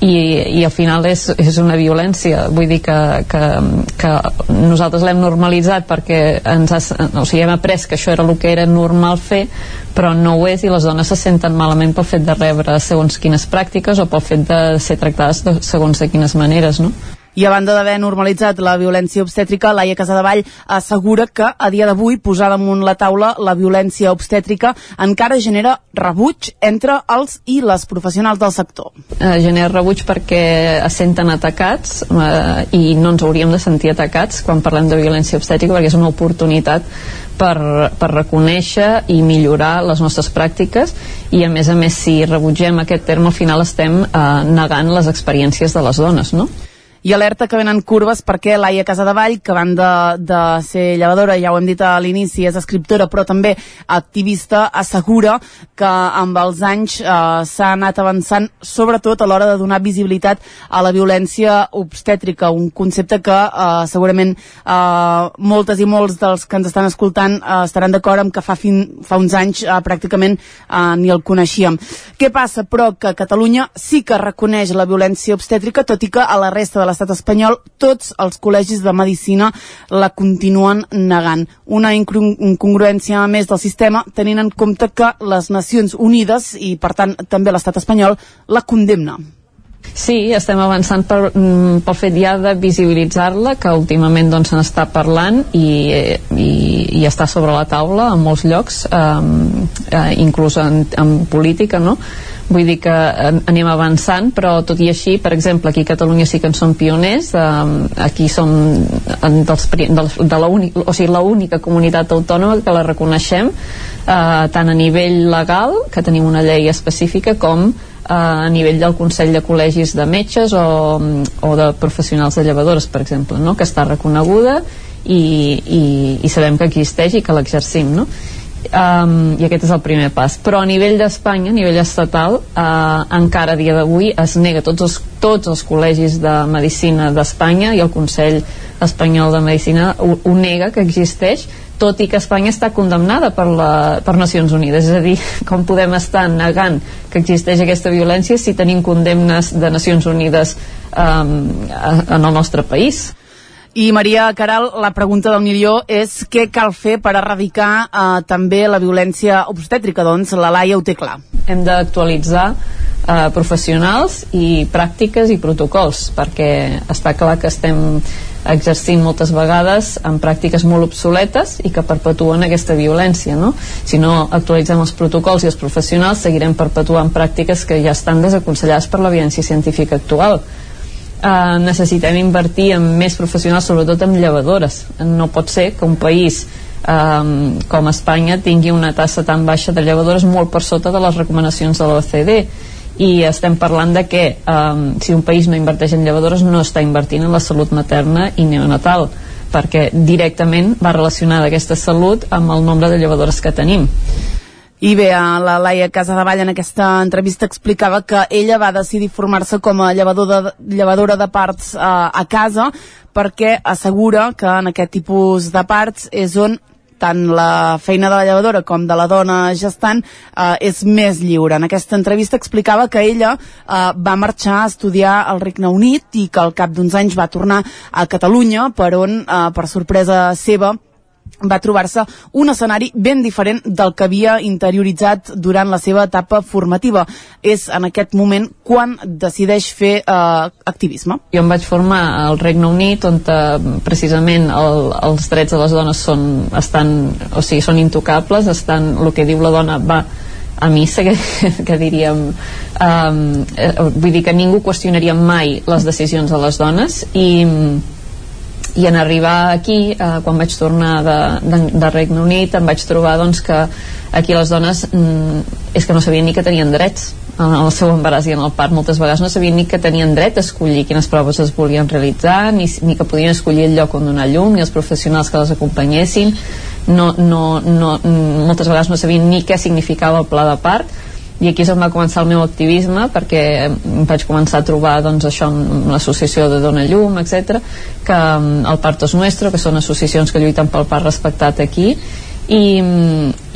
Speaker 46: i, i al final és, és una violència vull dir que, que, que nosaltres l'hem normalitzat perquè ens ha, o sigui, hem après que això era el que era normal fer però no ho és i les dones se senten malament pel fet de rebre segons quines pràctiques o pel fet de ser tractades de segons de quines maneres, no?
Speaker 45: I a banda d'haver normalitzat la violència obstètrica, Laia Casadevall assegura que a dia d'avui posar damunt la taula la violència obstètrica encara genera rebuig entre els i les professionals del sector.
Speaker 46: Eh, genera rebuig perquè es senten atacats eh, i no ens hauríem de sentir atacats quan parlem de violència obstètrica perquè és una oportunitat per, per reconèixer i millorar les nostres pràctiques i a més a més si rebutgem aquest terme al final estem eh, negant les experiències de les dones, no?
Speaker 45: I alerta que venen curves perquè Laia Casadevall, que van de, de ser llevadora, ja ho hem dit a l'inici, és escriptora però també activista, assegura que amb els anys eh, s'ha anat avançant sobretot a l'hora de donar visibilitat a la violència obstètrica, un concepte que eh, segurament eh, moltes i molts dels que ens estan escoltant eh, estaran d'acord amb que fa, fin, fa uns anys eh, pràcticament eh, ni el coneixíem. Què passa, però, que Catalunya sí que reconeix la violència obstètrica, tot i que a la resta de l'estat espanyol tots els col·legis de medicina la continuen negant. Una incongruència més del sistema tenint en compte que les Nacions Unides i per tant també l'estat espanyol la condemna.
Speaker 46: Sí, estem avançant per, mm, pel fet ja de visibilitzar-la, que últimament doncs, se n'està parlant i, i, i està sobre la taula en molts llocs, eh, eh, inclús en, en política, no? Vull dir que anem avançant però tot i així, per exemple aquí a Catalunya sí que en som pioners eh, aquí som dels, dels, de la única, o sigui, l'única comunitat autònoma que la reconeixem eh, tant a nivell legal que tenim una llei específica com a nivell del Consell de Col·legis de Metges o, o de professionals de llevadores, per exemple, no? que està reconeguda i, i, i sabem que existeix i que l'exercim, no? Um, i aquest és el primer pas però a nivell d'Espanya, a nivell estatal uh, encara a dia d'avui es nega tots els, tots els col·legis de Medicina d'Espanya i el Consell Espanyol de Medicina ho, ho nega que existeix tot i que Espanya està condemnada per, la, per Nacions Unides, és a dir, com podem estar negant que existeix aquesta violència si tenim condemnes de Nacions Unides um, en el nostre país.
Speaker 45: I Maria Caral, la pregunta del milió és què cal fer per erradicar eh, també la violència obstètrica? Doncs la Laia ho té clar.
Speaker 46: Hem d'actualitzar eh, professionals i pràctiques i protocols perquè està clar que estem exercint moltes vegades en pràctiques molt obsoletes i que perpetuen aquesta violència no? si no actualitzem els protocols i els professionals seguirem perpetuant pràctiques que ja estan desaconsellades per l'evidència científica actual Uh, necessitem invertir en més professionals, sobretot en llevadores. No pot ser que un país um, com Espanya tingui una tassa tan baixa de llevadores molt per sota de les recomanacions de l'OCDE i estem parlant de que um, si un país no inverteix en llevadores no està invertint en la salut materna i neonatal perquè directament va relacionada aquesta salut amb el nombre de llevadores que tenim
Speaker 45: i bé, la Laia Casadevall en aquesta entrevista explicava que ella va decidir formar-se com a llevadora de, llevadora de parts eh, a casa perquè assegura que en aquest tipus de parts és on tant la feina de la llevadora com de la dona gestant eh, és més lliure. En aquesta entrevista explicava que ella eh, va marxar a estudiar al Regne Unit i que al cap d'uns anys va tornar a Catalunya per on, eh, per sorpresa seva, va trobar-se un escenari ben diferent del que havia interioritzat durant la seva etapa formativa. És en aquest moment quan decideix fer eh, activisme.
Speaker 46: Jo em vaig formar al Regne Unit on eh, precisament el, els drets de les dones són, estan, o sigui, són intocables, estan, el que diu la dona va a missa que, que diríem um, eh, vull dir que ningú qüestionaria mai les decisions de les dones i i en arribar aquí, eh, quan vaig tornar de, de, de Regne Unit, em vaig trobar doncs, que aquí les dones mm, és que no sabien ni que tenien drets. En el seu embaràs i en el part moltes vegades no sabien ni que tenien dret a escollir quines proves es volien realitzar ni, ni que podien escollir el lloc on donar llum ni els professionals que les acompanyessin. No, no, no, moltes vegades no sabien ni què significava el pla de part i aquí és on va començar el meu activisme perquè vaig començar a trobar doncs, això amb l'associació de Dona Llum, etc que mm, el Partos Nuestro, que són associacions que lluiten pel part respectat aquí. I,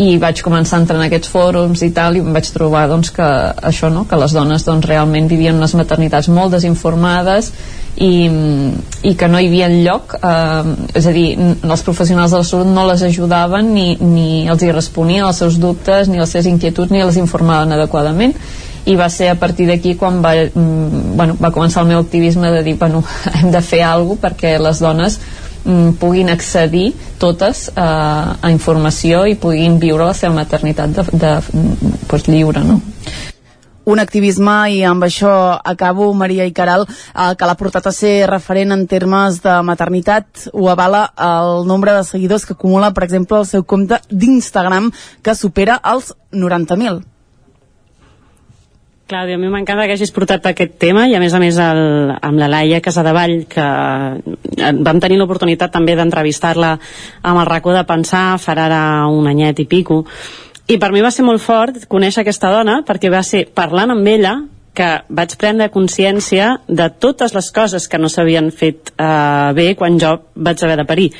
Speaker 46: i vaig començar a entrar en aquests fòrums i tal i em vaig trobar doncs, que això no, que les dones doncs, realment vivien unes maternitats molt desinformades i, i que no hi havia lloc eh, és a dir, els professionals de la salut no les ajudaven ni, ni els hi responien als seus dubtes ni les seves inquietuds ni les informaven adequadament. I va ser a partir d'aquí quan va, mm, bueno, va començar el meu activisme de dir, bueno, hem de fer alguna perquè les dones puguin accedir totes eh, a informació i puguin viure la seva maternitat de, de, pues, lliure no?
Speaker 45: un activisme i amb això acabo, Maria i Caral, eh, que l'ha portat a ser referent en termes de maternitat. Ho avala el nombre de seguidors que acumula, per exemple, el seu compte d'Instagram, que supera els 90.000.
Speaker 44: Clàudia, a mi m'encanta que hagis portat aquest tema i a més a més el, amb la Laia Casadevall que eh, vam tenir l'oportunitat també d'entrevistar-la amb el racó de pensar farà ara un anyet i pico i per mi va ser molt fort conèixer aquesta dona perquè va ser parlant amb ella que vaig prendre consciència de totes les coses que no s'havien fet eh, bé quan jo vaig haver de parir.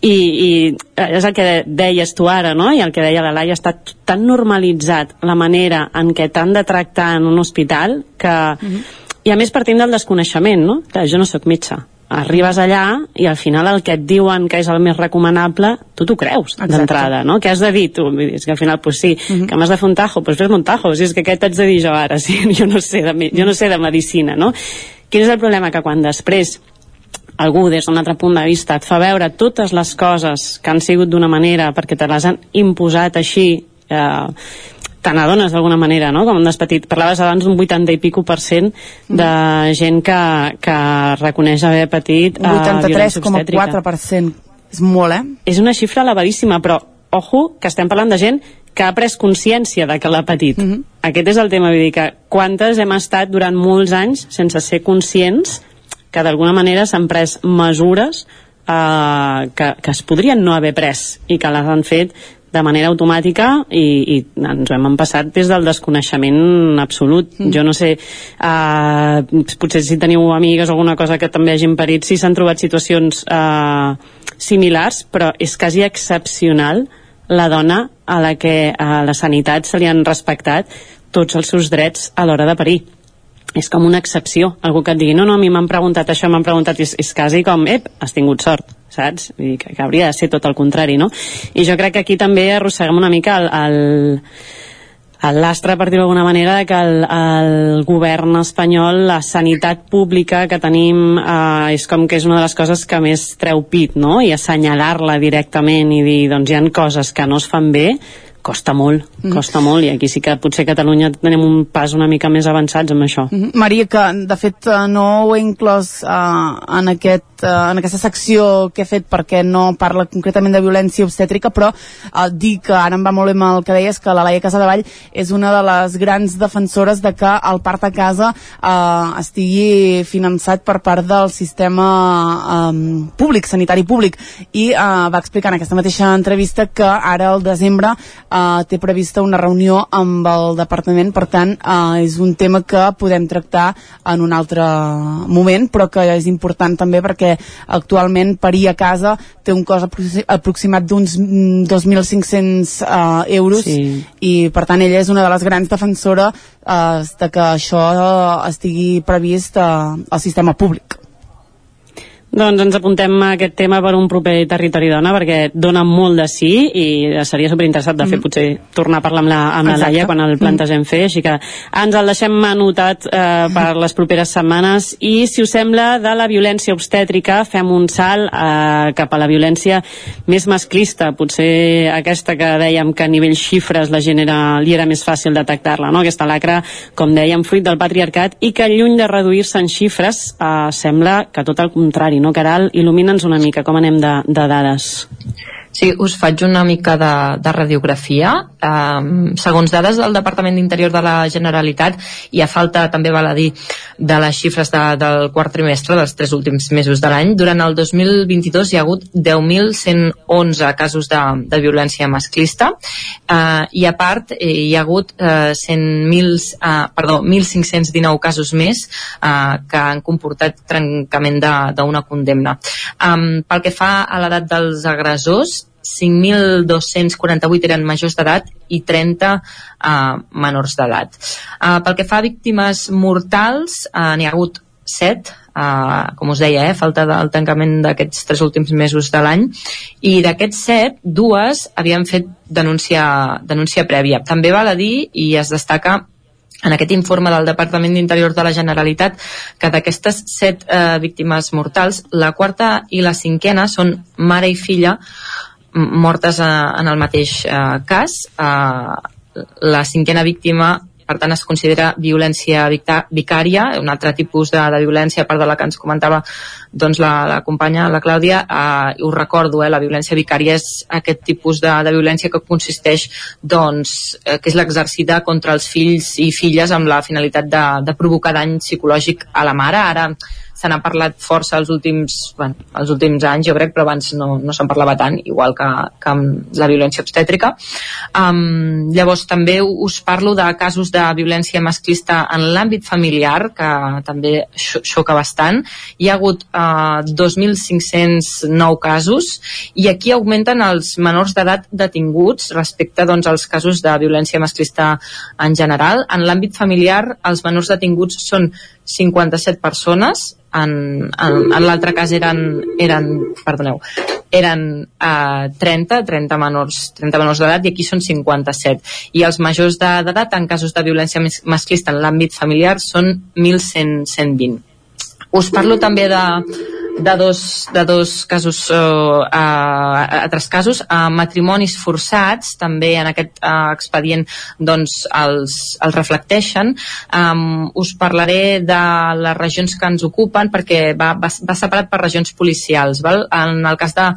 Speaker 44: I, i és el que deies tu ara, no? I el que deia la Laia, està tan normalitzat la manera en què t'han de tractar en un hospital que... Mm -hmm. I a més partint del desconeixement, no? Que jo no sóc metge arribes allà i al final el que et diuen que és el més recomanable tu t'ho creus d'entrada, no? Què has de dir tu? És que al final, pues sí, uh mhm. -huh. que m'has de fer un tajo, pues fes un tajo, si és que què t'haig de dir jo ara? Sí, jo, no sé de, jo no sé de medicina, no? Quin és el problema? Que quan després algú des d'un altre punt de vista et fa veure totes les coses que han sigut d'una manera perquè te les han imposat així eh, te n'adones d'alguna manera, no? Com un petit. Parlaves abans d'un 80 i pico per cent de gent que, que reconeix haver patit
Speaker 45: uh, 83,4%. És molt, eh?
Speaker 44: És una xifra elevadíssima, però ojo, que estem parlant de gent que ha pres consciència de que l'ha patit. Mm -hmm. Aquest és el tema, vull dir que quantes hem estat durant molts anys sense ser conscients que d'alguna manera s'han pres mesures eh, que, que es podrien no haver pres i que les han fet de manera automàtica i, i ens ho hem passat des del desconeixement absolut. Mm. Jo no sé, uh, potser si teniu amigues o alguna cosa que també hagin parit, si s'han trobat situacions uh, similars, però és quasi excepcional la dona a la que a la sanitat se li han respectat tots els seus drets a l'hora de parir és com una excepció, algú que et digui no, no, a mi m'han preguntat això, m'han preguntat és, és quasi com, ep, has tingut sort saps? Vull dir que, que hauria de ser tot el contrari, no? I jo crec que aquí també arrosseguem una mica el, el, l'astre, per dir-ho d'alguna manera, que el, el govern espanyol, la sanitat pública que tenim, eh, és com que és una de les coses que més treu pit, no? I assenyalar-la directament i dir, doncs hi han coses que no es fan bé, costa molt, mm. costa molt i aquí sí que potser a Catalunya tenim un pas una mica més avançats amb això.
Speaker 45: Mm -hmm. Maria, que de fet eh, no ho he inclòs uh, en, aquest, uh, en aquesta secció que he fet perquè no parla concretament de violència obstètrica, però uh, dir que ara em va molt bé amb el que deies que la Laia Casadevall és una de les grans defensores de que el part a casa uh, estigui finançat per part del sistema um, públic, sanitari públic. I uh, va explicar en aquesta mateixa entrevista que ara al desembre eh, té prevista una reunió amb el departament, per tant eh, és un tema que podem tractar en un altre moment, però que és important també perquè actualment parir a casa té un cost aproximat d'uns 2.500 eh, euros sí. i per tant ella és una de les grans defensores eh, de que això estigui previst eh, al sistema públic.
Speaker 44: Doncs ens apuntem a aquest tema per un proper territori dona perquè dona molt de sí i seria superinteressat de fer mm. potser tornar a parlar amb la, amb la Laia quan el mm. plantegem mm. fer, així que ens el deixem anotat eh, per les properes setmanes i si us sembla de la violència obstètrica fem un salt eh, cap a la violència més masclista, potser aquesta que dèiem que a nivell xifres la gent era, li era més fàcil detectar-la, no? aquesta lacra, com dèiem, fruit del patriarcat i que lluny de reduir-se en xifres eh, sembla que tot el contrari no, Caral? Il·lumina'ns una mica com anem de, de dades.
Speaker 33: Sí, us faig una mica de, de radiografia. Um, segons dades del Departament d'Interior de la Generalitat, i a falta, també val a dir, de les xifres de, del quart trimestre, dels tres últims mesos de l'any, durant el 2022 hi ha hagut 10.111 casos de, de violència masclista, uh, i a part eh, hi ha hagut uh, 100.000, uh, perdó, 1.519 casos més uh, que han comportat trencament d'una condemna. Um, pel que fa a l'edat dels agressors, 5.248 eren majors d'edat i 30 uh, menors d'edat. Uh, pel que fa a víctimes mortals, uh, n'hi ha hagut 7, uh, com us deia, eh, falta del tancament d'aquests tres últims mesos de l'any, i d'aquests 7, dues havien fet denúncia, denúncia prèvia. També val a dir, i es destaca en aquest informe del Departament d'Interior de la Generalitat que d'aquestes set eh, víctimes mortals, la quarta i la cinquena són mare i filla mortes eh, en el mateix eh, cas. Eh, la cinquena víctima per tant es considera violència vicària, un altre tipus de, de violència, a part de la que ens comentava doncs la, la companya, la Clàudia, eh, ho recordo, eh, la violència vicària és aquest tipus de, de violència que consisteix doncs, eh, que és l'exercida contra els fills i filles amb la finalitat de, de provocar dany psicològic a la mare. Ara se n'ha parlat força els últims, bueno, els últims anys, jo crec, però abans no, no se'n parlava tant, igual que, que amb la violència obstètrica. Um, llavors, també us parlo de casos de violència masclista en l'àmbit familiar, que també xoca bastant. Hi ha hagut uh, 2.509 casos i aquí augmenten els menors d'edat detinguts respecte doncs, als casos de violència masclista en general. En l'àmbit familiar, els menors detinguts són 57 persones, en, en, en l'altre cas eren, eren perdoneu, eren uh, 30, 30 menors, 30 menors d'edat i aquí són 57. I els majors d'edat en casos de violència masclista en l'àmbit familiar són 1.120. Us parlo també de, de dos, de dos casos, uh, uh, altres casos, uh, matrimonis forçats, també en aquest uh, expedient doncs, els, els reflecteixen. Um, us parlaré de les regions que ens ocupen perquè va, va, va separat per regions policials. Val? En el cas de,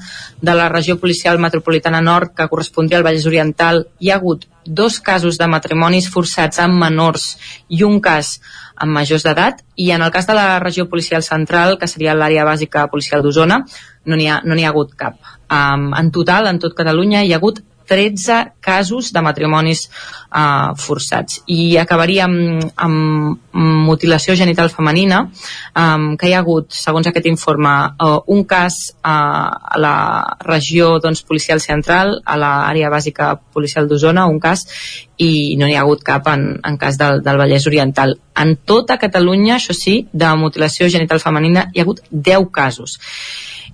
Speaker 33: de la regió policial metropolitana nord, que correspondria al Vallès Oriental, hi ha hagut dos casos de matrimonis forçats amb menors i un cas amb majors d'edat i en el cas de la regió policial central, que seria l'àrea bàsica policial d'Osona, no n'hi ha, no ha hagut cap. Um, en total, en tot Catalunya, hi ha hagut 13 casos de matrimonis uh, forçats. I acabaria amb, amb mutilació genital femenina, um, que hi ha hagut, segons aquest informe, uh, un cas uh, a la regió doncs, policial central, a l'àrea bàsica policial d'Osona, un cas, i no n'hi ha hagut cap en, en cas del, del Vallès Oriental. En tota Catalunya, això sí, de mutilació genital femenina hi ha hagut 10 casos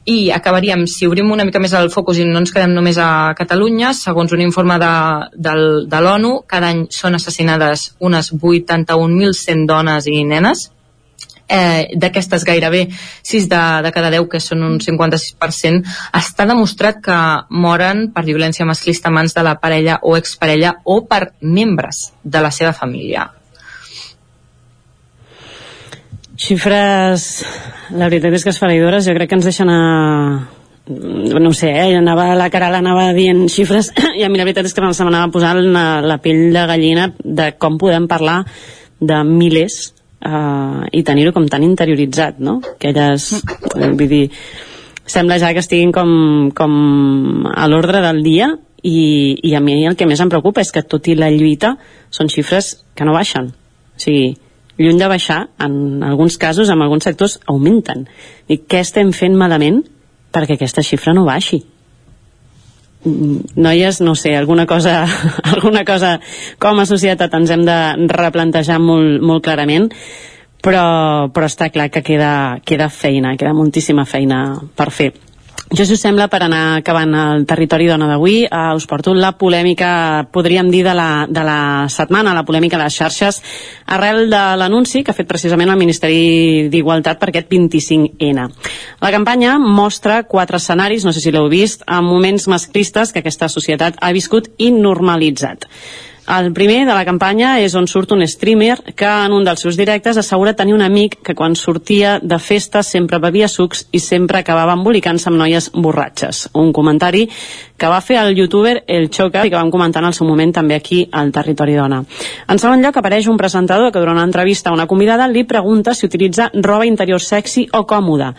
Speaker 33: i acabaríem, si obrim una mica més el focus i no ens quedem només a Catalunya, segons un informe de, de, de l'ONU, cada any són assassinades unes 81.100 dones i nenes, eh, d'aquestes gairebé 6 de, de cada 10, que són un 56%, està demostrat que moren per violència masclista a mans de la parella o exparella o per membres de la seva família.
Speaker 44: Xifres, la veritat és que esfereïdores, jo crec que ens deixen a... no sé, eh? anava, la Caral anava dient xifres i a mi la veritat és que se m'anava posant la, la pell de gallina de com podem parlar de milers eh, i tenir-ho com tan interioritzat, no? Aquelles, eh, vull dir, sembla ja que estiguin com, com a l'ordre del dia i, i a mi el que més em preocupa és que tot i la lluita són xifres que no baixen. O sigui, lluny de baixar, en alguns casos, en alguns sectors, augmenten. I què estem fent malament perquè aquesta xifra no baixi? Mm, noies, no sé, alguna cosa, alguna cosa com a societat ens hem de replantejar molt, molt clarament, però, però està clar que queda, queda feina, queda moltíssima feina per fer. Jo, si us sembla, per anar acabant el territori dona d'avui, eh, us porto la polèmica, podríem dir, de la, de la setmana, la polèmica de les xarxes, arrel de l'anunci que ha fet precisament el Ministeri d'Igualtat per aquest 25N. La campanya mostra quatre escenaris, no sé si l'heu vist, amb moments masclistes que aquesta societat ha viscut i normalitzat. El primer de la campanya és on surt un streamer que en un dels seus directes assegura tenir un amic que quan sortia de festa sempre bevia sucs i sempre acabava embolicant-se amb noies borratxes. Un comentari que va fer el youtuber El Choca i que vam comentar en el seu moment també aquí al Territori Dona. En segon lloc apareix un presentador que durant una entrevista a una convidada li pregunta si utilitza roba interior sexy o còmoda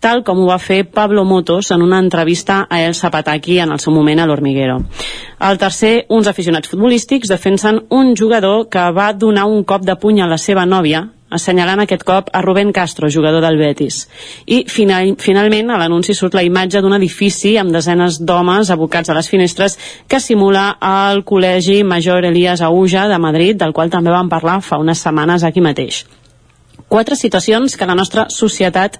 Speaker 44: tal com ho va fer Pablo Motos en una entrevista a El Zapataki en el seu moment a l'Hormiguero. El tercer, uns aficionats futbolístics defensen un jugador que va donar un cop de puny a la seva nòvia assenyalant aquest cop a Rubén Castro, jugador del Betis. I final, finalment a l'anunci surt la imatge d'un edifici amb desenes d'homes abocats a les finestres que simula el Col·legi Major Elias Auja de Madrid, del qual també vam parlar fa unes setmanes aquí mateix quatre situacions que la nostra societat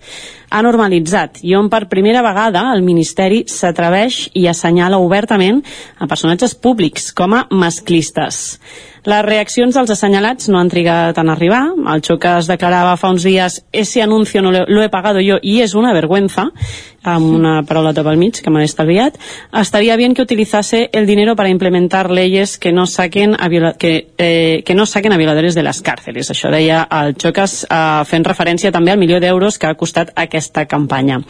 Speaker 44: ha normalitzat i on per primera vegada el Ministeri s'atreveix i assenyala obertament a personatges públics com a masclistes. Les reaccions dels assenyalats no han trigat en arribar. El Xoca es declarava fa uns dies «Ese anuncio no lo, he pagado yo y es una vergüenza», amb una paraulota pel mig que m'he estalviat. Estaría bien que utilizase el dinero para implementar leyes que no saquen a, viola que, eh, que no saquen a violadores de les càrceles. Això deia el Xocas eh, fent referència també al milió d'euros que ha costat aquesta campanya.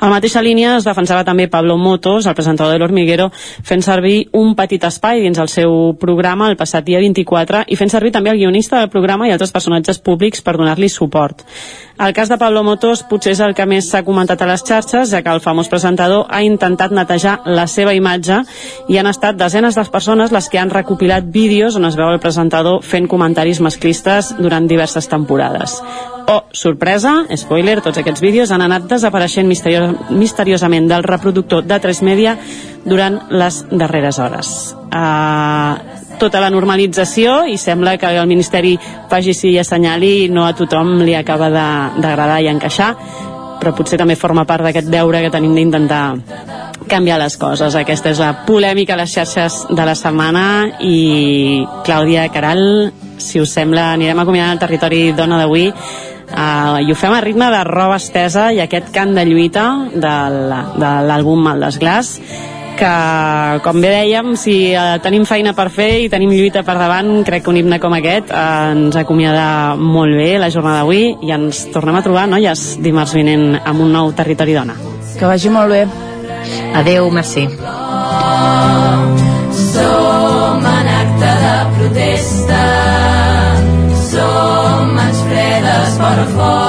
Speaker 44: A la mateixa línia es defensava també Pablo Motos, el presentador de l'Hormiguero, fent servir un petit espai dins el seu programa el passat dia 24 i fent servir també el guionista del programa i altres personatges públics per donar-li suport. El cas de Pablo Motos potser és el que més s'ha comentat a les xarxes, ja que el famós presentador ha intentat netejar la seva imatge i han estat desenes de persones les que han recopilat vídeos on es veu el presentador fent comentaris masclistes durant diverses temporades. Oh, sorpresa, spoiler, tots aquests vídeos han anat desapareixent misterios misteriosament del reproductor de 3 Media durant les darreres hores. Uh, tota la normalització i sembla que el Ministeri faci sí i assenyali no a tothom li acaba d'agradar i encaixar però potser també forma part d'aquest deure que tenim d'intentar canviar les coses. Aquesta és la polèmica a les xarxes de la setmana i Clàudia Caral, si us sembla, anirem acomiadant el territori dona d'avui uh, i ho fem a ritme de roba estesa i aquest cant de lluita de l'àlbum Mal d'Esglàs que, com bé dèiem, si eh, tenim feina per fer i tenim lluita per davant, crec que un himne com aquest eh, ens acomiada molt bé la jornada d'avui i ens tornem a trobar, noies, dimarts vinent amb un nou Territori Dona.
Speaker 45: Que vagi molt bé.
Speaker 33: Adeu, merci.
Speaker 32: Som en acte de protesta Som mans fredes per fort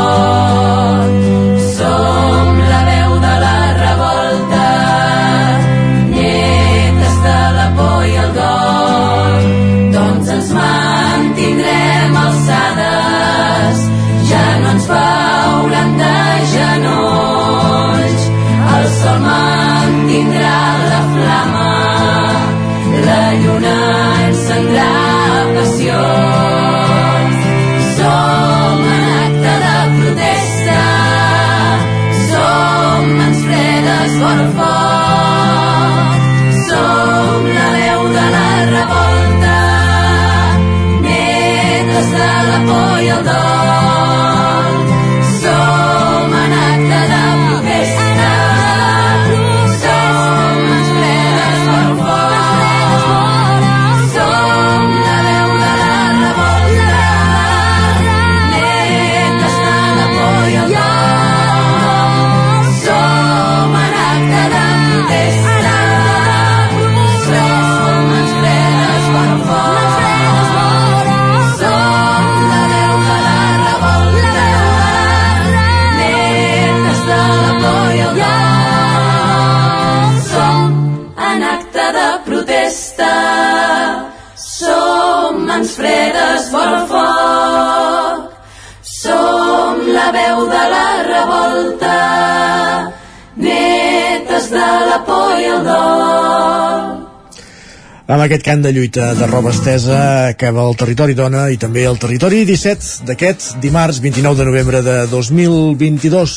Speaker 1: Amb aquest cant de lluita de roba estesa acaba el Territori Dona i també el Territori 17 d'aquest dimarts 29 de novembre de 2022.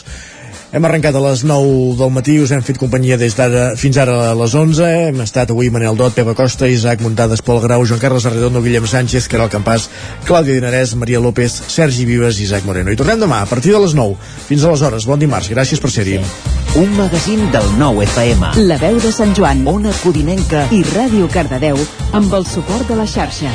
Speaker 1: Hem arrencat a les 9 del matí, us hem fet companyia des d'ara fins ara a les 11. Hem estat avui Manel Dot, Pepa Costa, Isaac Muntades, Pol Grau, Joan Carles Arredondo, Guillem Sánchez, Caral Campàs, Clàudia Dinarès, Maria López, Sergi Vives i Isaac Moreno. I tornem demà a partir de les 9. Fins aleshores, bon dimarts. Gràcies per ser-hi.
Speaker 20: Un magazín del nou FM.
Speaker 18: La veu de Sant Joan,
Speaker 20: Ona Codinenca
Speaker 18: i Ràdio Cardedeu amb el suport de la xarxa.